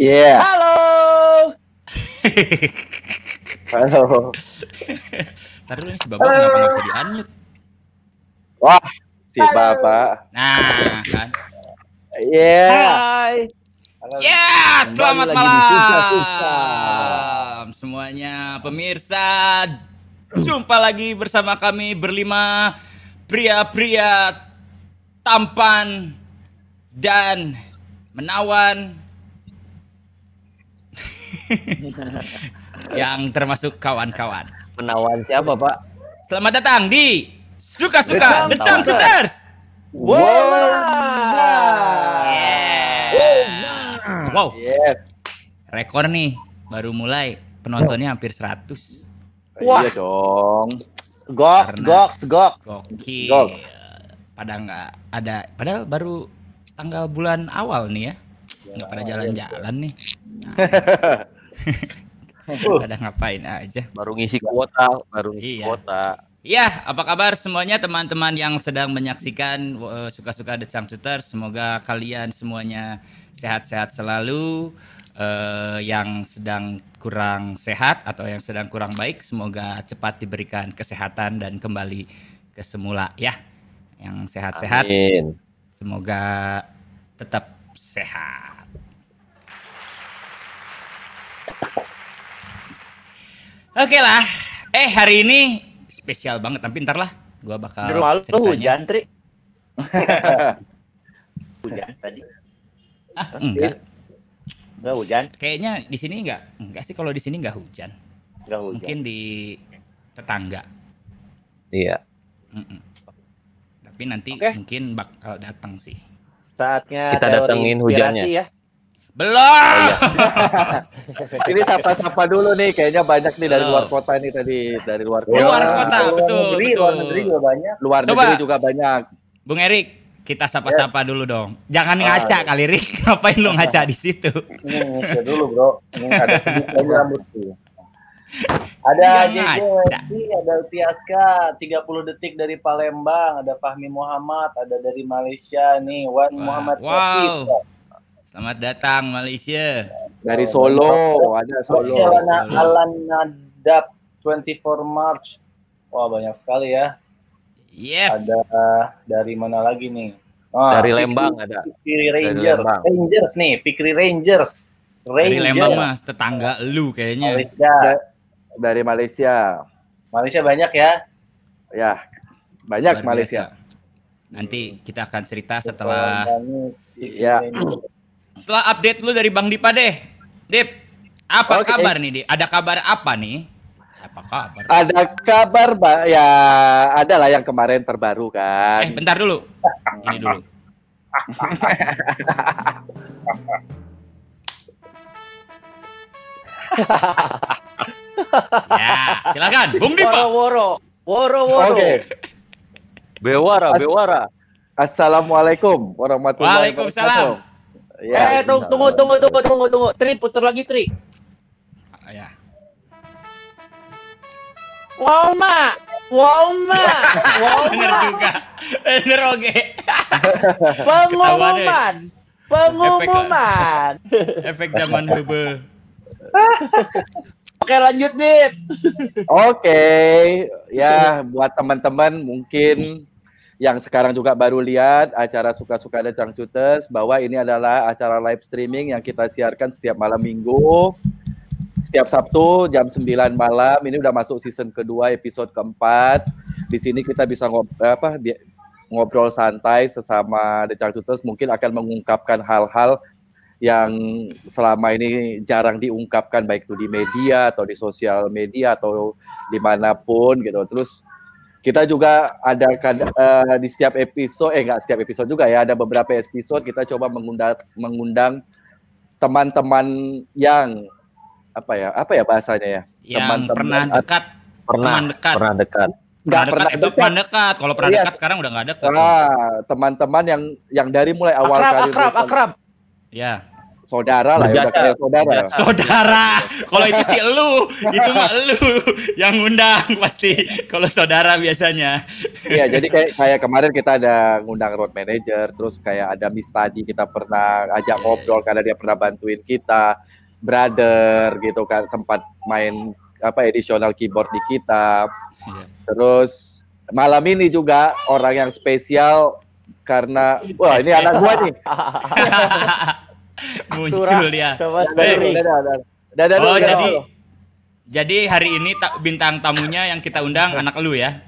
Iya. Halo. Halo. Nih si Bapak kenapa nggak bisa di-unmute? Wah, si Bapak. Nah, kan. Iya. Hai. Ya, Kembali selamat di malam semuanya pemirsa. Jumpa lagi bersama kami berlima pria-pria tampan dan menawan yang termasuk kawan-kawan. Menawan siapa, Pak? Selamat datang di Suka-suka Chang Shooters. Wow. Yeah. Wow, Yes. rekor nih baru mulai penontonnya hampir 100. Wah. Iya dong. Gok, Karena- gok, gok. Gokil. Pada nggak ada, padahal baru tanggal bulan awal nih ya. Nggak pada jalan-jalan nih. Nah, pada ngapain aja. Baru ngisi kuota, baru ngisi Iya. kuota. Ya, apa kabar semuanya teman-teman yang sedang menyaksikan eh, suka-suka The Chang Shooter. Semoga kalian semuanya sehat-sehat selalu. Eh, yang sedang kurang sehat atau yang sedang kurang baik, semoga cepat diberikan kesehatan dan kembali ke semula ya. Yang sehat-sehat, Amin. semoga tetap sehat. Oke lah, eh hari ini spesial banget, tapi ntar lah, gua bakal Di rumah lu hujan, Tri. hujan tadi. Ah, enggak. Enggak hujan, Kayaknya di sini enggak. Enggak sih kalau di sini enggak hujan. enggak hujan. Mungkin di tetangga. Iya. Mm-mm. Tapi nanti Oke. mungkin bakal datang sih. Saatnya Kita datengin hujannya. ya. Belum. Ini sapa-sapa dulu nih. Kayaknya banyak nih dari luar kota nih tadi. Dari luar kota. Luar kota, Luar betul, negeri, betul. Luar negeri juga banyak. Luar Coba. negeri juga banyak. Bung Erik, kita sapa-sapa dulu dong. Jangan ngaca Ah. kali Rik. Ngapain lu ngaca di situ? Ini ngisi dulu, Bro. Ini ada lagi rambutku. Ada Iya, JJ ngaca. Wendy, ada Utiaska, 30 detik dari Palembang, ada Fahmi Muhammad, ada dari Malaysia nih, Wan Muhammad wow. Selamat datang Malaysia. Dari Solo. Ada Solo. Solo. Alan Nadab 24 March. Wah, banyak sekali ya. Yes. Ada dari mana lagi nih? Ah, Dari Fikri- Lembang ada. Fikri Rangers. Lembang. Rangers nih, Fikri Rangers. Dari Rangers. Lembang mas, tetangga lu kayaknya. Malaysia. Dari Malaysia. Malaysia banyak ya. Ya. Banyak Malaysia. Nanti kita akan cerita setelah Iya. Setelah update lu dari Bang Dipa deh. Dip, apa Oke. kabar nih, Dip? Ada kabar apa nih? Apa kabar? Ada kabar, Mbak? Ya, ada lah yang kemarin terbaru kan. Eh, bentar dulu. Ini dulu. ya, silakan, Bung Dipa. Woro-woro. Woro-woro. Oke. Bewara, As- bewara. Assalamualaikum warahmatullahi Waalaikumsalam. Ya, eh, tunggu, tunggu, tunggu, tunggu, tunggu, tunggu. Tri, putar lagi, Tri. Ya. Wow, Ma. Wow, Ma. Wow, Bener Ma. juga. Bener oke. Pengumuman. Pengumuman. Efek zaman hebe. Oke, lanjut, Dip. Oke, ya buat teman-teman mungkin yang sekarang juga baru lihat acara suka-suka dan cangcuters bahwa ini adalah acara live streaming yang kita siarkan setiap malam minggu, setiap Sabtu jam 9 malam. Ini udah masuk season kedua, episode keempat. Di sini kita bisa ngob apa bi- ngobrol santai sesama The Cangcuters mungkin akan mengungkapkan hal-hal yang selama ini jarang diungkapkan baik itu di media atau di sosial media atau di mana pun gitu. Terus kita juga ada eh, di setiap episode, eh enggak setiap episode juga ya, ada beberapa episode kita coba mengundang mengundang teman-teman yang apa ya, apa ya bahasanya ya? Yang Teman-teman pernah at- dekat, Pernah, teman dekat. pernah dekat. Pernah Nggak dekat, pernah dekat. Kalau pernah Iya. dekat sekarang udah nggak dekat. Ah, teman-teman yang yang dari mulai awal Akrab, karir akrab, akrab. Ya. Saudara lah, ya, udah Berjasa. kayak saudara. Saudara, kalau itu sih elu, itu mah elu yang ngundang pasti. Kalau saudara biasanya. Iya, jadi kayak kayak kemarin kita ada ngundang road manager, terus kayak ada Miss Tadi kita pernah ajak Iya, ngobrol karena dia pernah bantuin kita, brother gitu kan sempat main apa additional keyboard di kita. Iya. Terus malam ini juga orang yang spesial karena wah ini anak gua nih. Muncul dia. Coba Oh, jadi jadi hari ini ta- bintang tamunya yang kita undang anak lu ya?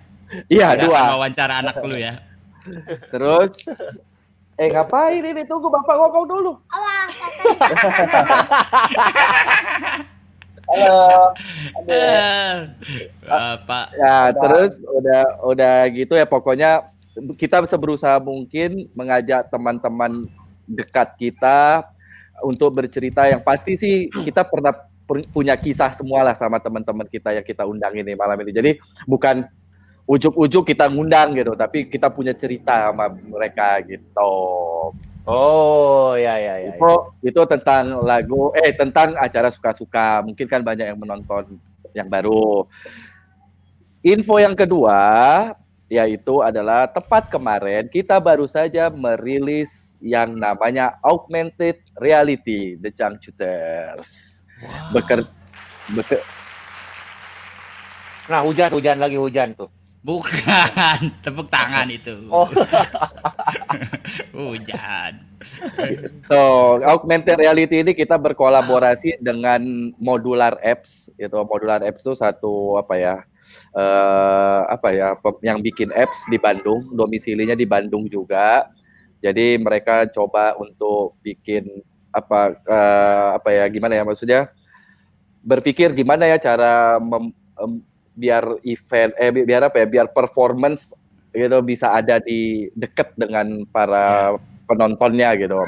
iya Udah dua. Wawancara anak lu ya. Terus eh ngapain ini tunggu Bapak ngomong dulu. Halo. Eh, Bapak. Ya, terus udah udah gitu ya pokoknya kita berusaha mungkin mengajak teman-teman dekat kita untuk bercerita yang pasti sih kita pernah pu- punya kisah semua lah sama teman-teman kita yang kita undang ini malam ini. Jadi bukan ujuk-ujuk kita ngundang gitu, tapi kita punya cerita sama mereka gitu. Oh, ya ya ya. Itu itu tentang lagu eh tentang acara suka-suka. Mungkin kan banyak yang menonton yang baru. Info yang kedua yaitu adalah tepat kemarin kita baru saja merilis yang namanya augmented reality The Changcuters. Beker, beker, Nah, hujan hujan lagi hujan tuh. Bukan, tepuk tangan itu. Oh. Hujan. So, augmented reality ini kita berkolaborasi dengan Modular Apps. Itu Modular Apps itu satu apa ya? eh apa ya? yang bikin apps di Bandung, domisilinya di Bandung juga. Jadi mereka coba untuk bikin apa eh, apa ya? Gimana ya maksudnya? Berpikir gimana ya cara mem- em, biar event eh bi- biar apa ya? Biar performance gitu bisa ada di deket dengan para penontonnya gitu.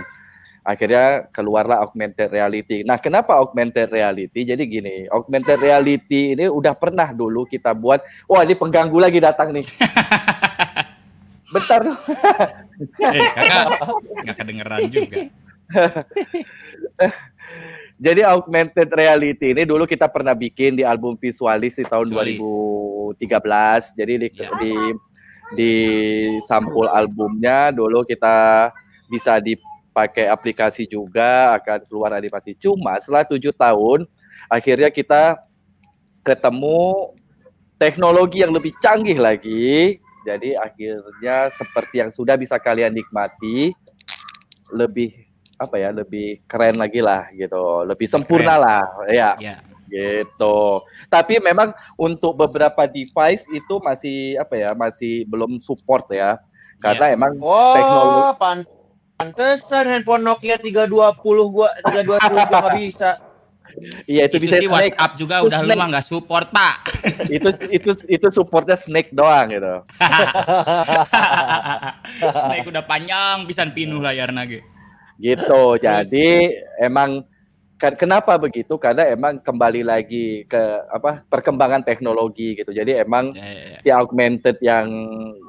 Akhirnya keluarlah augmented reality. Nah, kenapa augmented reality? Jadi gini, augmented reality ini udah pernah dulu kita buat. Wah, ini pengganggu lagi datang nih. Bentar dong. Eh, kakak nggak kedengeran juga. Jadi augmented reality ini dulu kita pernah bikin di album Visualis di tahun Visualis. 2013. Jadi di, Ya. di di sampul albumnya dulu kita bisa dipakai aplikasi juga akan keluar animasi. Cuma setelah tujuh tahun akhirnya kita ketemu teknologi yang lebih canggih lagi. Jadi akhirnya seperti yang sudah bisa kalian nikmati lebih apa ya lebih keren lagi lah gitu lebih sempurna lah ya Ya. gitu tapi memang untuk beberapa device itu masih apa ya masih belum support ya karena emang Wah, Teknologi. pan pantesan handphone Nokia 320 gua 320 gua nggak bisa. Iya itu, Itu, bisa sih snake WhatsApp juga Itu udah Snake. mah nggak support pak. itu itu itu supportnya snake doang gitu Naik udah panjang pisan pinuh layar nage. gitu jadi emang kan kenapa begitu karena emang kembali lagi ke apa perkembangan teknologi gitu jadi emang Ya, ya, ya. si augmented yang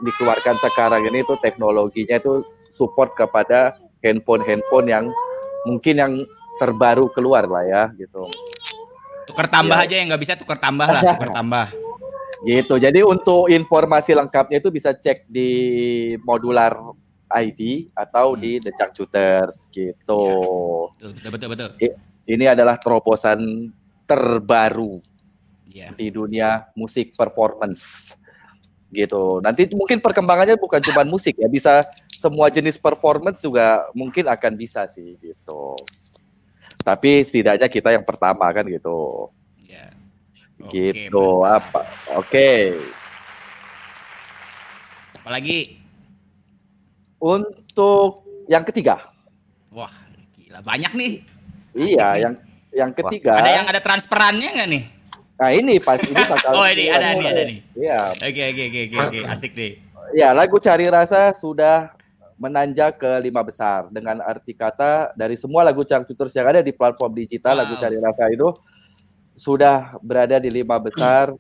dikeluarkan sekarang ini tuh teknologinya itu support kepada handphone-handphone yang mungkin yang terbaru keluar lah ya gitu. Tukar tambah Ya. aja yang nggak bisa tukar tambah lah, tukar tambah. Gitu. Jadi untuk informasi lengkapnya itu bisa cek di Modular ID atau di The Cangcuters gitu. Betul, betul, betul, betul. Ini adalah terobosan terbaru Ya. di dunia musik performance gitu. Nanti mungkin perkembangannya bukan cuma musik ya, bisa semua jenis performance juga mungkin akan bisa sih gitu. Tapi setidaknya kita yang pertama kan gitu. Ya. Oke, gitu mantap. apa? Oke. Apalagi Untuk yang ketiga. wah gila banyak nih. Iya, yang yang ketiga. Ada yang ada transferannya nggak nih? Nah, ini pas ini bakal Oh ini ada nih, ada nih. Iya. Oke oke oke oke oke asik deh. Ya, lagu Cari Rasa sudah menanjak ke lima besar dengan arti kata dari semua lagu Cangcuters yang ada di platform digital Wow. lagu Cari Rasa itu sudah berada di lima besar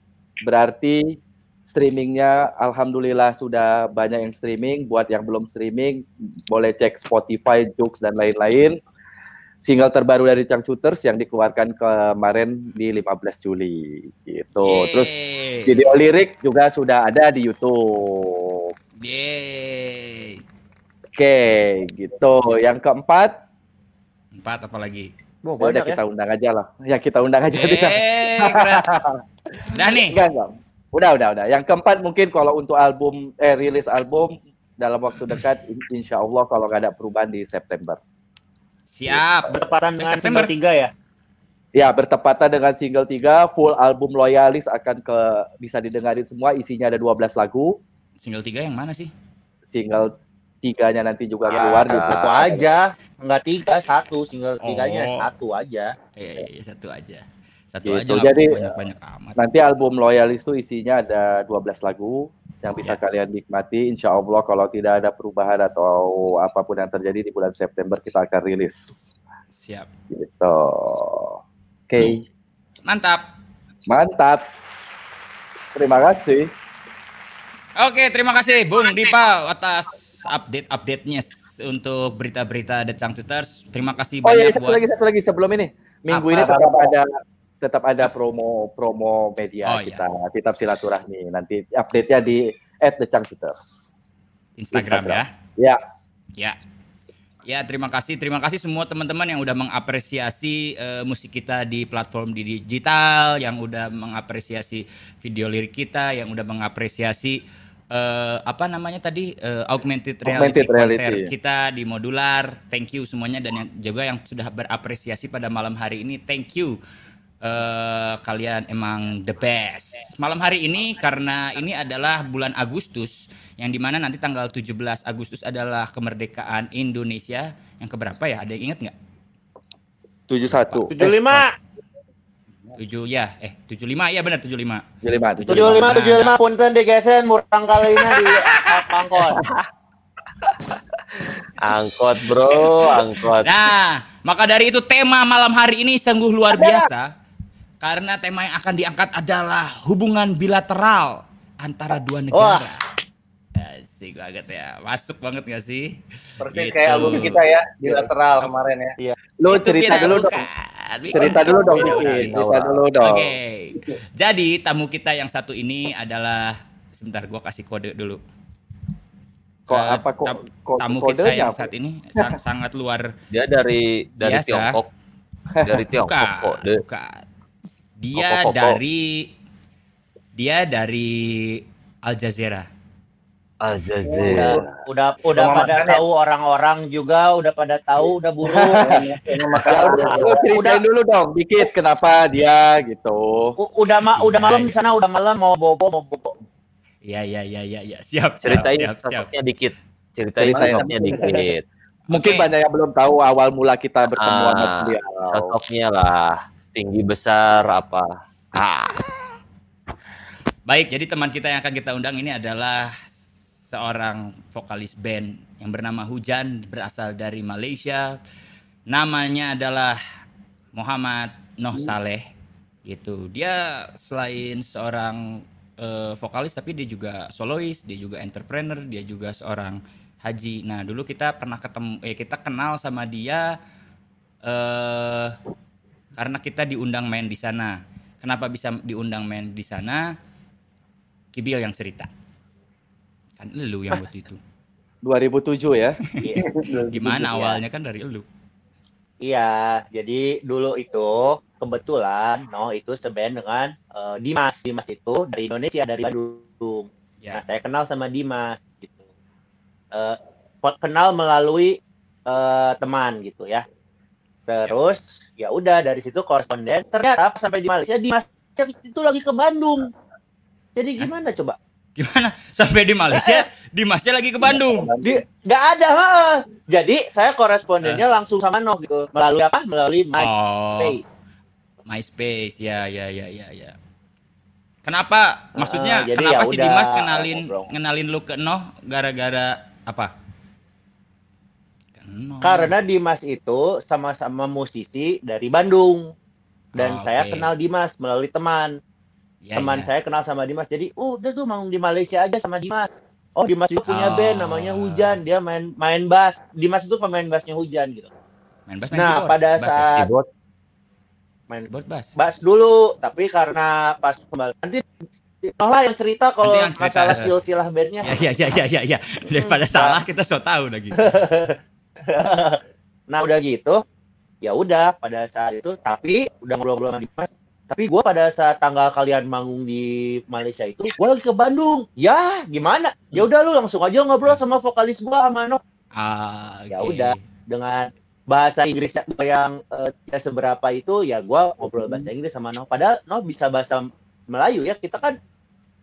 berarti streamingnya alhamdulillah sudah banyak yang streaming buat yang belum streaming boleh cek Spotify, Joox dan lain-lain single terbaru dari Changcuters yang dikeluarkan kemarin di 15 Juli gitu. Terus Yeay. video lirik juga sudah ada di YouTube. Yeay. Oke, gitu. Yang keempat, Empat apa lagi? Oh, ya udah banyak ya. kita undang aja lah. Ya kita undang aja. Eh, keren. Dah nih. Enggak, enggak. Udah, udah, udah. Yang keempat mungkin kalau untuk album eh rilis album dalam waktu dekat in- insya Allah kalau nggak ada perubahan di September. Siap. Bertepatan dengan September. single tiga ya. Ya, bertepatan dengan single 3, full album Loyalis akan ke bisa didengarin semua, isinya ada 12 lagu. Single tiga yang mana sih? Single tiganya nanti juga Ya, keluar di satu aja, enggak tiga, satu single Oh. tiganya satu aja. Eh, satu aja. Satu Gitu, aja jadi- banyak-banyak amat. Nanti album Loyalis itu isinya ada 12 lagu yang bisa Ya. kalian nikmati. Insya Allah kalau tidak ada perubahan atau apa pun yang terjadi di bulan September kita akan rilis. Siap. Gitu. Oke, Mantap. mantap. Terima kasih. Oke, terima kasih Bung Dipa atas update-update-nya untuk berita-berita The Changcuters. Terima kasih Oh iya, banyak satu buat lagi, satu lagi sebelum ini. Minggu Apa? ini tetap ada tetap ada promo promo media Oh, iya. kita, tetap silaturahmi. Nanti update-nya di at the Changcuters. Instagram, Instagram. ya. Ya, Ya. Ya, terima kasih. Terima kasih semua teman-teman yang udah mengapresiasi eh, musik kita di platform di digital, yang udah mengapresiasi video lirik kita, yang udah mengapresiasi eh, apa namanya tadi eh, augmented reality Augmented reality. konser kita di modular. Thank you semuanya dan yang juga yang sudah berapresiasi pada malam hari ini. Thank you. Eh, kalian emang the best. Malam hari ini karena ini adalah bulan Agustus yang di mana nanti tanggal 17 Agustus adalah kemerdekaan Indonesia yang keberapa ya? Ada yang ingat nggak? 71. Tujuh lima, 7 ya, eh 75 ya benar 75. 75, tujuh lima, tujuh lima, punten digesen murang kali ini di pangkot. Angkot bro, angkot. Nah, maka dari itu tema malam hari ini sungguh luar biasa karena tema yang akan diangkat adalah hubungan bilateral antara dua negara. Asik banget ya, masuk banget gak sih? Persis Gitu. kayak album kita ya, bilateral kemarin ya. Lu Itu cerita dulu dong. Cerita dulu dong, Beda Diki. kali. Cerita dulu dong. Oke. Jadi tamu kita yang satu ini adalah sebentar gua kasih kode dulu. Kok Eh, apa kok, tam- kok tamu kita kodenya yang apa? saat ini sang- sangat luar Dia dari dari Biasa. Tiongkok. Dari Tiongkok bukan, kok. De. bukan. Dia Koko, koko. dari dia dari Al Jazeera. Al Udah, Jazeera. udah, udah Rumah pada makan ya? tahu orang-orang juga, udah pada tahu, udah buru. Ya makan udah, lu ceritain dulu dong, dikit kenapa dia gitu. U- udah ma udah Iya, malam iya. di sana, udah malam mau bobo, mau bobo. Iya iya iya iya ya. siap siap, Ceritain siap, siap. sosoknya dikit. Ceritain sosoknya dikit. Mungkin Oke. banyak yang belum tahu awal mula kita bertemu sama Ah, beliau. Sosoknya lah. Tinggi besar apa. Ah. Baik, jadi teman kita yang akan kita undang ini adalah seorang vokalis band yang bernama Hujan, berasal dari Malaysia. Namanya adalah Muhammad Noh Saleh. Gitu. Dia selain seorang eh, vokalis tapi dia juga solois, dia juga entrepreneur, dia juga seorang haji. Nah, dulu kita pernah ketemu eh kita kenal sama dia eh karena kita diundang main di sana. Kenapa bisa diundang main di sana? Kibil yang cerita. Kan lu yang waktu itu. 2007 ya. Iya. Gimana awalnya kan dari lu. Iya, jadi dulu itu kebetulan, no itu seband dengan eh, Dimas. Dimas itu dari Indonesia, dari Bandung. Nah, Ya. saya kenal sama Dimas gitu. Eh, po- kenal melalui eh, teman gitu ya. Terus ya udah dari situ koresponden. Ternyata sampai di Malaysia Dimas itu lagi ke Bandung. Jadi gimana coba? Gimana? Sampai di Malaysia, Dimasnya lagi ke Bandung. Di nggak ada. ha. Jadi saya korespondennya langsung sama Noh gitu. Melalui apa? Melalui Oh, MySpace. MySpace. Ya, ya, ya, ya, ya. Kenapa? Maksudnya jadi kenapa ya si udah, Dimas kenalin ngobrol. ngenalin lu ke Noh gara-gara apa? Noh. Karena Dimas itu sama-sama musisi dari Bandung. Dan Oh, saya kenal Dimas melalui teman. Ya, teman ya. saya kenal sama Dimas. Jadi, uh, udah tuh mau di Malaysia aja sama Dimas. Oh, Dimas juga punya Oh. band namanya Hujan. Dia main main bass. Dimas itu pemain bassnya Hujan gitu. Main bass main Nah, keyboard. pada Bass ya? saat Keyboard. main keyboard bass. bass dulu, tapi karena pas kembali nanti Noh lah yang cerita kalau yang cerita. masalah silsilah bandnya. Ya ya ya ya ya ya. Daripada Hmm, salah kita so tahu lagi. nah udah gitu, ya udah pada saat itu, tapi udah ngobrol-ngobrol sama Dimas. Tapi gue pada saat tanggal kalian manggung di Malaysia itu, gue lagi ke Bandung. Ya gimana? Ya udah lu langsung aja ngobrol sama vokalis gue sama Noh Ah, Ya oke. udah. dengan bahasa Inggris yang eh, tidak seberapa itu, ya gue ngobrol bahasa Inggris sama Noh. Padahal Noh bisa bahasa Melayu ya, kita kan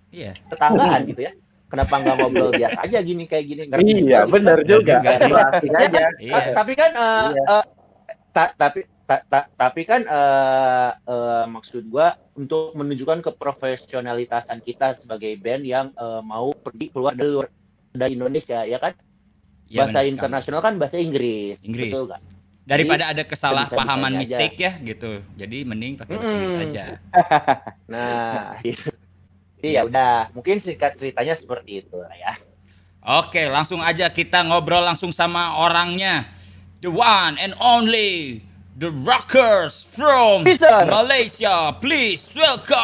Iya. tetanggaan gitu ya. Kenapa nggak ngobrol biasa aja gini kayak gini? Ngerti Iya, juga, benar juga. juga sih. Asik aja. Iya. Ta- tapi kan eh, Iya. eh, ta- tapi ta- ta- tapi kan eh, eh, maksud gua untuk menunjukkan keprofesionalitasan kita sebagai band yang eh, mau pergi keluar dari luar dari Indonesia ya kan Iya, bahasa internasional kan bahasa Inggris, Inggris. betul kan Daripada ada kesalahpahaman mistake ya gitu. Jadi mending pakai bahasa Inggris Mm-mm. aja. nah gitu. Jadi ya udah mungkin singkat ceritanya seperti itu lah ya Oke, langsung aja kita ngobrol langsung sama orangnya. The one and only The Rockers from Peter. Malaysia. Please welcome.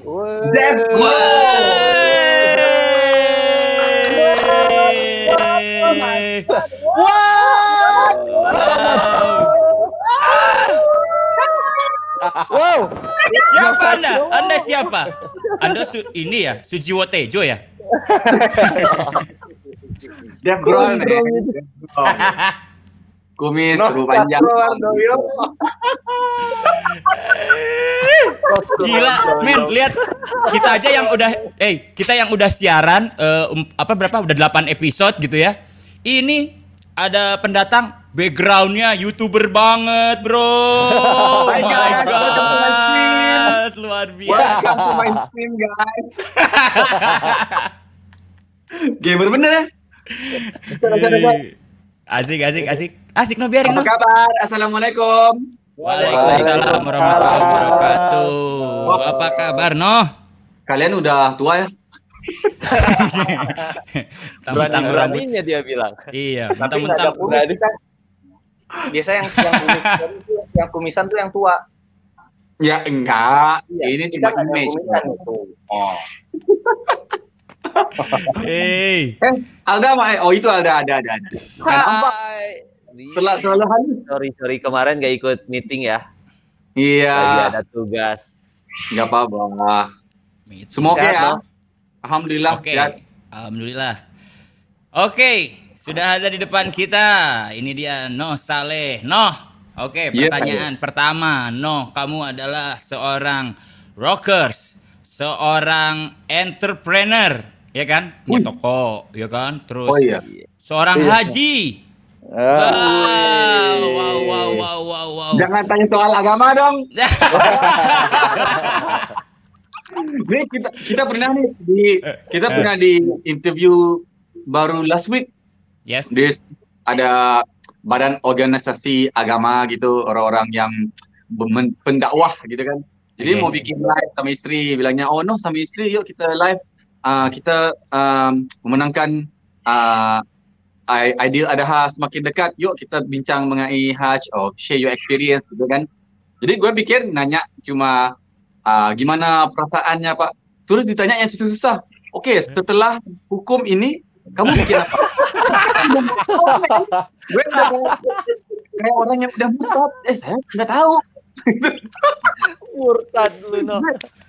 Wey. Wow. Siapa Anda? Anda siapa? Anda su ini ya, Sujiwo Tejo ya? Dia bro, kumis seru panjang. Gila, men, lihat kita aja yang udah eh kita yang udah siaran eh, um, apa berapa udah 8 episode gitu ya. Ini ada pendatang backgroundnya youtuber banget bro. Oh my stream. god, luar biasa. Welcome to my stream guys. Gamer bener ya? Asik, asik, asik, asik no biarin Apa no. kabar? Assalamualaikum. Waalaikumsalam warahmatullahi wabarakatuh. Apa kabar no? Kalian udah tua ya? Berani-beraninya dia bilang. Iya, Tapi nggak ada mentang-mentang kumis kan. Biasa yang yang kumisan yang kumisan tuh yang tua. Ya enggak. Iya, Ini cuma image. kumisan itu. Oh. Hey. Alda mah oh itu Alda ada ada ada. Hai. Telah terlalu halus. Sorry, sorry kemarin gak ikut meeting ya. Lagi Iya, ada tugas. enggak apa-apa. Sehat, ya. no? Alhamdulillah Oke, sehat. alhamdulillah. Oke, sudah ada di depan kita. Ini dia Noh Saleh. Noh, oke. Iya, Pertanyaan pertama, Noh, kamu adalah seorang rockers, seorang entrepreneur, ya kan? Punya toko, ya kan? Terus Oh iya. seorang Iya. haji. Ah, Wow, wow, wow, wow, wow, wow. Jangan tanya soal agama dong. Nih kita kita pernah nih di kita pernah di interview baru last week Yes. di ada badan organisasi agama gitu orang-orang yang pendakwah gitu kan. Jadi Oke. mau bikin live sama istri bilangnya oh no sama istri yuk kita live Ah, kita um, memenangkan uh, Ideal Adha semakin dekat. Yuk kita bincang mengenai Hajj, oh share your experience gitu kan. Jadi gue pikir nanya cuma ah, gimana perasaannya Pak. Terus ditanya yang susah-susah. Oke, setelah hukum ini kamu bikin apa? gue kayak orang yang udah murtad. Eh saya nggak tahu. Murtad lu no.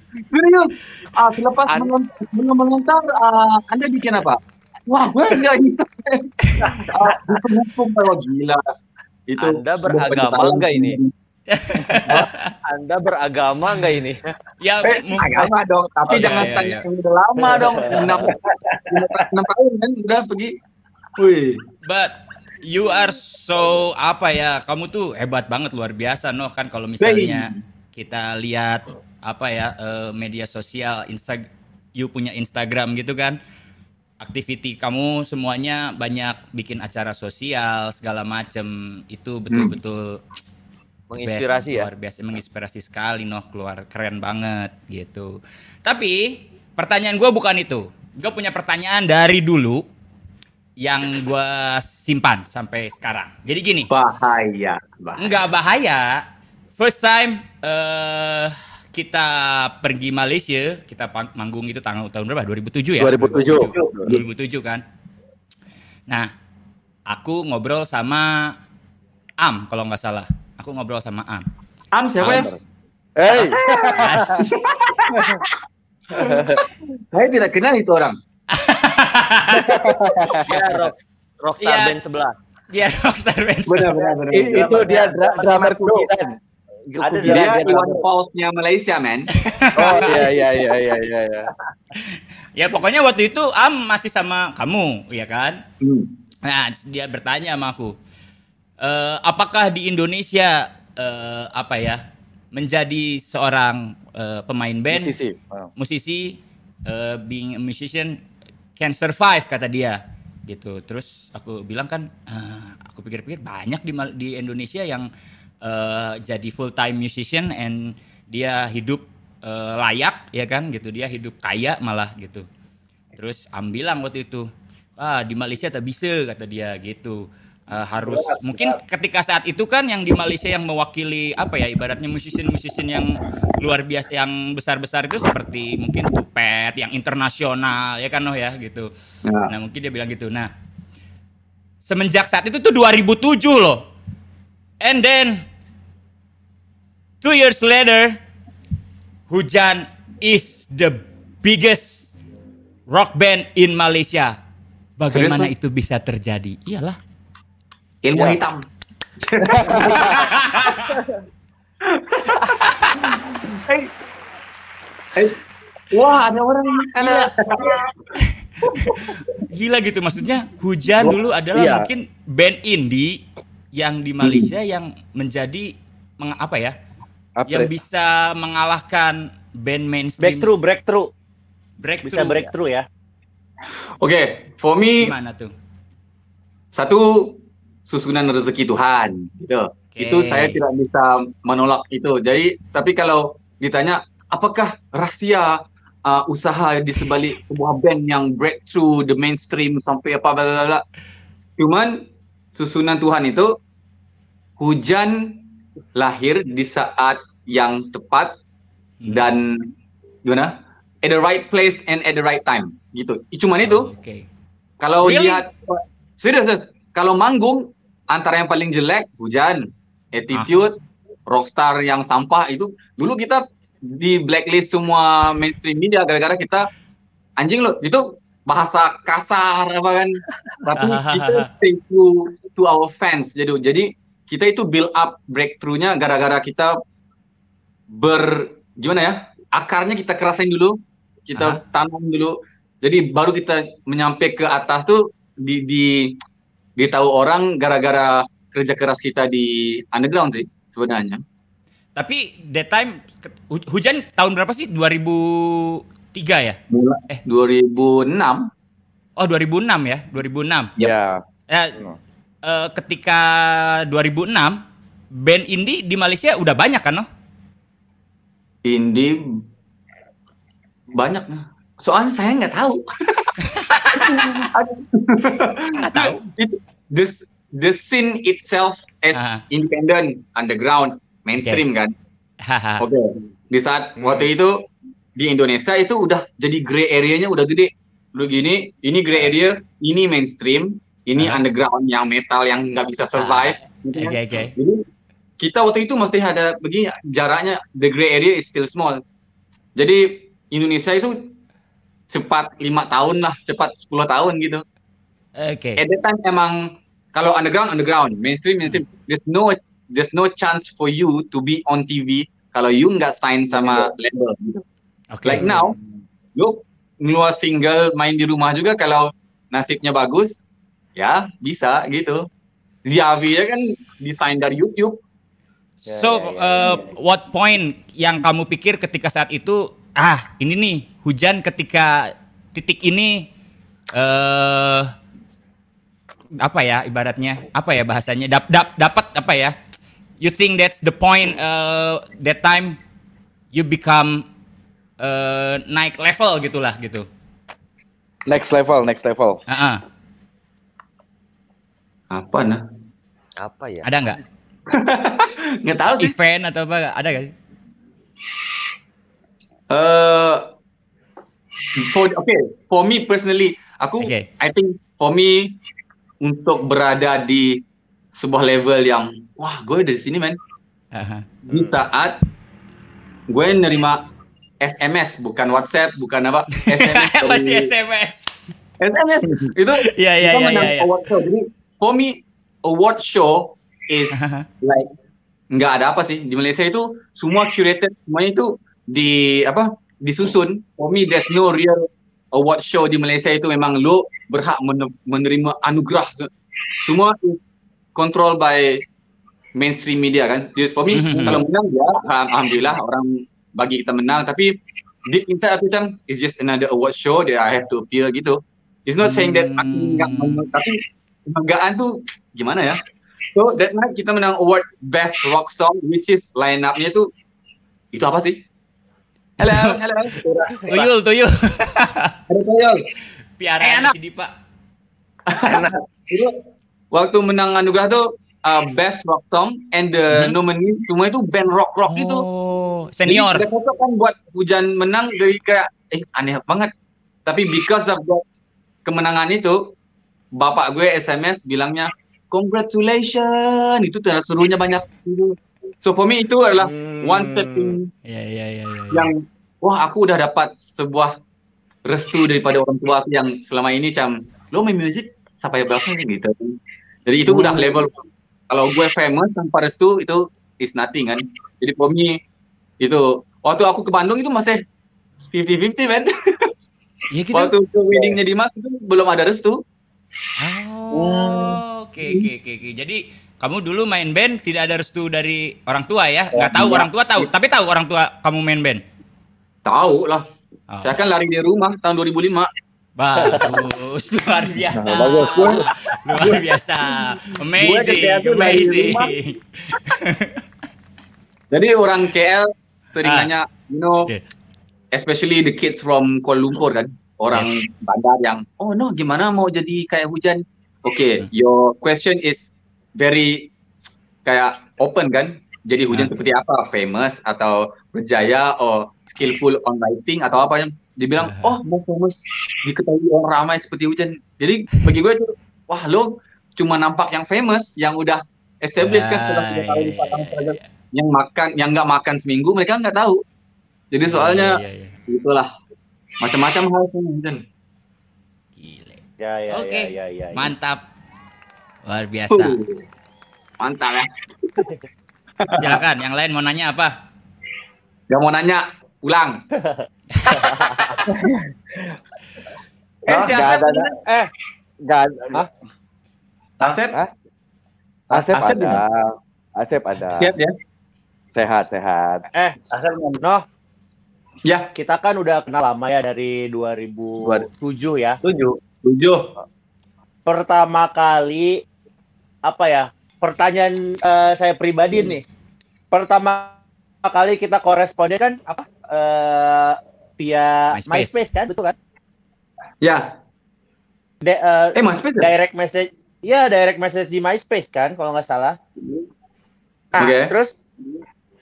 Serius. Ah, selepas An- mengontar, ah, Anda bikin apa? Wah, gue nggak gitu. Ah, hukum kalau gila. Itu Anda beragama penyesalan nggak ini? Anda beragama nggak ini? Ya, Eh, agama dong, tapi Oh, jangan iya, tanya iya. yang udah lama dong. Enam, enam tahun kan udah pergi. Wih, But you are so apa ya? Kamu tuh hebat banget luar biasa no kan kalau misalnya kita lihat apa ya eh, media sosial Insta you punya Instagram gitu kan. Activity kamu semuanya banyak bikin acara sosial segala macem itu betul-betul Menginspirasi best, ya. luar biasa menginspirasi sekali noh keluar keren banget gitu. Tapi pertanyaan gue bukan itu. Gue punya pertanyaan dari dulu yang gua simpan sampai sekarang. Jadi gini, Bahaya. bahaya. nggak bahaya. First time eh kita pergi Malaysia, kita pang- manggung itu tanggal tahun berapa? 2007 ya? 2007. 2007 kan. Nah, aku ngobrol sama Am kalau nggak salah. Aku ngobrol sama Am. Am siapa ya? Hey, Saya tidak kenal itu orang. Dia rock, rockstar Iya. band sebelah. Dia rockstar band. benar benar. i- itu dia dra- drummer Ada Dia dia Iwan. Fals-nya Malaysia, man. Oh iya iya iya iya iya. iya. Ya pokoknya waktu itu Am masih sama kamu, ya kan? Hmm. Nah, dia bertanya sama aku, "Eh, apakah di Indonesia eh, apa ya menjadi seorang eh, pemain band, Musisi. Oh. musisi, eh, being a musician can survive kata dia, gitu. Terus aku bilang kan, "Ah, aku pikir-pikir banyak di di Indonesia yang eh, jadi full time musician and dia hidup eh, layak, ya kan, gitu. Dia hidup kaya malah gitu. Terus Am bilang waktu itu, ah di Malaysia tak bisa kata dia gitu. Eh, harus mungkin ketika saat itu kan yang di Malaysia yang mewakili apa ya ibaratnya musician-musician yang luar biasa yang besar-besar itu seperti mungkin Tupet yang internasional ya kan oh ya gitu. Ya. Nah, mungkin dia bilang gitu. Nah, semenjak saat itu tuh 2007 loh. And then two years later Hujan is the biggest rock band in Malaysia. Bagaimana Serius, itu bisa terjadi? Iyalah. Ilmu Ya. hitam. Hey. Hey. Wah, ada orang ada Gila gitu maksudnya Hujan dulu adalah iya. mungkin band indie yang di Malaysia yang menjadi meng, apa ya? Apa? Yang bisa mengalahkan band mainstream Breakthrough, breakthrough. breakthrough. Bisa breakthrough ya. Oke, for me Gimana tuh? satu susunan rezeki Tuhan gitu. Oke. Itu saya tidak bisa menolak itu. Jadi tapi kalau ditanya apakah rahasia uh, usaha di sebalik sebuah band yang breakthrough the mainstream sampai apa bla bla bla. Cuman susunan Tuhan itu hujan lahir di saat yang tepat Hmm. dan gimana? At the right place and at the right time gitu. Cuman itu Oke. kalau Really? lihat serius, serius. kalau manggung antara yang paling jelek hujan, attitude, rockstar yang sampah itu dulu kita di blacklist semua mainstream media gara-gara kita anjing loh itu bahasa kasar apa kan tapi kita stay true to our fans jadi jadi kita itu build up breakthrough-nya gara-gara kita ber gimana ya akarnya kita kerasain dulu kita tanam dulu jadi baru kita menyampai ke atas tuh di di ditahu orang gara-gara kerja keras kita di underground sih sebenarnya. Tapi that time hujan tahun berapa sih? 2003 ya? Eh 2006 Oh 2006 ya, 2006. Ya. Ya, eh, ketika 2006 band indie di Malaysia udah banyak kan, no? indie banyak nah. Soalnya saya nggak tahu. Nggak tahu. Itu the the scene itself as Ah. independent, underground, mainstream kan. Haha. Oke. Di saat waktu itu di Indonesia itu udah jadi gray area-nya udah gede. Lu gini, ini gray area, ini mainstream, ini Ah. underground yang metal yang nggak bisa survive. gitu kan. Oke oke. Jadi kita waktu itu masih ada begini jaraknya the gray area is still small. Jadi Indonesia itu cepat lima tahun lah, cepat 10 tahun gitu. Oke. At that time emang kalau underground underground, mainstream mainstream. There's no there's no chance for you to be on TV kalau you nggak sign sama label gitu. Oke. Like now, lu ngeluar single main di rumah juga kalau nasibnya bagus, ya bisa gitu. Ziavi ya kan desain dari YouTube. So, uh, what point yang kamu pikir ketika saat itu, ah ini nih hujan ketika titik ini, eh apa ya ibaratnya, apa ya bahasanya, dap, dap, dapat apa ya? You think that's the point uh, that time you become uh, naik level gitulah gitu. Next level, next level. Ah, ah. Apa nah? Apa ya? Ada nggak? Nggak tahu sih. Event atau apa? Ada nggak? sih? Uh, for okay, for me personally, aku Okay. I think for me untuk berada di sebuah level yang wah gue dari sini man Aha. di saat gue nerima SMS bukan WhatsApp bukan apa SMS dari- Masih SMS. SMS itu Iya iya kita iya menang iya. iya. award show jadi for me award show is like nggak ada apa sih. Di Malaysia itu semua curated semuanya itu di apa disusun. For me there's no real award show di Malaysia itu. Memang lo berhak men- menerima anugerah. Semua control by mainstream media kan. Just for me Mhm. kalau menang ya alhamdulillah orang bagi kita menang. Tapi deep inside aku macam it's just another award show that I have to appear gitu. It's not saying that aku nggak Hmm. menang tapi kebanggaan tuh gimana ya So that night kita menang award best rock song which is line up-nya tuh itu apa sih? Hello, hello. Tuyul tuyul. Ada tuyul. Piara si Dipa. Itu waktu menang anugerah tuh uh, best rock song and the Mhm. nominees semua itu band rock rock gitu. Oh, senior. Jadi cocok kan buat hujan menang dari kayak eh aneh banget. Tapi because of that kemenangan itu bapak gue SMS bilangnya congratulations. Itu terus serunya banyak. Gitu. So for me itu adalah one step in Iya iya iya iya. yang wah aku udah dapat sebuah restu daripada orang tua aku yang selama ini cam lo main musik sampai berapa gitu. Jadi itu udah level. Kalau gue famous tanpa restu itu is nothing kan. Jadi for me itu waktu aku ke Bandung itu masih 50-50 man Iya gitu. waktu ke weddingnya Dimas itu belum ada restu Oh, oke oke oke oke. Jadi kamu dulu main band tidak ada restu dari orang tua ya? Nggak tahu orang tua tahu, tapi tahu orang tua kamu main band. tahu lah Oh, saya kan lari dari rumah tahun 2005 bagus, luar biasa. Nah, bagus. Luar biasa. Amazing, amazing. Jadi orang KL sering Ah. nanya, you know, Oke. especially the kids from Kuala Lumpur kan, orang bandar yang, oh no, gimana mau jadi kayak hujan? Oke, okay, your question is very kayak open kan? Jadi hujan seperti apa? Famous atau berjaya atau skillful on writing atau apa yang dibilang, oh mau famous diketahui orang ramai seperti hujan. Jadi bagi gue itu, wah lo cuma nampak yang famous, yang udah established kan setelah tiga tahun, Ah, empat tahun iya, yang makan yang nggak makan seminggu mereka nggak tahu jadi soalnya Iya, iya, iya. itulah macam-macam hal dan Gile. Ya ya Oke. ya ya ya. Mantap. Luar biasa. mantap ya Silakan, yang lain mau nanya apa? nggak mau nanya ulang eh Asep ada, ada. Eh, Nggak ada. Hah? Asep Hah? Asep Asep ada. Asep ada. siap ya Sehat, sehat. eh, Asal Noh, ya kita kan udah kenal lama ya dari 2007 ya. tujuh. tujuh Pertama kali apa ya? Pertanyaan eh, saya pribadi nih. Pertama kali kita koresponden kan apa? Eh, via MySpace. MySpace. kan, betul kan? ya De- eh, eh Pes ya? direct message ya direct message di MySpace kan kalau nggak salah nah, Oke. terus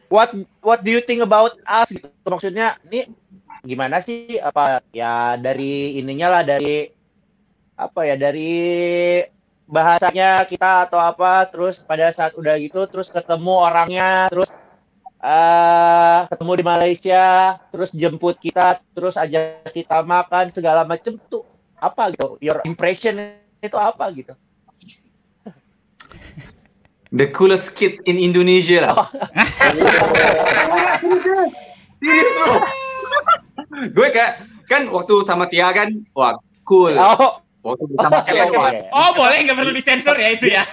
what what do you think about us? Gitu. Maksudnya ini gimana sih? Apa ya dari ininya lah dari apa ya dari bahasanya kita atau apa terus pada saat udah gitu terus ketemu orangnya terus eh ketemu di Malaysia terus jemput kita terus ajak kita makan segala macem tuh apa gitu? Your impression itu apa gitu the coolest kids in Indonesia lah serius bro gue kayak kan waktu sama Tia kan wah cool oh waktu sama cewek wah Oh, boleh nggak perlu disensor ya itu ya.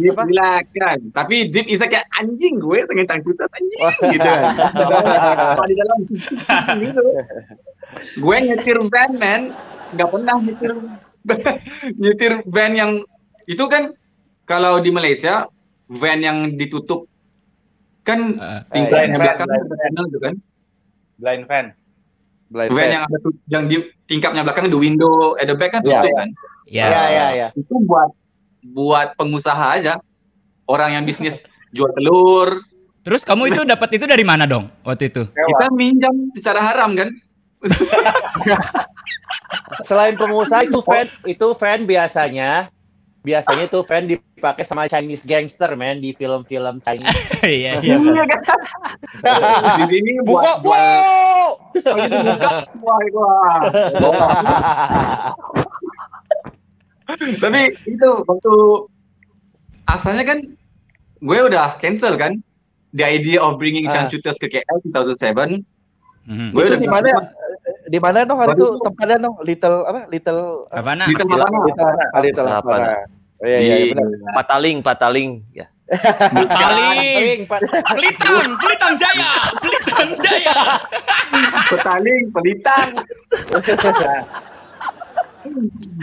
Gila kan. Tapi deep inside kayak anjing gue sengen cangkutan anjing gitu kan. Apa di dalam gitu. Gue nyetir van man, nggak pernah nyetir nyetir van yang itu kan kalau di Malaysia van yang ditutup kan tingkapnya blind belakang van, ada panel gitu kan. Blind fan. Blind Van Faith. yang ada yang di tingkapnya belakang the window at the back kan Iya, tutup iya. kan. ya. ya ya ya Itu buat buat pengusaha aja. Orang yang bisnis jual telur, Terus kamu itu dapat itu dari mana dong waktu itu? kita minjam secara haram kan. Selain pengusaha itu fan itu fan biasanya biasanya tuh fan dipakai sama Chinese gangster man di film-film Chinese. Iya iya. Iya kan? Di sini Buka, buka wah wah. Tapi itu waktu asalnya kan gue udah cancel kan the idea of bringing Ah. Chanchutas ke KL 2007 Mhm. gue udah di mana? Di mana dong hari itu tempatnya dong? Little apa? Little Havana. Little Little Havana. Little, ah, Little Havana. Oh, iya, iya, Di- benar. Pataling, pataling. Ya. Pak. Pelitang, Pelitang Jaya, Pelitang Jaya. petaling pelitang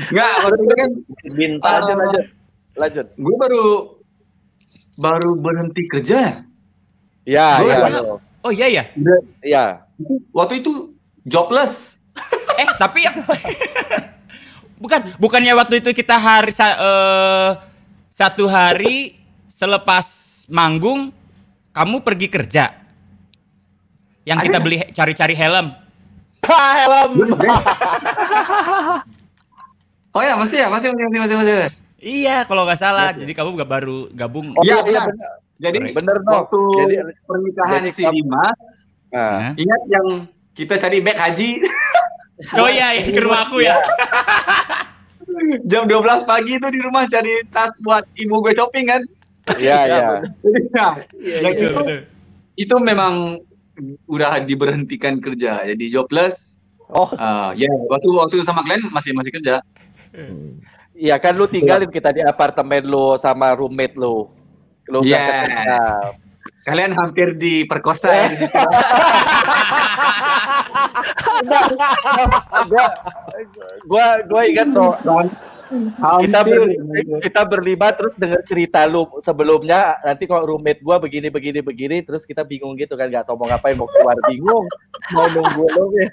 Enggak, waktu itu kan Binta aja Ah. aja. Lanjut. gue baru baru berhenti kerja. Ya, Gua ya. udah- Oh iya ya. Ya. Itu waktu itu jobless. Eh tapi yang bukan bukannya waktu itu kita hari sa- eh, satu hari selepas manggung kamu pergi kerja. Yang kita beli cari-cari helm. Ah, helm. Oh ya, masih ya, masih masih masih masih. masih. Iya, kalau nggak salah. Jadi kamu nggak baru gabung. Oh, Iya, iya, iya benar. benar. Jadi Bener dong. waktu Jadi pernikahan jadi si Dimas, Hah? ingat yang kita cari bag haji Oh iya, iya, ke rumah aku ya. jam 12 pagi itu di rumah cari tas buat ibu gue shopping kan. iya, iya. Nah, yang Betul, itu, betul. itu memang udah diberhentikan kerja, jadi jobless. Oh. Ah, ya, waktu waktu sama kalian masih masih kerja. Iya kan lu tinggalin kita di apartemen lu sama roommate lu. Lu nggak Iya. Kalian hampir diperkosa ya di situ. gua gua gua ingat tuh kita Hampir. berlima, kita berlima terus dengar cerita lu sebelumnya nanti kok roommate gua begini begini begini terus kita bingung gitu kan nggak tahu mau ngapain mau keluar bingung mau nunggu lu ya.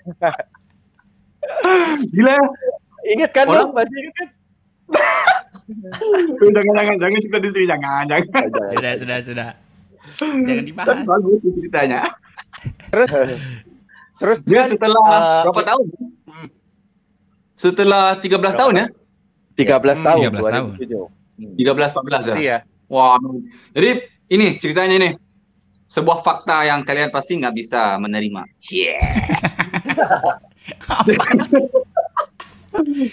Gila. inget kan Orang- lu masih inget kan jangan jangan jangan cerita di sini jangan jangan. Sudah, sudah, sudah. Jangan Kan dibahas. bagus sih ceritanya. Terus terus Dia setelah eh, berapa tahun? Setelah 13 tahun ya? 13 tahun 13 tahun. 2007. 13 14 ya. Iya. Wah. Jadi ini ceritanya ini. Sebuah fakta yang kalian pasti nggak bisa menerima. Cie.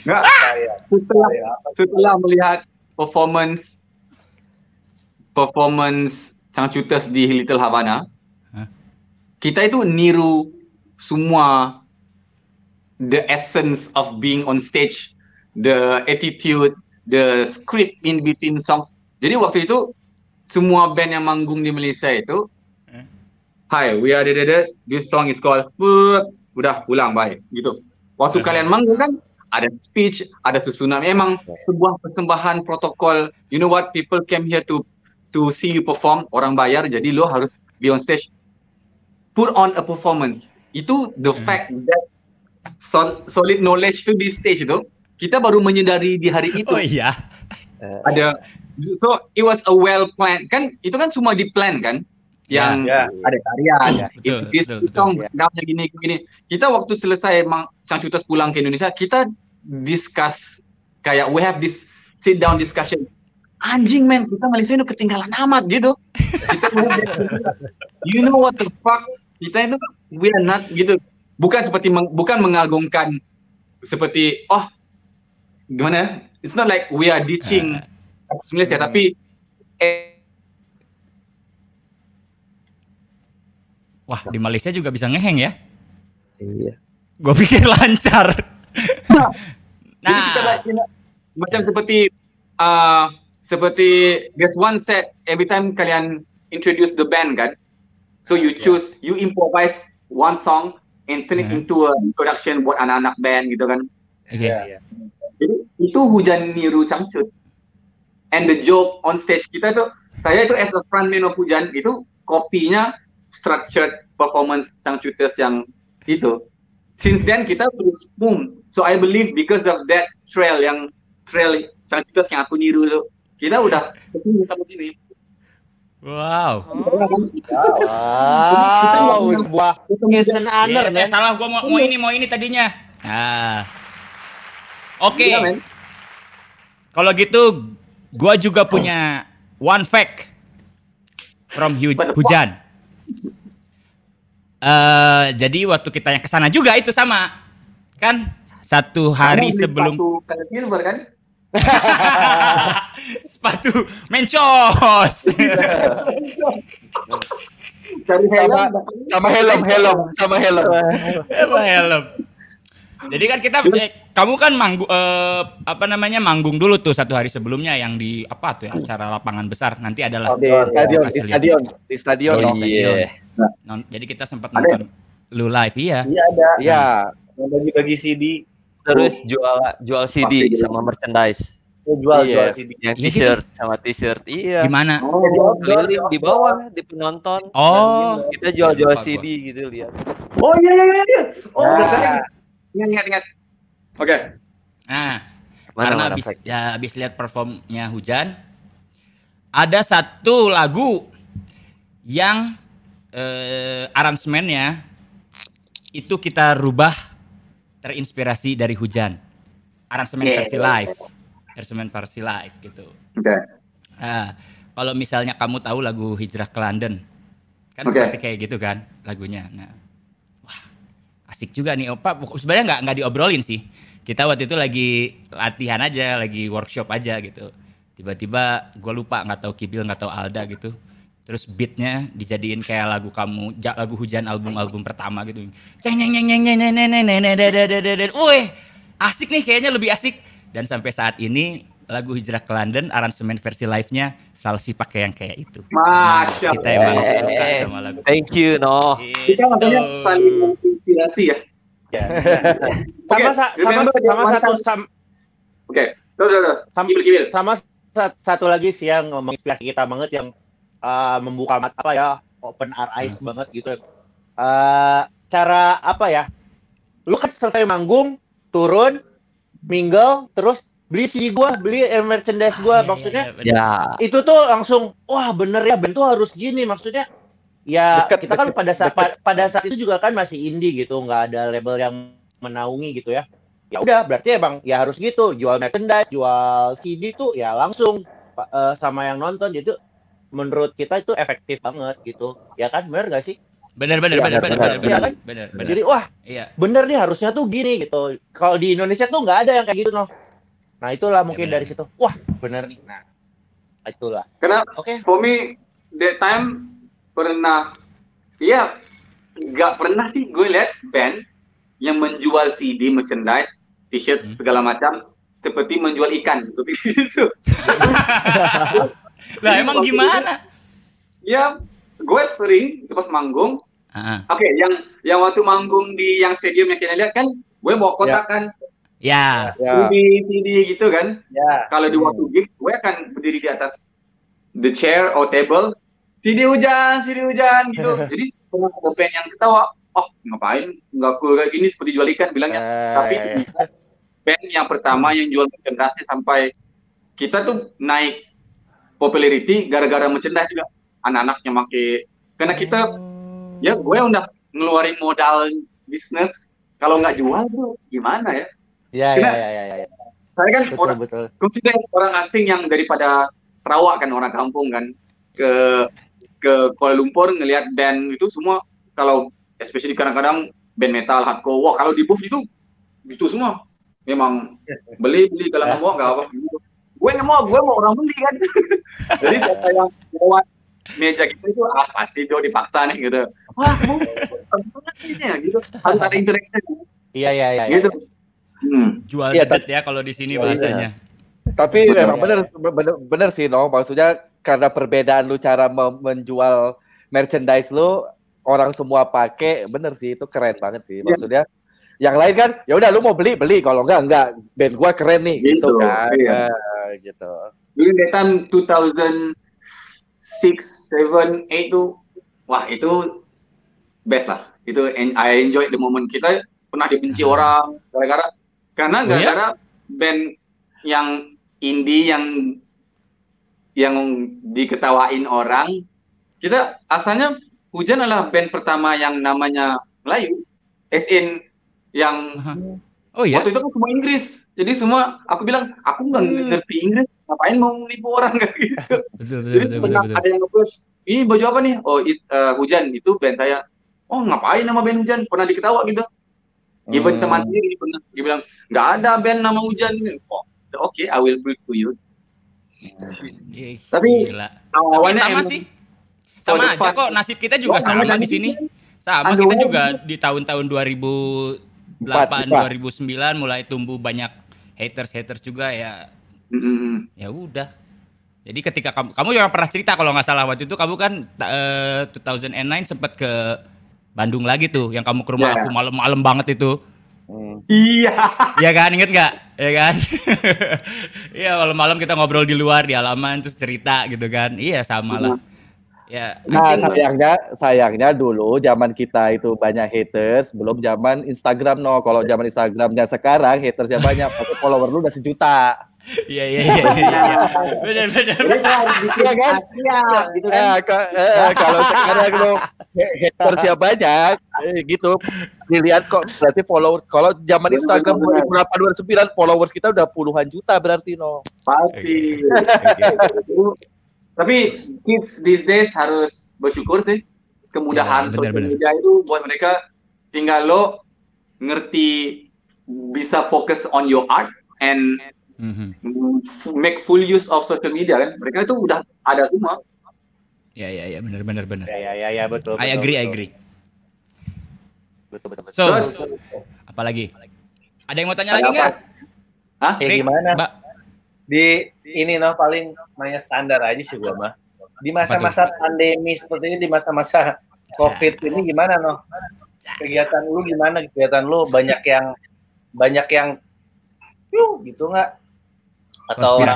Nggak. Setelah, setelah melihat performance performance Changchutas di Little Havana, Hah? kita itu niru semua the essence of being on stage, the attitude, the script in between songs. Jadi waktu itu semua band yang manggung di Malaysia itu, Hmm. Hi, we are the, the, the this song is called, udah pulang bye, gitu. Waktu Hmm. kalian manggung kan ada speech, ada susunan. Memang sebuah persembahan protokol. You know what? People came here to to see you perform. Orang bayar, jadi lo harus be on stage. Put on a performance. Itu the Hmm. fact that sol- solid knowledge to di stage itu kita baru menyadari di hari itu Oh iya. ada so it was a well planned kan itu kan semua di plan kan yang Ya, ada karya ada Betul, this betul, betul. song namanya gini gini kita waktu selesai emang Cangcutas pulang ke Indonesia kita discuss kayak we have this sit down discussion anjing men kita Malaysia itu ketinggalan amat gitu. Kita you know what the fuck? Kita itu we are not gitu. Bukan seperti meng- bukan mengagungkan seperti oh gimana it's not like we are ditching. Malaysia tapi eh, Wah, di Malaysia juga bisa ngeheng ya? Iya. Gue pikir lancar. Jadi kita nah, like, macam seperti uh, seperti there's one set every time kalian introduce the band kan. So you choose you improvise one song and turn it Mhm. into a introduction buat anak-anak band gitu kan. oke. ya. Jadi itu hujan niru cangcut. And the joke on stage kita tuh saya itu as a frontman of hujan itu kopinya structured performance cangcuters yang itu. Since then kita terus boom. So I believe because of that trail yang trail cangcuters yang aku niru tuh kita udah ketemu sama sini. Wow. Wow, sebuah it's an honor, Iya, eh, salah gua mau, mau ini mau ini tadinya. Nah. Oke. Iya, men. Kalau gitu gua juga punya one fact from hu- hujan. Eh jadi waktu kita yang ke sana juga itu sama. Kan satu hari sebelum kan? sepatu mencos. Cari Sama, helm. sama helm, helm, sama helm. Apa helm? Jadi kan kita eh, kamu kan manggung eh, apa namanya manggung dulu tuh satu hari sebelumnya yang di apa tuh ya, acara lapangan besar nanti adalah Di stadion, di stadion, di stadion. Oh, dong. iya. Non- jadi kita sempat Ada. nonton lu live iya. Iya ada. Iya, Yang bagi-bagi CD. Terus jual jual CD sama merchandise. Oh, jual jual Yes. CD. Yang Iya, t-shirt sama t-shirt. Iya. Gimana? Oh, Keliling di bawah di penonton. Oh, Kita jual-jual. CD gitu lihat. oh iya iya iya, iya. Oh, Nah. Ingat ingat ingat. Oke. nah Mana karena mana fact. ya habis lihat performnya hujan, ada satu lagu yang eh, aransemennya itu kita rubah terinspirasi dari hujan. Aransemen Yeah. versi live, aransemen versi live gitu. Oke. Nah, kalau misalnya kamu tahu lagu Hijrah ke London, kan Oke. seperti kayak gitu kan lagunya. Nah, wah asik juga nih Opa. Sebenarnya nggak nggak diobrolin sih. Kita waktu itu lagi latihan aja, lagi workshop aja gitu. Tiba-tiba gue lupa nggak tahu Kibil nggak tahu Alda gitu. Terus beatnya dijadiin kayak lagu kamu, lagu hujan album-album pertama gitu. Ceng ceng ceng ceng ceng ceng ceng ceng ceng ceng ceng ceng ceng. Wih, asik nih kayaknya lebih asik. Dan sampai saat ini lagu Hijrah ke London aransemen versi live-nya Salsi pakai yang kayak itu. Nah, Masya kita emang suka sama lagu. Thank you, no. Kita makanya saling menginspirasi ya. Sama sa- sama sama satu Oke. Kibil. sama sa- satu lagi sih yang menginspirasi kita banget yang uh, membuka mata apa ya open our eyes banget gitu. Uh, cara apa ya? Lu kan selesai manggung turun mingle terus beli CD gua beli merchandise gua. Maksudnya Iya, iya, Ya. itu tuh langsung wah bener ya band tuh harus gini. Maksudnya ya Deket, kita kan deket, pada saat pa- pada saat itu juga kan masih indie gitu nggak ada label yang menaungi gitu ya. Ya udah berarti emang ya harus gitu. Jual merchandise jual CD tuh ya langsung eh, sama yang nonton. Jadi menurut kita itu efektif banget gitu ya kan bener gak sih bener bener Iya, bener bener bener, bener bener. bener bener bener. jadi wah Iya. bener nih harusnya tuh gini gitu kalau di Indonesia tuh nggak ada yang kayak gitu noh nah itulah mungkin bener. dari situ wah bener nih nah itulah Karena oke for me that time pernah iya nggak pernah sih gue lihat band yang menjual CD, merchandise, t-shirt Hmm. segala macam seperti menjual ikan gitu. Lah emang gimana? ya, gue sering pas manggung. Ah, Oke, yang yang waktu manggung di yang stadium yang kita lihat kan, gue bawa kotak kan, ya. ya. CD, CD gitu kan. Ya. Kalau di waktu gig, gue akan berdiri di atas the chair or table, CD hujan, CD hujan gitu. Jadi band yang ketawa, oh ngapain nggak cool kayak gini seperti jual ikan bilangnya. Tapi Eh, band yang pertama yang jual merchandise sampai kita tuh naik popularity gara-gara merchandise juga. Anak-anaknya make. Karena kita ya gue udah ngeluarin modal bisnis kalau nggak jual tuh gimana ya? Ya ya Kena- ya ya ya. saya kan betul orang betul. consider orang asing yang daripada Sarawak kan orang kampung kan. Ke ke Kuala Lumpur ngelihat band itu semua kalau especially kadang-kadang band metal hardcore wah kalau di booth itu itu semua. Memang beli beli kalau nggak mau nggak apa gue nggak mau gue mau orang beli kan jadi siapa yang lewat meja kita itu ah pasti Jo dipaksa nih gitu wah mau ya gitu harus ada interaction iya iya iya gitu hmm. Jual Iya, dedet ya kalau di sini bahasanya. Tapi Betul, memang ya. bener, bener, bener sih, no. Maksudnya karena perbedaan lu cara me- menjual merchandise lu, orang semua pakai, bener sih itu keren banget sih. Iya. Maksudnya yang lain kan, ya udah lu mau beli beli, kalau enggak enggak. Band gua keren nih, gitu, Gitu, kan. iya. Nah, gitu. during that time 2006, 7, 8 tuh wah itu best lah. Itu en- I enjoy the moment kita pernah dibenci orang gara-gara karena Oh, ya? gara-gara band yang indie yang yang diketawain orang. Kita asalnya Hujan adalah band pertama yang namanya Melayu. As in yang oh iya? waktu itu kan semua Inggris. Jadi semua aku bilang aku nggak hmm. ngerti Inggris ngapain mau nipu orang? Kayak gitu. Betul, betul, jadi betul, betul, betul. ada yang ngobrol ini baju apa nih? Oh it, uh, hujan. Itu band saya oh ngapain nama band hujan? Pernah diketawa gitu. Even hmm. teman sendiri pernah. Dia bilang nggak ada band nama hujan. Oh, oke okay, I will prove to you. Tapi awalnya sama sih. Sama oh, aja kok nasib kita juga ya, sama, sama di sini. sama Aduh. kita juga di tahun-tahun 2000 8 2009 mulai tumbuh banyak haters haters juga ya mm. ya udah jadi ketika kamu kamu yang pernah cerita kalau nggak salah waktu itu kamu kan uh, 2009 sempat ke Bandung lagi tuh yang kamu ke rumah yeah. aku malam-malam banget itu Hmm. Iya. Iya kan, inget nggak? Iya kan? Iya malam-malam kita ngobrol di luar di halaman terus cerita gitu kan. Iya sama lah. Ya. Nah, sayangnya sayangnya dulu zaman kita itu banyak haters, belum zaman Instagram no. Kalau zaman Instagramnya sekarang hatersnya banyak, pasti follower lu udah sejuta. Iya iya iya iya. iya. Benar benar. Iya, guys. Asia gitu kan. Eh, ka- eh, kalau sekarang lu ha- hatersnya banyak, eh, gitu. Dilihat kok berarti follower kalau zaman Instagram 2008 2009 followers kita udah puluhan juta berarti no. Pasti. Oke. Tapi kids these days harus bersyukur sih kemudahan Ya, social benar-benar. media itu buat mereka tinggal lo ngerti bisa fokus on your art and Mhm. make full use of social media kan. Mereka itu udah ada semua. Ya ya ya benar benar benar. Ya ya ya ya betul. I betul, agree I betul. agree. Betul betul. betul. So, Terus apalagi? Ada yang mau tanya lagi Ada nggak? Hah? Ya gimana? Mbak, Di ini noh paling mainnya standar aja sih gua mah. Di masa-masa pandemi seperti ini, di masa-masa COVID ini gimana noh? Kegiatan lu gimana? Kegiatan lu banyak yang banyak yang yuh gitu nggak? Atau orang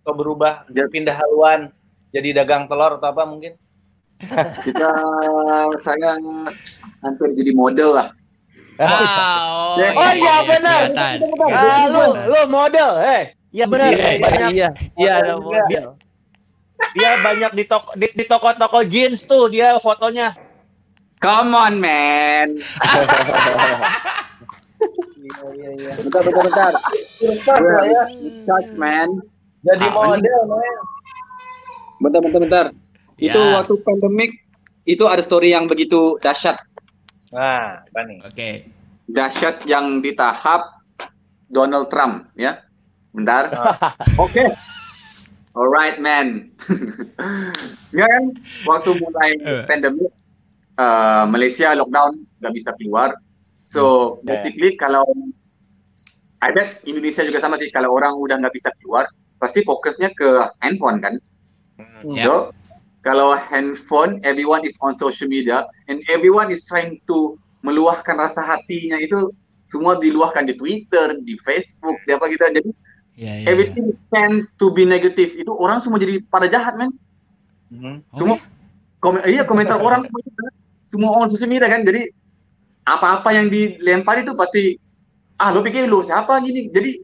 atau berubah Ya. pindah haluan jadi dagang telur atau apa mungkin? kita saya hampir jadi model lah. Ah, oh, Oh iya benar. lu lu model, eh. Iya benar. Iya, iya, banyak iya, iya ada model model. dia banyak di toko di, di toko-toko jeans tuh dia fotonya. Come on man. Iya, iya, iya. Bentar bentar bentar. Bentar lah ya. Touch man. Jadi Ah, model, men. Bentar bentar bentar. Itu Ya. waktu pandemik itu ada story yang begitu dahsyat. Nah, apa nih? Oke. Dahsyat yang di tahap Donald Trump ya. Bentar. Oke. Alright man. Nggak kan waktu mulai Eh. pandemik eh, Malaysia lockdown nggak bisa keluar. So Ya. basically kalau I bet Indonesia juga sama sih kalau orang udah nggak bisa keluar pasti fokusnya ke handphone kan. Ya. So, kalau handphone, everyone is on social media and everyone is trying to meluahkan rasa hatinya itu semua diluahkan di Twitter, di Facebook, di apa gitu. Jadi Ya, ya. everything tend to be negative. Itu orang semua jadi pada jahat, men. Mhm. Oh, semua- Komen, iya komentar orang semua semua on social media kan. Jadi apa-apa yang dilempar itu pasti ah lo pikir lo siapa gini. Jadi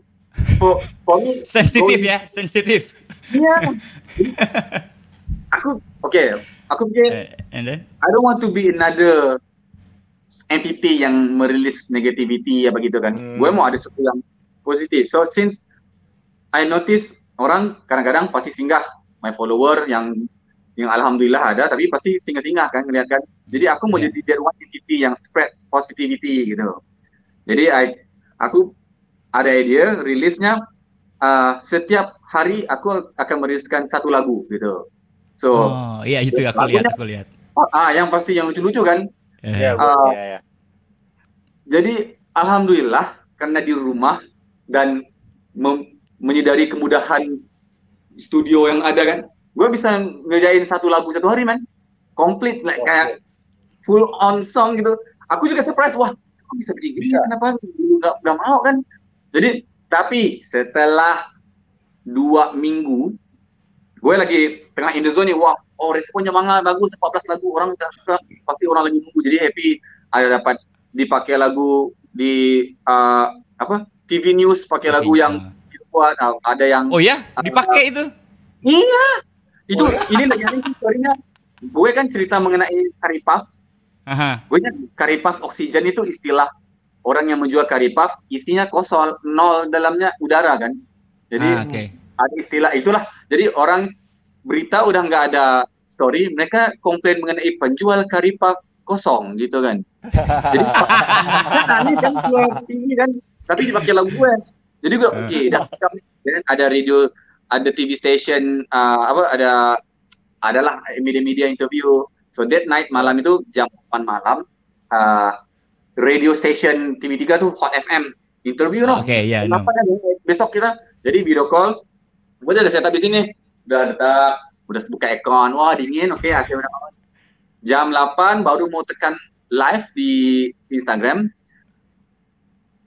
sensitif ya, sensitif. Iya. aku oke, aku pikir Eh, And then? I don't want to be another entity yang merilis negativity ya begitu kan. Hmm. Gue mau ada sesuatu yang positif. So since I notice orang kadang-kadang pasti singgah my follower yang yang alhamdulillah ada tapi pasti singgah-singgah kan ngeliat kan. Jadi aku mau Yeah. jadi that one entity yang spread positivity gitu. Jadi I aku ada ide rilisnya uh, setiap hari aku akan meriliskan satu lagu gitu. So Oh, iya itu aku lihat, aku lihat. ah yang pasti yang lucu-lucu kan. Eh, Iya, Ah. gua- iya, iya. Jadi alhamdulillah karena di rumah dan mem- menyadari kemudahan studio yang ada kan, gue bisa ngerjain satu lagu satu hari man, komplit like kayak full on song gitu. Aku juga surprise wah, aku bisa bikin gini Bisa. kenapa dulu nggak nggak mau kan? Jadi tapi setelah dua minggu, gue lagi tengah in the zone nih, wah, oh responnya banget bagus, 14 lagu orang udah suka, pasti orang lagi nunggu jadi happy. Ada dapat dipakai lagu di uh, apa TV news pakai lagu yang Ah. Buat ada yang Oh ya, dipakai itu. Iya. Itu ini lagi ini story-nya. Gue kan cerita mengenai curry puff. Aha. Gue nya curry puff oksigen itu istilah orang yang menjual curry puff isinya kosong, nol dalamnya udara kan. Jadi Ah, Oke. ada istilah itulah. Jadi orang berita udah nggak ada story, mereka komplain mengenai penjual curry puff kosong gitu kan. Jadi aneh kan tinggi kan, tapi dipakai lagu gue. Jadi gue oke, dah dan ada radio, ada TV station, uh, apa ada adalah media-media interview. So that night malam itu jam 8 malam, uh, radio station TV3 tuh Hot FM interview no. Oke, ya. no. Kenapa ada besok kita jadi video call. Gue udah setup di sini. Udah letak, udah buka account. Wah, dingin. Oke, hasil udah aman. Jam 8 baru mau tekan live di Instagram.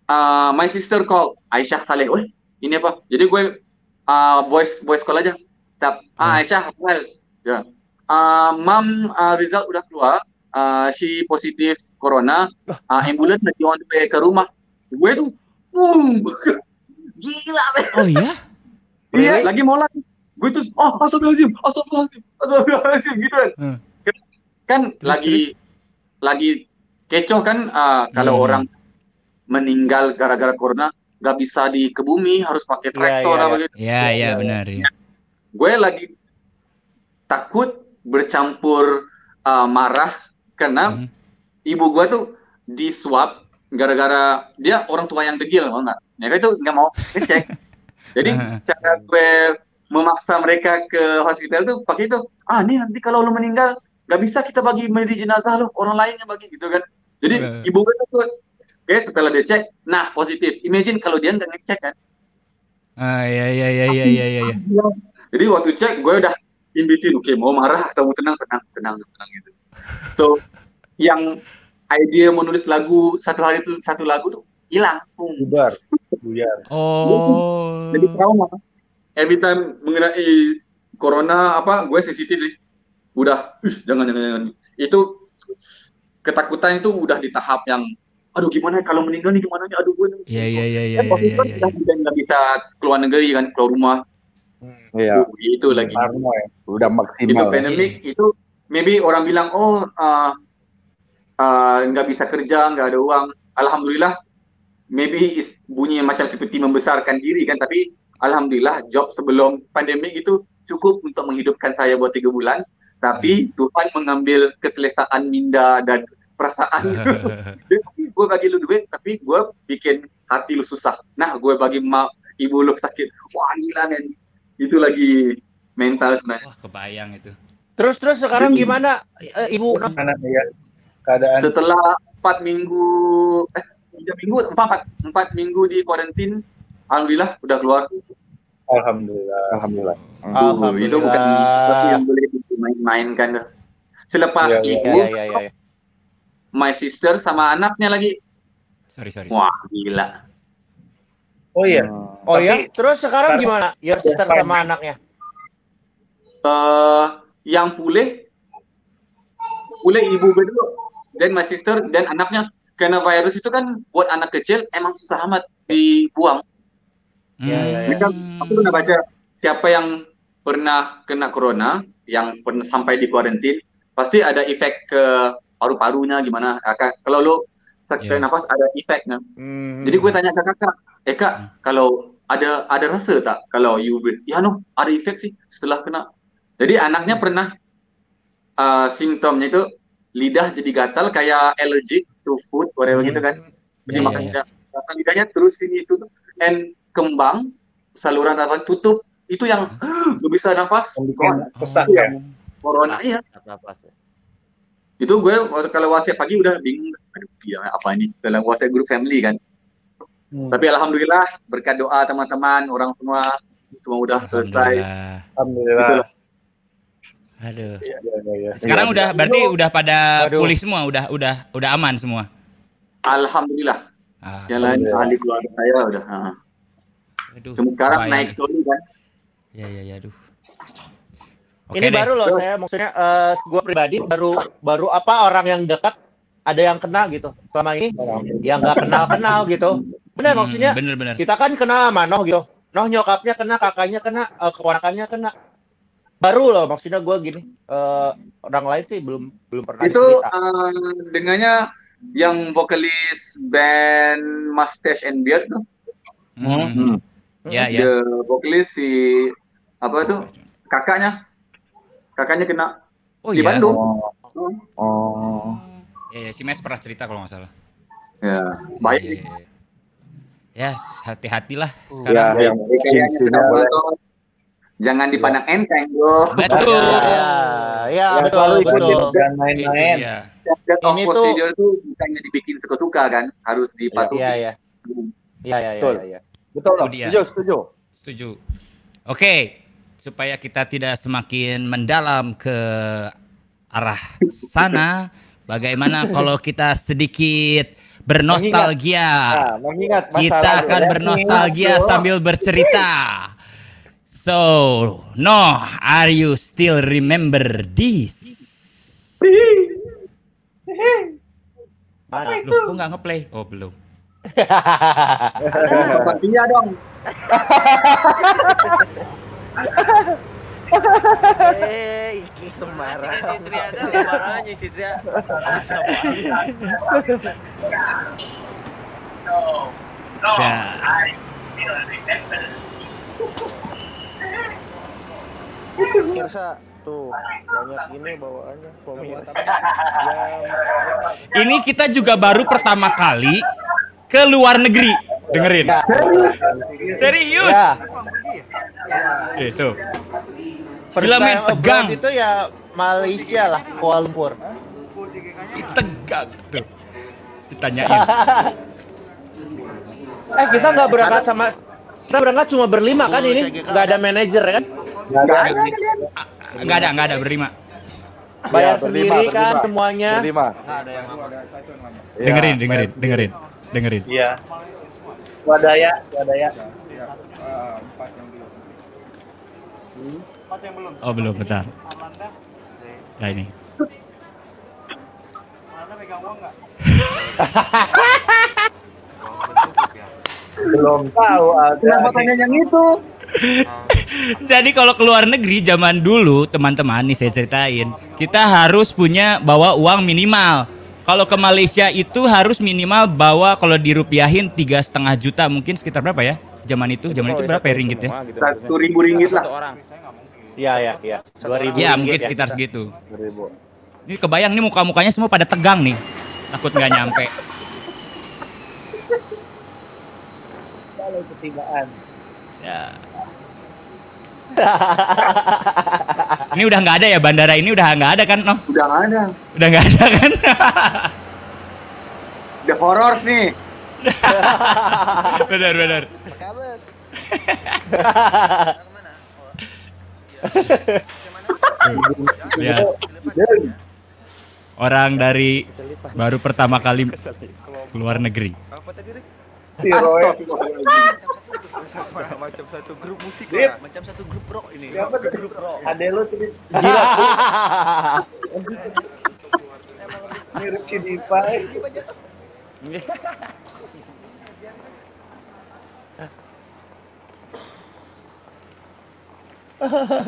Uh, my sister call Aisyah Saleh. Weh, ini apa? Jadi gue uh, voice voice call aja. Tap, ah, Aisyah, well, ya. Uh, mam uh, result udah keluar. Uh, she positif corona. Uh, ambulance lagi on the way ke rumah. Gue tuh, boom, gila men. Oh iya? Iya, lagi mau lagi. Gue tuh, oh, astagfirullahaladzim, astagfirullahaladzim, astagfirullahaladzim, gitu kan. Hmm. Kan Terus, lagi, lagi kecoh kan, uh, kalau Hmm. orang meninggal gara-gara corona, nggak bisa di ke bumi, harus pakai Iya, traktor iya, apa iya. gitu. Iya, iya benar ya. Gue lagi takut bercampur uh, marah karena Hmm. ibu gue tuh di swab gara-gara dia orang tua yang degil, mau nggak? Mereka itu nggak mau ngecek. Jadi cara gue memaksa mereka ke hospital tuh pakai itu. Ah, nih nanti kalau lu meninggal nggak bisa kita bagi medi jenazah lo, orang lain yang bagi gitu kan. Jadi ibu gue tuh Oke, setelah dia cek, nah positif. Imagine kalau dia nggak ngecek kan. Ah, iya, iya, iya, iya, iya, iya. Jadi waktu cek, gue udah in between. Oke, mau marah atau mau tenang, tenang, tenang, tenang gitu. So, yang ide menulis lagu satu hari itu satu lagu tuh hilang. Bubar buyar Oh. Jadi trauma. Every time mengenai corona apa, gue sensitif sih. Udah, "Ih, jangan, jangan, jangan. Itu ketakutan itu udah di tahap yang, aduh gimana kalau meninggal nih gimana nih, aduh gue nih. Iya, iya, iya, iya, Kan waktu iya, itu iya. kan udah nggak bisa keluar negeri kan, keluar rumah. Iya, Uh, itu lagi. Parno ya udah itu maksimal. pandemik itu maybe orang bilang oh uh, uh, nggak bisa kerja nggak ada uang alhamdulillah maybe is bunyi macam seperti membesarkan diri kan tapi alhamdulillah job sebelum pandemik itu cukup untuk menghidupkan saya buat tiga bulan tapi Tuhan mengambil keselesaan minda dan perasaan gue bagi lu duit tapi gue bikin hati lu susah nah gue bagi mak ibu lu sakit wah gila men itu lagi mental sebenarnya Wah, kebayang itu. Terus terus sekarang gimana eh, Ibu Noh? mana ya keadaan setelah empat minggu eh tiga minggu empat empat, minggu di karantin alhamdulillah udah keluar alhamdulillah Alhamdulillah. Alhamdulillah. Itu bukan sesuatu yang boleh dimain-mainkan selepas iya. ibu Iya iya iya. iya. My sister sama anaknya lagi. Sorry, sorry. wah gila. Oh iya. Oh Tapi ya, terus sekarang sekarang- gimana? Your sister sama anaknya? Eh, yang pulih pulih ibu gue dulu dan my sister dan anaknya. Karena virus itu kan buat anak kecil emang susah amat dibuang. Iya, iya, iya. Ini kan aku pernah baca siapa yang pernah kena corona, yang pernah sampai di kuarantin, pasti ada efek ke paru-parunya gimana. Akan- Kalau lo sakit Iya. nafas ada efeknya. Hmm. Jadi gue tanya ke kakak, eh kak, Hmm. kalau ada ada rasa tak kalau you breathe? Ya no, ada efek sih setelah kena. Jadi anaknya pernah uh, simptomnya itu lidah jadi gatal kayak allergic to food, whatever Hmm. gitu kan. Jadi Iya, makan iya, lidah, makan lidahnya terus sini itu tuh. and kembang saluran nafas tutup itu yang lu bisa nafas sesak Iya. ya corona iya sih? Itu gue kalau WhatsApp pagi udah bingung aduh dia apa ini dalam WhatsApp group family kan Hmm. tapi alhamdulillah berkat doa teman-teman orang semua semua udah selesai Alhamdulillah. alhamdulillah Aduh. ya, ya, ya. Sekarang udah berarti udah pada Aduh. pulih semua, udah udah udah aman semua. alhamdulillah Ah, yang lain Alhamdulillah. ahli keluarga saya udah ah. aduh. Cuma sekarang naik story kan Ya ya ya aduh. Oke Ini deh. baru loh saya maksudnya eh gua pribadi baru baru apa orang yang dekat ada yang kena gitu. Selama ini yang nggak kenal-kenal gitu. Benar Hmm, maksudnya bener bener. kita kan kena sama Noh gitu. Noh nyokapnya kena, kakaknya kena, eh, keponakannya kena. baru loh maksudnya gue gini eh, orang lain sih belum belum pernah Itu uh, dengannya yang vokalis band Mustache and Beard tuh. Hmm. Ya, ya. The vokalis si apa tuh kakaknya kakaknya kena Oh di iya. Bandung. Oh. Ya, ya, si Mes pernah cerita kalau nggak salah. Ya, baik. Ya, ya, ya. Ya, hati-hatilah Ya, sekarang. yang Jadi kayaknya. Jangan dipandang enteng, bro. Betul. Ya, ya Yang betul selalu ikutin betul. Jangan Itu main-main. That of Ini tuh- procedure tuh bukannya dibikin suka-suka kan, harus dipatuhi. Iya ya. Iya ya Betul. ya ya. Betul, setuju, setuju. Setuju. Oke, supaya kita tidak semakin mendalam ke arah sana, bagaimana kalau kita sedikit bernostalgia? Nah, mengingat masa Kita akan ya. bernostalgia Ingat, bro. sambil bercerita. So, no, are you still remember this? Mana? Loh, kok nggak ngeplay? Oh, belum. Bapak dia dong. Eh, ini Semarang. Si Tria ada marahnya si Tria. Bisa Ya. Mirsa tuh banyak ini bawaannya pemirsa. Ya, Ini kita juga baru pertama kali ke luar negeri. Dengerin. Serius. Ya, Itu. first Gila, men, tegang. Itu ya Malaysia lah, Kuala Lumpur. Tegang tuh. Ditanyain. Eh kita nggak berangkat sama kita berangkat cuma berlima kan ini nggak ada manajer kan Enggak ada, enggak ada berlima. bayar Ya, berlima, sendiri kan berlima. semuanya Berlima. Ya, Dengerin, dengerin, bayar sendiri. dengerin. Dengerin. Iya. Wadaya, wadaya. Oh, belum, bentar. Nah, ini. Belum tahu ada. Kenapa tanya yang itu? Jadi kalau ke luar negeri zaman dulu, teman-teman nih saya ceritain, kita harus punya bawa uang minimal. Kalau ke Malaysia itu harus minimal bawa kalau dirupiahin tiga setengah juta mungkin sekitar berapa ya? Zaman itu, zaman itu berapa ya ringgit ya? Semua gitu Satu ribu ringgit lah. Iya ya iya dua ribu Ya mungkin ya. sekitar segitu. Ini kebayang nih muka-mukanya semua pada tegang nih. Takut nggak nyampe. Kalau ketibaan. Ya. Ini udah nggak ada ya bandara ini udah nggak ada kan, noh? Udah nggak ada. Udah nggak ada kan? The horror nih. benar benar. Kabar? Ya. Orang dari baru pertama kali keluar negeri. Apa tadi Rik? Tiroe. Sama macam satu grup musik lah, macam satu grup rock ini. Siapa tuh grup rock? Ade lu tulis Gila. mirip si Dipa.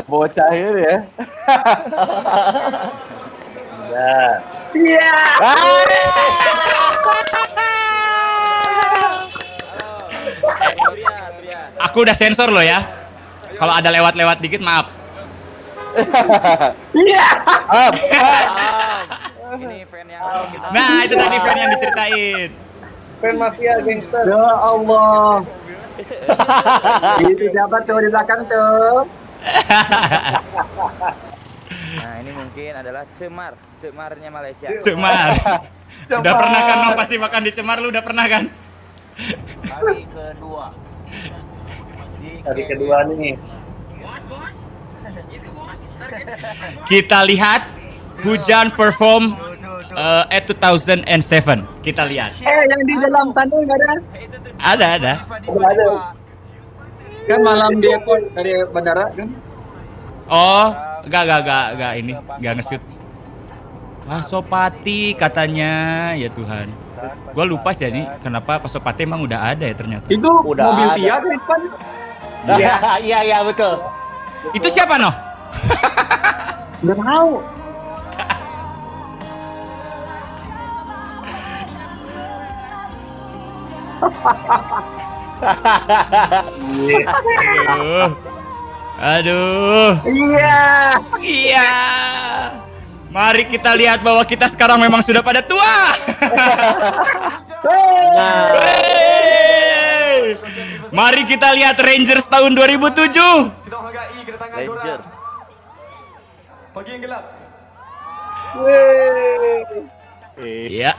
Bocah ini ya. Ya. Aku udah sensor loh ya. Kalau ada lewat-lewat dikit maaf. Nah itu tadi fan yang diceritain. Fan mafia gangster. Ya Allah. Itu siapa tuh di belakang tuh? Nah, ini mungkin adalah cemar, cemarnya Malaysia. Cemar. Udah pernah kan Nom pasti makan di Cemar lu udah pernah kan? Hari kedua. Di Hari kedua nih. Kita lihat hujan perform uh, at 2007. Kita lihat. Eh, yang di dalam tanah nggak ada? Ada ada. Ada. Kan malam di airport dari bandara kan? Oh, enggak enggak enggak enggak ini, enggak nge-shoot. Pasopati katanya, ya Tuhan. Gua lupa sih ini kenapa Pasopati emang udah ada ya ternyata. Itu Udah mobil ada. Fiat di depan. Iya iya iya betul. Itu siapa noh? Nggak tahu. Aduh. Aduh. Iya. Iya. Mari kita lihat bahwa kita sekarang memang sudah pada tua. Wey. Mari kita lihat Rangers tahun 2007. Ranger. Iya.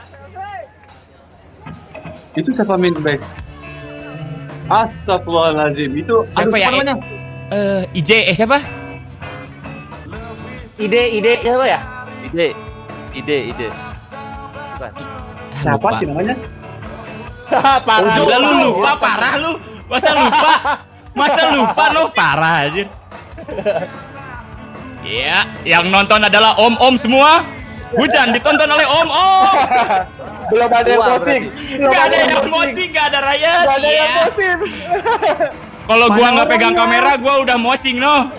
Itu siapa main baik? Astagfirullahaladzim. Itu Siapa aduh, ya? namanya? Eh, IJ eh siapa? Ide ide siapa ya? Ide. Ide, ide. Bukan. Siapa sih namanya? Parah. Gila lu lupa parah lu. Masa lupa? Masa lupa lo parah anjir. Iya, yang nonton adalah om-om semua. Hujan ditonton oleh om-om. Belum ada yang posting. Gak ada yang emosi, gak ada rakyat. Gak ada yang Iya. posting. Kalau gua nggak pegang kamera, gua udah mosing no.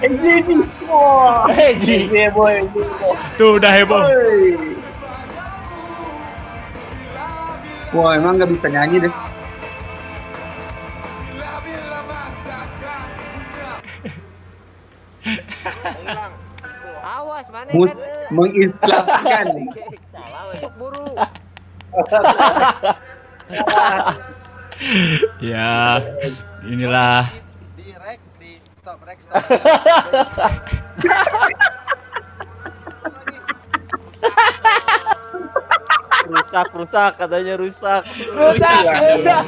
Eh, Ji. Iya boy. Tuh udah heboh. Wah, emang nggak bisa nyanyi deh. Awas mana Mus kan? Salah weh. buru. Ya, inilah Di rek, di stop rek, stop. Rusak, rusak katanya rusak. Rusak, rusak.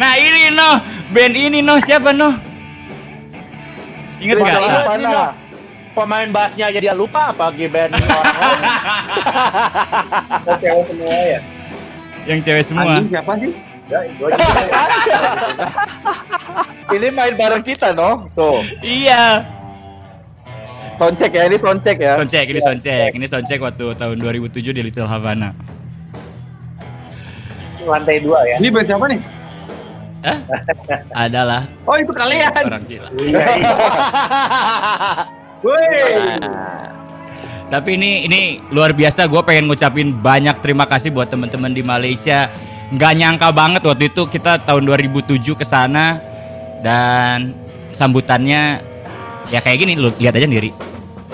Nah ini no, band ini no siapa no? Ingat nggak? iya. Pemain bassnya aja dia lupa apa band orang lain. Cewek semua ya. Yang cewek semua. Anjing siapa sih? Ya. Ini main bareng kita, no? Tuh. Iya. Soundcheck ya, ini soundcheck ya. Soundcheck, ini soundcheck, ini soundcheck waktu tahun 2007 di Little Havana. Lantai dua ya. Ini band siapa nih? Hah? Adalah Oh, itu kalian. orang gila. Iya, iya. Woi. Tapi ini ini luar biasa. Gue pengen ngucapin banyak terima kasih buat teman-teman di Malaysia. Nggak nyangka banget waktu itu kita tahun 2007 ke sana dan sambutannya ya kayak gini. Lu lihat aja sendiri.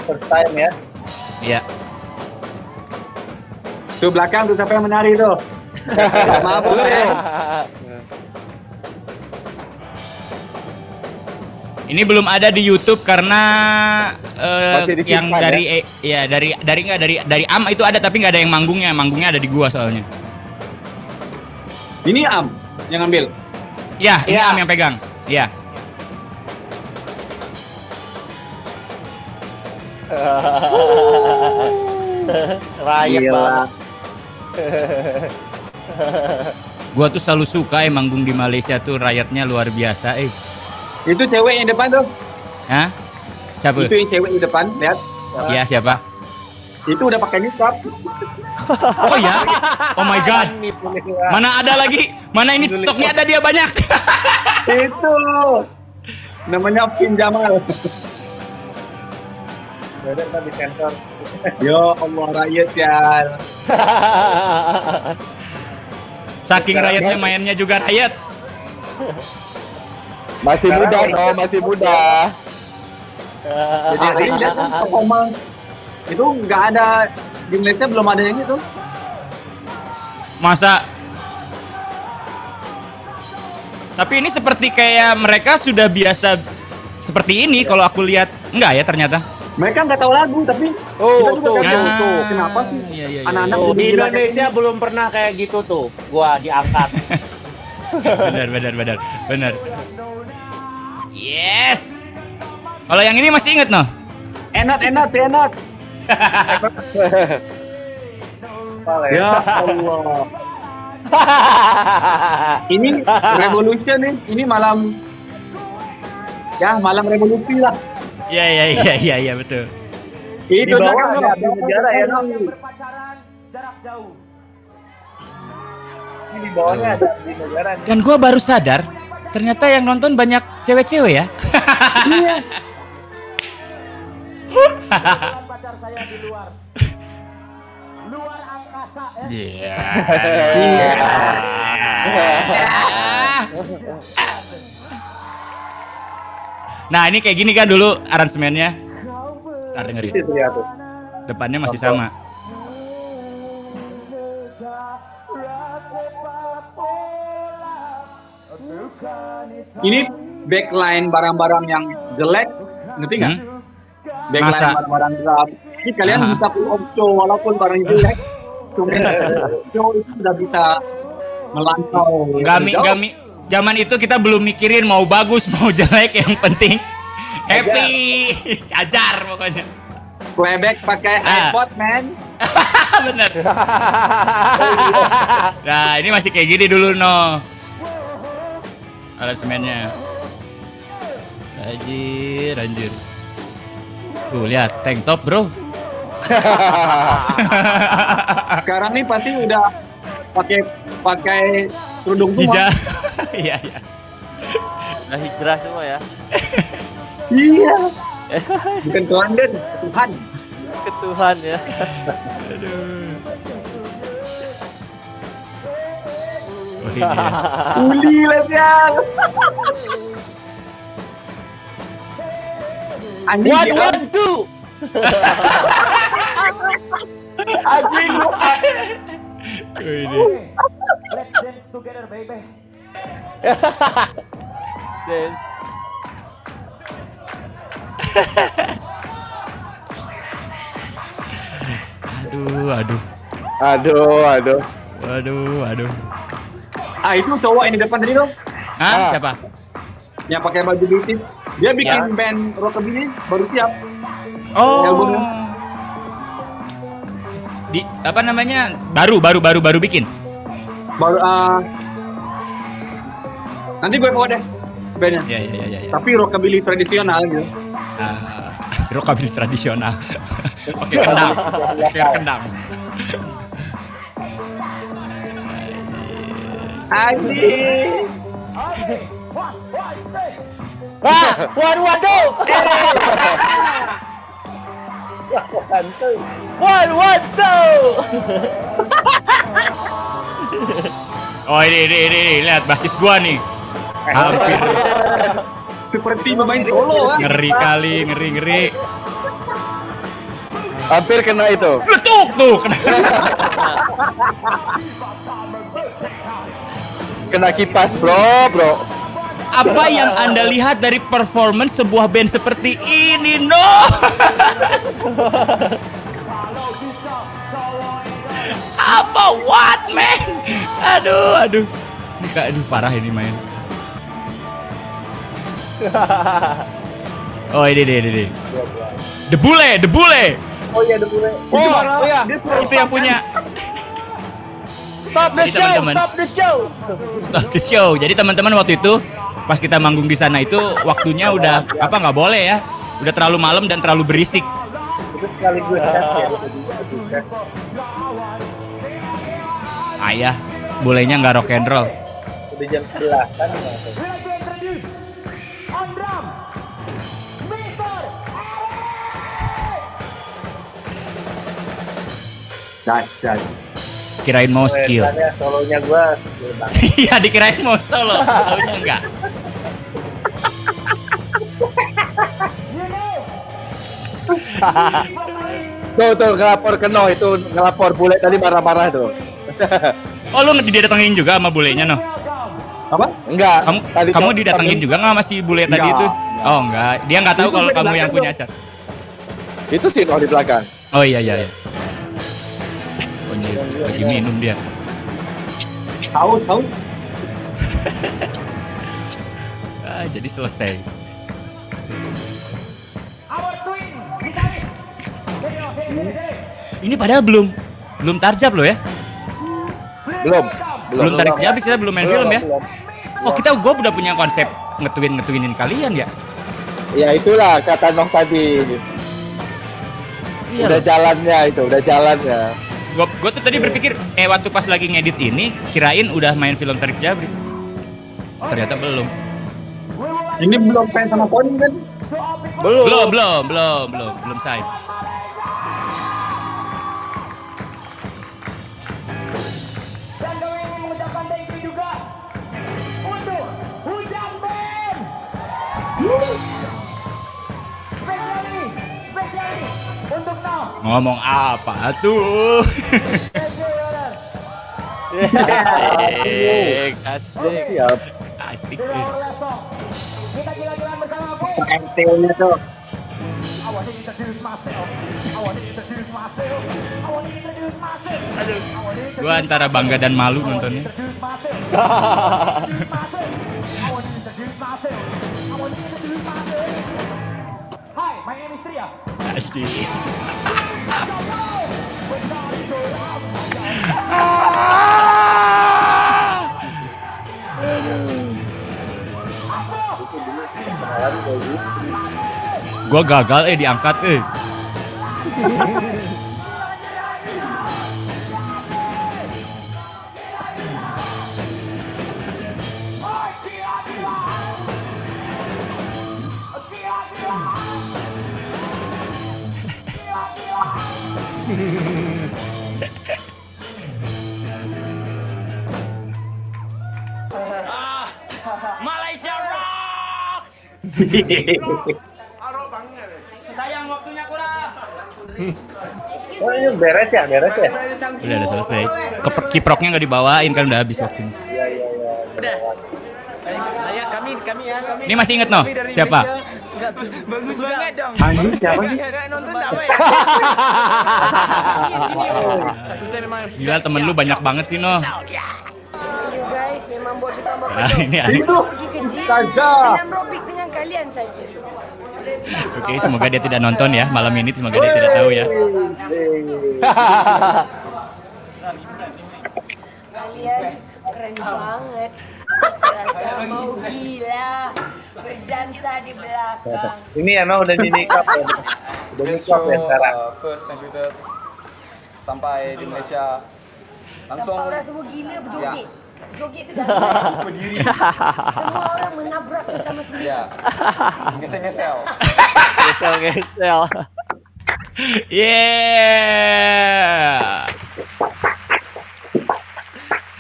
First time ya. Iya. Tuh belakang tuh siapa yang menari tuh? Maaf, ya. Ini belum ada di YouTube karena eh, Masih di yang Fitman, dari eh, ya dari dari nggak dari dari Am itu ada tapi nggak ada yang manggungnya. Manggungnya ada di gua soalnya. Ini Am yang ambil. Ya, ini Iya. Am yang pegang. Ya. Rakyat Gila. banget. Gua tuh selalu suka eh manggung di Malaysia tuh rakyatnya luar biasa eh. Itu cewek yang depan tuh. Hah? Siapa? Itu yang cewek di depan, lihat. Ya siapa? Itu udah pakai niqab. Oh ya? Oh my god. Mana ada lagi? Mana ini stoknya ada dia banyak. itu. Namanya Pin Jamal. Ntar. Ya Allah rakyat ya. Saking rakyatnya mainnya juga rakyat. Masih muda, no, masih muda. Jadi lihat kan performa itu nggak ada di Malaysia belum ada yang itu. Masa Tapi ini seperti kayak mereka sudah biasa seperti ini kalau aku lihat. Enggak ya ternyata. Mereka nggak tahu lagu tapi Oh, kita juga tuh, nggak tahu Ah, tuh kenapa sih iya, iya, iya. anak-anak Tuh, jadi di kayak Indonesia belum pernah kayak gitu tuh. Gua diangkat. benar benar benar benar. Yes. Kalau yang ini masih inget no? enak enak enak. Ya. Ya Allah. Ini revolution nih. Ini malam ya malam revolusi lah. Iya iya iya iya iya betul. Di Itu bawah jangan, ada abdi negara ya, no? Ini di bawahnya ada abdi negara. Dan gua baru sadar Ternyata yang nonton banyak cewek-cewek ya. Iya. pacar saya di luar. Luar angkasa ya. Iya. Nah ini kayak gini kan dulu aransemennya. Ntar dengerin. Ya tuh. Depannya masih sama. Ini backline barang-barang yang jelek, ngerti nggak? Hmm? Backline barang-barang gelap. Ini kalian Ah. bisa pull show walaupun barang jelek. Show itu sudah bisa melantau. Gami, jauh. gami. Zaman itu kita belum mikirin mau bagus mau jelek yang penting happy. Ajar pokoknya. Playback pakai Ah. iPod, man. Bener. Nah ini masih kayak gini dulu no. Aransemennya. Anjir, anjir. Tuh lihat tank top bro. Sekarang nih pasti udah pakai pakai kerudung semua. Hijau. Iya iya. Udah hijrah semua ya. Iya. Bukan ke London, ke Tuhan. Ke Tuhan ya. Oh, ini ya. Uli lah sial. Anjing One, one, two. Anjing ini. Let's dance together, baby. Dance. Aduh, aduh. Aduh, aduh. Aduh, aduh. Ah itu cowok yang di depan tadi tuh, Hah, Ah. siapa? yang pakai baju beauty. Dia bikin Ya. band rockabilly baru siap. Oh. Albumnya. Di apa namanya? Baru, baru, baru, baru bikin. Baru ah nanti gue bawa deh bandnya. Iya, iya, iya, iya. Tapi rockabilly tradisional gitu. Ah, rockabilly tradisional. Pakai kendang. Pakai kendang. Anjing. Wah, one, one, two. One, one, two. Oh, ini ini ini, ini. lihat basis gua nih. Hampir Seperti pemain solo kan. ngeri kali, ngeri ngeri. Hampir kena itu. Letuk tuh. kena. Kena kipas, bro, bro. Apa yang Anda lihat dari performance sebuah band seperti ini, no? Apa what, man? Aduh, aduh. Ini kak, aduh parah ini main. Oh ini ini deh. The Bule, The Bule. Oh iya, bule. Oh, oh ya. Itu yang punya Stop the Jadi show, teman-teman. stop the show. Stop the show. Jadi teman-teman waktu itu pas kita manggung di sana itu waktunya udah apa nggak boleh ya. Udah terlalu malam dan terlalu berisik. Itu sekaligus ya. Ayah, bolehnya nggak rock and roll. Udah jam 11 kan. To introduce on drum, Mr. Dahsyat. Kirain mau skill. Solonya gua skill banget. Iya dikirain mau solo, taunya enggak. Tuh, tuh, ngelapor ke Noh, itu ngelapor bule tadi marah-marah tuh. Oh lu didatengin juga sama bulenya no? Apa? Enggak. Kamu tadi kamu didatengin juga nggak sama si bule tadi Enggak. itu? Oh enggak, dia nggak tahu kalau kamu yang punya acar. Itu sih Noh di belakang. Oh iya iya iya. Oh, ini lagi minum dia. Tahu, tahu. Ah, jadi selesai. Ini padahal belum belum tarjab loh ya? Belum. Belum tarik jabrik kita belum main film ya? belum. Oh kita gue udah punya konsep ngetuin ngetuinin kalian ya? Ya itulah kata Noh tadi. Iya Udah jalannya itu, udah jalannya. Gue gue tuh tadi berpikir eh waktu pas lagi ngedit ini kirain udah main film tarik jabrik. Ternyata belum. Ini belum pen sama poni kan? Belum. Belum, belum, belum, belum, belum sign. Ngomong apa tuh? Asik, asik. Siap. Asik. MT-nya tuh. Gua antara bangga dan malu nontonnya. introduce myself. I want to introduce myself. I want to introduce myself. Hi, my name is Tria. Asik. Gua gagal eh diangkat eh. Malaysia rocks. Sayang waktunya kurang. Oh ini beres ya, beres ya. Udah udah selesai. Keper- kiproknya nggak dibawain kan udah habis waktunya. Saya kami kami ya kami. Ini masih inget no? Siapa? Indonesia. Enggak, bagus banget dong. Anjing siapa? Ada nonton tak apa ya? Kita memang Gila temen lu banyak banget sih no. You guys memang buat ditambah Nah, ini Itu pergi ke gym. Senam robik dengan kalian saja. Oke, semoga dia tidak nonton ya malam ini. Semoga dia tidak tahu ya. Kalian keren banget. Rasa mau gila. Berdansa di belakang. Ini emang udah di nikah ya. Udah nikah ya sekarang. uh, first shooters sampai di Malaysia langsung Sampai orang semua gila berjoget. Joget tu dah. berdiri. Semua orang menabrak bersama sendiri. Ya. Ngesel-ngesel. Ngesel-ngesel. Yeah.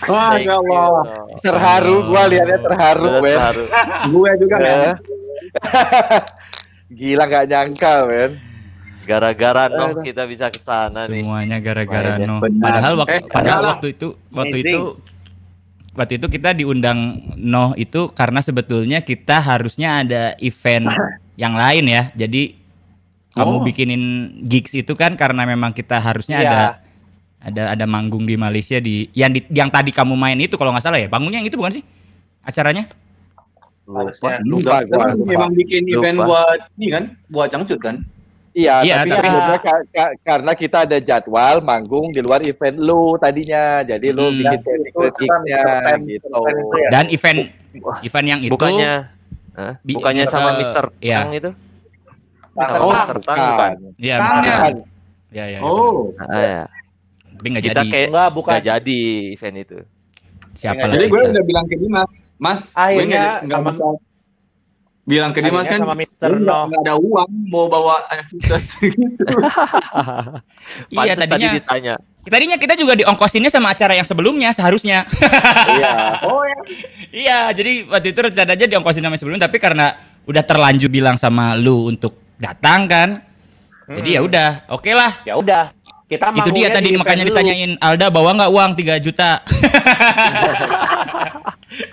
Wah, ya Allah. Terharu, gua lihatnya terharu, men. Gue juga kan. Eh. Gila nggak nyangka, men. Gara-gara noh kita bisa ke sana nih. Semuanya gara-gara Mainnya. no. Benar. Padahal waktu Eh, padahal waktu itu waktu Amazing. itu waktu itu kita diundang noh itu karena sebetulnya kita harusnya ada event yang lain ya. Jadi kamu Oh. bikinin gigs itu kan karena memang kita harusnya Iya. ada ada ada manggung di Malaysia di yang di, yang tadi kamu main itu kalau nggak salah ya. Bangunnya yang itu bukan sih? Acaranya? Lupa Kita gua. kan lupa. memang bikin event Lupa. buat ini kan, buat cangcut kan. Iya, Iya, tapi, tapi- sebelumnya ka- ka- karena kita ada jadwal manggung di luar event lu tadinya, jadi lu Hmm. bikin technical kan event- gitu. event itu ya. Dan event event yang itu Bukannya Hah? Bi- bukannya sama eh, Mister iya. Tang itu? Sama Tang. Mister Tang bukan? ya, bukan. ya, ya, ya, Oh. Ah, ya. Tapi nggak Kita jadi. kayak Enggak, bukan. nggak jadi event itu. Siapa Jadi Jadi lagi? gue kita? udah bilang ke Dimas, Mas, gue Akhirnya nggak bisa bilang ke Dimas kan, sama Mr. gue nggak ada uang mau bawa shooters gitu. Iya Pantes tadi tadinya ditanya. tadinya kita juga diongkosinnya sama acara yang sebelumnya seharusnya. Iya. Oh ya. iya, jadi waktu itu rencananya diongkosin sama yang sebelumnya tapi karena udah terlanjur bilang sama lu untuk datang kan. Jadi ya udah, oke lah. Ya udah. Kita Itu dia tadi di makanya dulu. ditanyain Alda bawa nggak uang 3 juta.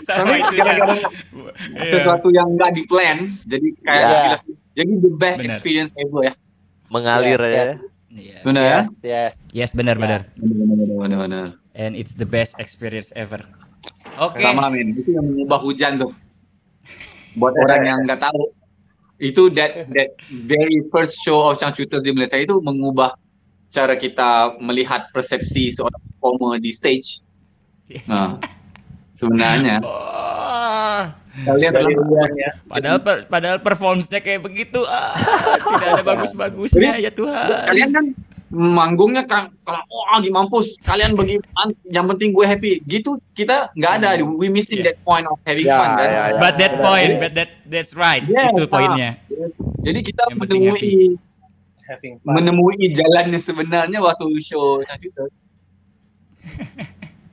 Tapi gara-gara Iya. sesuatu yang nggak di plan, jadi kayak Iya. gila sih. jadi the best Benar. experience ever ya. Mengalir Iya, ya. Iya. Benar ya? Yes, yes. Yes, benar benar. Benar, benar. And it's the best experience ever. Oke. Sama men, itu yang mengubah hujan tuh. Buat orang yang nggak tahu, itu that that very first show of Changcuters di Malaysia itu mengubah cara kita melihat persepsi seorang performer di stage. Nah, sebenarnya Oh, kalian duluan ya. padahal per- padahal performance-nya kayak begitu. Ah, tidak ada bagus-bagusnya ya Tuhan. kalian kan manggungnya kan kalau wah lagi mampus kalian bagi yang penting gue happy gitu kita nggak ada we missing that point of having Ya, fun kan ya, ya. But that point, but that that's right. Yeah, itu ah. poinnya. jadi kita Yang penting menemui Having fun. menemui jalannya sebenarnya waktu show Cangcuter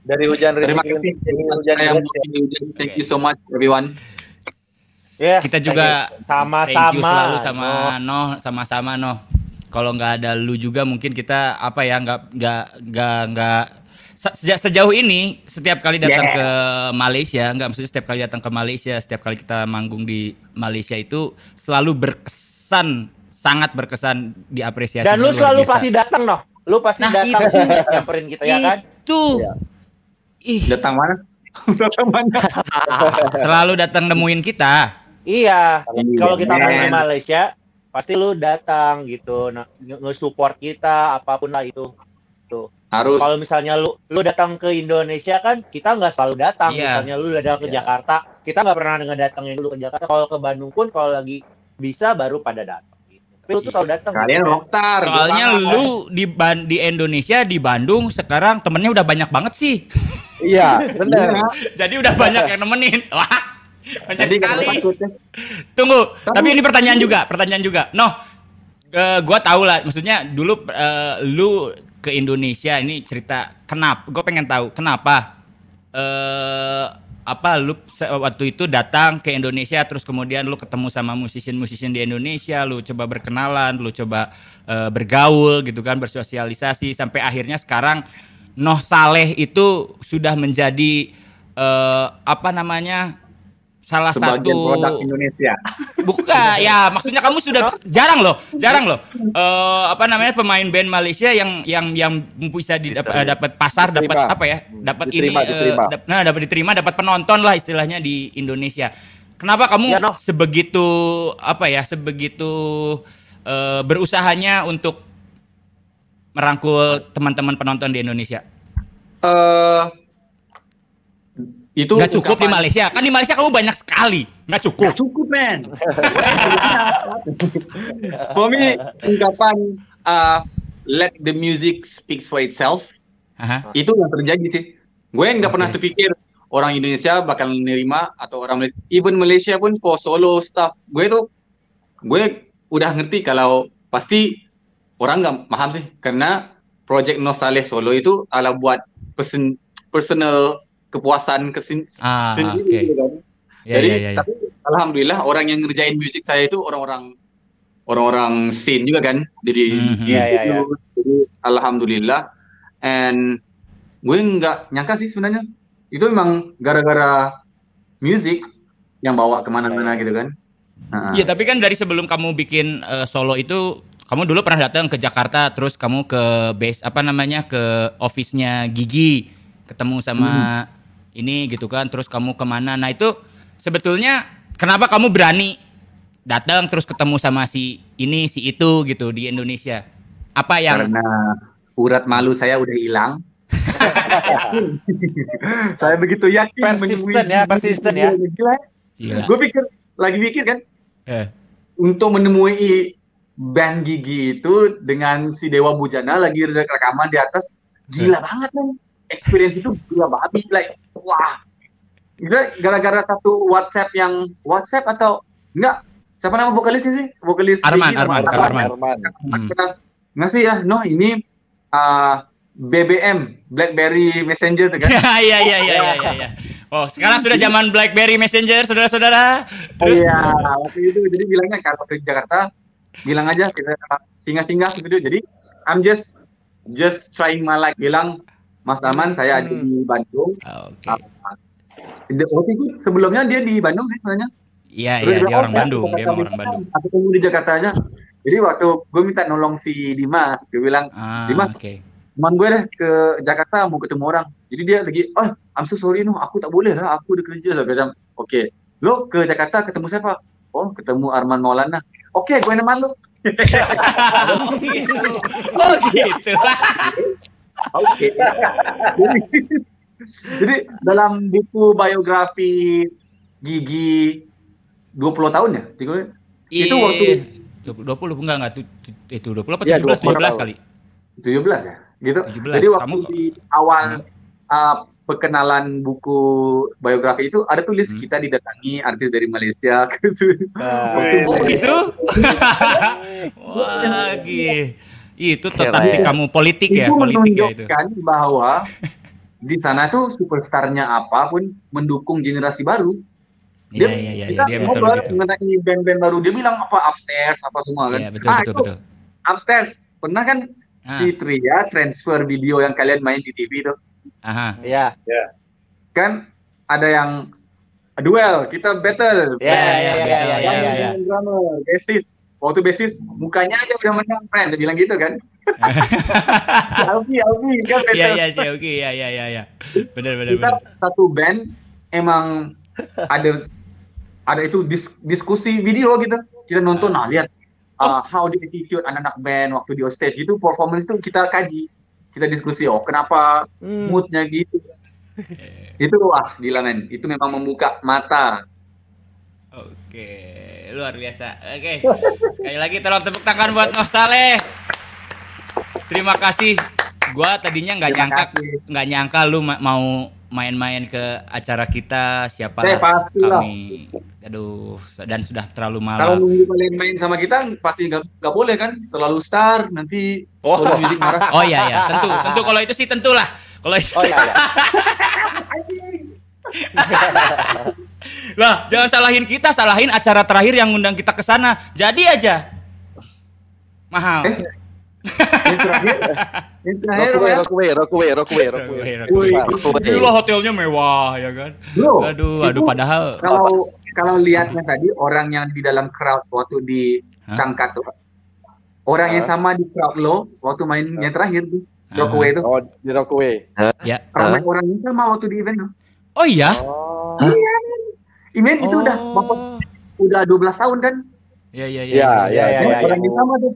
Dari hujan terima kasih jadi hujan saya deras ya. hujan. thank you so much everyone Ya, Kita juga sama-sama. thank you selalu sama Noh, sama-sama Noh. Kalau nggak ada lu juga mungkin kita apa ya nggak nggak nggak nggak se- sejak sejauh ini setiap kali datang Yeah. ke Malaysia nggak maksudnya setiap kali datang ke Malaysia setiap kali kita manggung di Malaysia itu selalu berkesan sangat berkesan diapresiasi Dan lu selalu biasa. pasti datang noh. Lu pasti Nah, datang itu. nyamperin kita ya kan? itu ih datang mana datang mana selalu datang nemuin kita Iya. Iya, Kalau kita main di Malaysia, pasti lu datang gitu, nge- nge-support kita apa pun lah itu. Tuh. harus Kalau misalnya lu lu datang ke Indonesia kan, kita nggak selalu datang. Iya. Misalnya lu datang ke Iya. Jakarta, kita nggak pernah ngedatengin dulu ke Jakarta. Kalau ke Bandung pun kalau lagi bisa baru pada datang. Tapi lu tuh selalu datang. kalian gitu. rockstar Soalnya lu di Ban- di Indonesia di Bandung sekarang temennya udah banyak banget sih. Iya, benar. Iya. Jadi udah banyak yang nemenin. Wah. Banyak jadi sekali. Tunggu, tapi ini pertanyaan juga, pertanyaan juga. Noh, eh, gua tahu lah, maksudnya dulu eh, lu ke Indonesia ini cerita kenapa? Gue pengen tahu kenapa eh apa lu waktu itu datang ke Indonesia terus kemudian lu ketemu sama musician-musician di Indonesia, lu coba berkenalan, lu coba eh, bergaul gitu kan, bersosialisasi sampai akhirnya sekarang Noh Saleh itu sudah menjadi eh, apa namanya? Salah sebagian satu produk Indonesia Bukan, ya maksudnya kamu sudah jarang loh, jarang loh. Eh apa namanya pemain band Malaysia yang yang yang bisa di- dap- eh, dapat pasar, dapat apa ya? Dapat ini eh, diterima. dap- nah dapat diterima, dapat penonton lah istilahnya di Indonesia. Kenapa kamu Ya, Noh. sebegitu apa ya? Sebegitu eh, berusahanya untuk merangkul teman-teman penonton di Indonesia? eh itu Nggak cukup di Malaysia. Kan di Malaysia kamu banyak sekali. Nggak cukup. Nggak cukup men for me ungkapan uh, let the music speaks for itself Aha. itu yang terjadi sih gue nggak pernah Oke. terpikir orang Indonesia bakal nerima atau orang Malaysia even Malaysia pun for solo stuff gue tuh gue udah ngerti kalau pasti orang nggak paham sih karena project Nosaleh solo itu adalah buat person, personal kepuasan kesin Ah, sendiri oke. gitu kan. Ya, Jadi ya, ya, ya. tapi alhamdulillah orang yang ngerjain musik saya itu orang-orang orang-orang scene juga kan. Jadi Mhm. di Iya, iya, iya. situ. Jadi alhamdulillah and gue nggak nyangka sih sebenarnya itu memang gara-gara musik yang bawa ke mana-mana gitu kan. Nah, Iya, tapi kan dari sebelum kamu bikin eh, solo itu kamu dulu pernah datang ke Jakarta, terus kamu ke base apa namanya ke office-nya Gigi, ketemu sama ini gitu kan, terus kamu ke mana? Nah itu sebetulnya kenapa kamu berani datang terus ketemu sama si ini si itu gitu di Indonesia? Apa yang karena urat malu saya udah hilang. saya begitu yakin Persisten ya, persisten ya. Gila. Gila. Gue pikir lagi mikir kan Eh. untuk menemui band Gigi itu dengan si Dewa Bujana lagi rek- rekaman di atas gila banget man experience itu gila banget like wah gara-gara satu WhatsApp yang WhatsApp atau enggak siapa nama vokalisnya sih vokalis Arman, Gigi, Arman, Kak Arman. Arman. Hmm. pernah ngasih ya no ini uh, BBM BlackBerry Messenger tuh kan Iya iya iya iya iya. iya. Oh, sekarang sudah zaman BlackBerry Messenger, saudara-saudara. Oh iya, waktu itu jadi bilangnya kan waktu di Jakarta bilang aja kita singgah-singgah ke studio. Jadi I'm just just trying my luck bilang Mas Aman saya ada di Bandung. Ah, Oke. Uh, waktu itu sebelumnya dia di Bandung sih sebenarnya. Iya iya dia bilang, orang "Oh, Bandung, aku dia orang Bandung. Aku tunggu di Jakarta aja. Jadi waktu gue minta nolong si Dimas, gue bilang, Ah, Dimas, oke. teman gue deh ke Jakarta mau ketemu orang. Jadi dia lagi, oh I'm so sorry no, aku tak boleh lah, aku udah kerja. So, macam, oke, lo ke Jakarta ketemu siapa? Oh, ketemu Arman Maulana. Oke, gue neman lo. Oh gitu. Oke. jadi, jadi dalam buku biografi Gigi 20 tahun ya? Tiga- Itu waktu Iya. 20 enggak enggak tu- tu- itu 20 apa Iya, 17 20 17 tahun. kali. 17 ya, gitu. 17. Jadi waktu Kamu- di awal uh, perkenalan buku biografi itu ada tulis Hmm. kita didatangi artis dari Malaysia. Oh gitu? Wah, gi- itu tuh taktik kamu politik ya, itu politik ya itu. menunjukkan bahwa di sana tuh superstarnya apa pun mendukung generasi baru. Iya iya iya, kita dia ngobrol gitu. mengenai band-band baru dia bilang apa upstairs apa semua kan. Iya betul ah, betul itu betul. upstairs pernah kan Ah. si Tria transfer video yang kalian main di TV itu Aha. Iya. kan ada yang duel kita battle. Iya, iya, iya, iya, iya, iya, iya. Waktu bassist mukanya aja udah menang friend, dia bilang gitu kan. Alfi, Alfi kan. Iya iya sih oke iya iya iya iya. Benar benar kita benar. satu band emang ada ada itu dis- diskusi video gitu kita nonton nah lihat uh, how the attitude anak-anak band waktu di stage gitu performance itu kita kaji kita diskusi oh kenapa Hmm. moodnya gitu itu wah gila men itu memang membuka mata Oke, luar biasa. Oke. Sekali lagi tolong tepuk tangan buat Noh Saleh. Terima kasih. Gua tadinya nggak nyangka nggak nyangka lu ma- mau main-main ke acara kita siapa Eh, kami. Aduh, dan sudah terlalu kalau malam. nunggu kalian main sama kita pasti nggak nggak boleh kan terlalu star nanti oh. marah Oh iya ya, tentu, tentu kalau itu sih tentulah. Kalau itu. Oh iya, iya. lah, jangan salahin kita, salahin acara terakhir yang ngundang kita ke sana. Jadi aja. Mahal. yang terakhir yang terakhir apa Rockaway? Rockaway, Rockaway, Rockaway, Rockaway. Wih, Rockaway. Gila hotelnya mewah ya kan. Bro, Aduh, aduh itu padahal kalau kalau lihatnya tadi orang yang di dalam crowd waktu di Hah? Cangkat tuh orang yang sama di crowd lo waktu main yang terakhir tuh Rockaway itu Oh, di Rockaway. ya. ramai orang yang sama waktu di event tuh Oh iya. Oh. iya event itu udah Oh. bapak udah 12 tahun kan Ya ya Iya, iya, iya, iya. orang yang sama tuh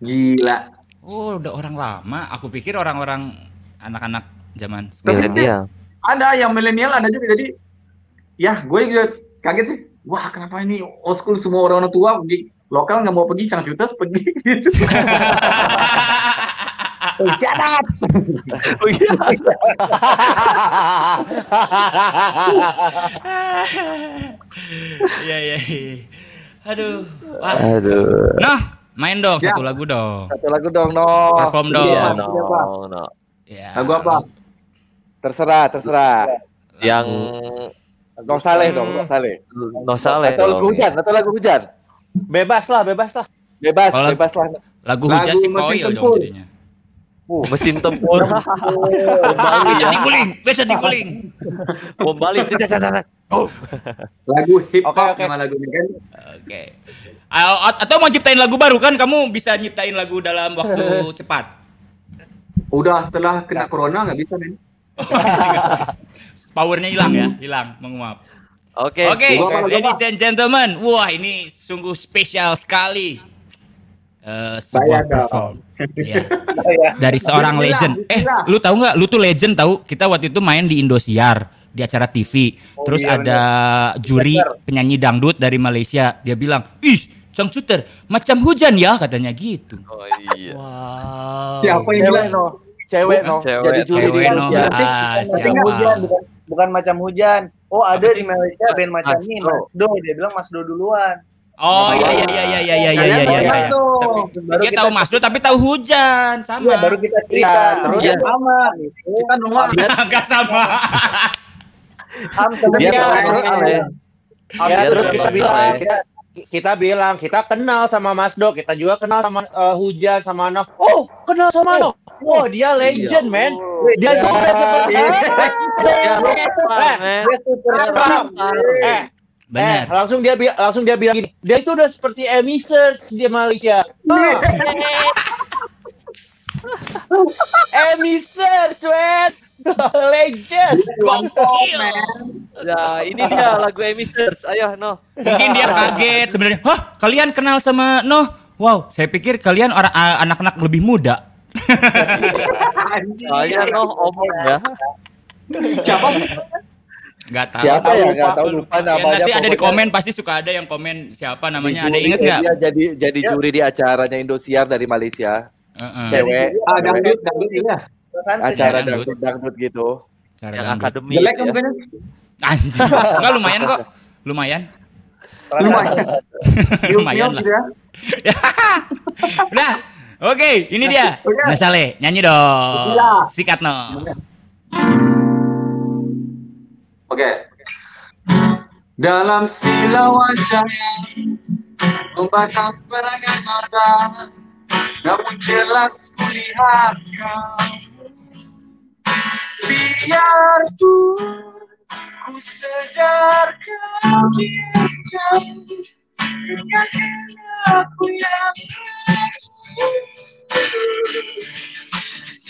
gila Oh, udah orang lama. Aku pikir orang-orang anak-anak zaman sekarang. Milenial. ada yang milenial ada juga jadi ya gue juga kaget sih wah kenapa ini old school semua orang tua pergi lokal nggak mau pergi cangcutas pergi gitu Oh, Jadat. Oh iya. Iya iya. iya. Aduh. Wah. Aduh. Nah, main dong Ya. satu lagu dong. Satu lagu dong, no. Perform dong. Iya, no, no. Ya. lagu apa Terserah, terserah. Yang Dong Saleh dong, Dong Saleh. no saleh Atau lagu hujan, atau lagu hujan. Bebas lah, bebas lah. Bebas, bebas lah. Lagu Lagu hujan sih koil dong tempur. Jadinya. Mesin tempur. Bom Bali Bisa ya. diguling, bisa diguling. Bom Bali. Tidak, tidak, tidak. Oh. lagu hip hop Oke, oke. nama lagunya kan Oke. A- Atau mau ciptain lagu baru kan? Kamu bisa nyiptain lagu dalam waktu cepat. udah setelah kena corona nggak bisa men Powernya hilang ya, hilang, menguap. Oke. Oke, Gua apa, gua ladies and gentlemen, wah ini sungguh spesial sekali. Eh, sebuah Bayar dong. perform. Iya. ya. Dari seorang Bismillah, legend. Eh, lu tahu nggak? Lu tuh legend tahu. Kita waktu itu main di Indosiar di acara TV. Oh, Terus iya, ada juri Bener. penyanyi dangdut dari Malaysia. Dia bilang, "Ih, Cang Suter, macam hujan ya," katanya gitu. Oh iya. Wow. siapa yang Cewek bilang no. Cewek no. Cewek, Jadi juri di Cewek no. Malaysia. Ah, hujan, bukan, bukan macam hujan. Oh ada Apa di? Malaysia band macam ini, Masdo. Masdo. Dia bilang Masdo duluan. Oh iya iya iya iya iya iya iya iya iya. iya. Dia kita- tahu Masdo tapi tahu hujan sama. Iya, baru kita cerita. Iya, terus iya. sama kita nongol Enggak sama. Am sama Iya, dia. Ya, terus kita bilang, Saleh. kita, kita bilang kita kenal sama Mas Do, kita juga kenal sama eh, Hujan sama Noh. Oh, kenal sama Noh. Wah, dia legend, man. Dia juga seperti Ya, Eh, Bang, eh. Benar. langsung dia langsung dia bilang gini, dia itu udah seperti Search di Malaysia. Oh. Search, man. legend. Gokil. Ya, ini dia lagu Search. Ayo, no. Mungkin dia kaget sebenarnya. Hah, kalian kenal sama Noh? Wow, saya pikir kalian orang anak-anak lebih muda. Soalnya no omong ya. siapa Gak tahu. Siapa ya? Nggak tahu, lupa Ya, namanya, nanti ada di komen pasti suka ada yang komen siapa namanya. Ada inget nggak? Dia jadi jadi juri di acaranya Indosiar dari Malaysia. Heeh. cewek Ah, dangdut, dangdut gitu ya. acara Dangdut. dangdut gitu Cara Yang dangdut. akademi Jelek itu ya. mukanya. Anjing. Enggak lumayan kok. Lumayan. Lumayan. lumayan lah. Ya. Udah. Oke, ini dia. Mas Saleh, nyanyi dong. Iya. Sikat no. Oke. Dalam silau wajahnya membatas perangai mata, namun jelas kulihat kau. Biarpun ku sedar kau Ingatkan aku yang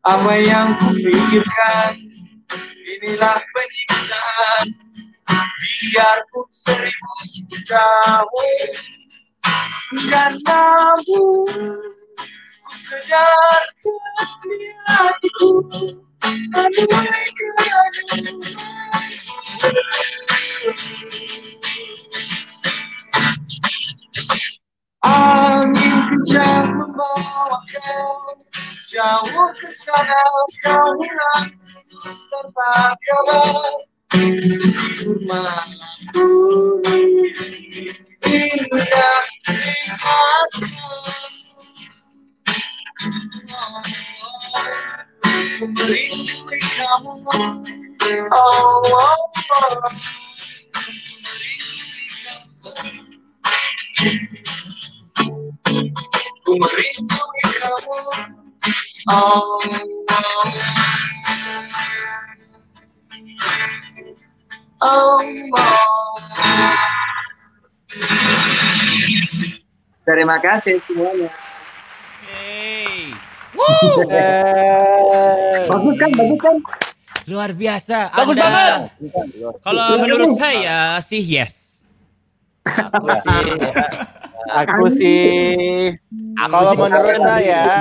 Apa yang kupikirkan? Inilah penyiksaan Biarpun seribu tahun Dan namun Ku sedar di hatiku Aduhai Angin kencang membawa kau jauh ke sana hilang tanpa kabar bumi indah Ku merindui kamu oh, oh, oh. Ku merindui kamu oh, oh. Oh, Terima kasih semuanya. Bagus kan, bagus kan? Luar biasa. Bagus Anda- banget. Kalau menurut saya sih yes. aku sih aku sih Kalau menurut saya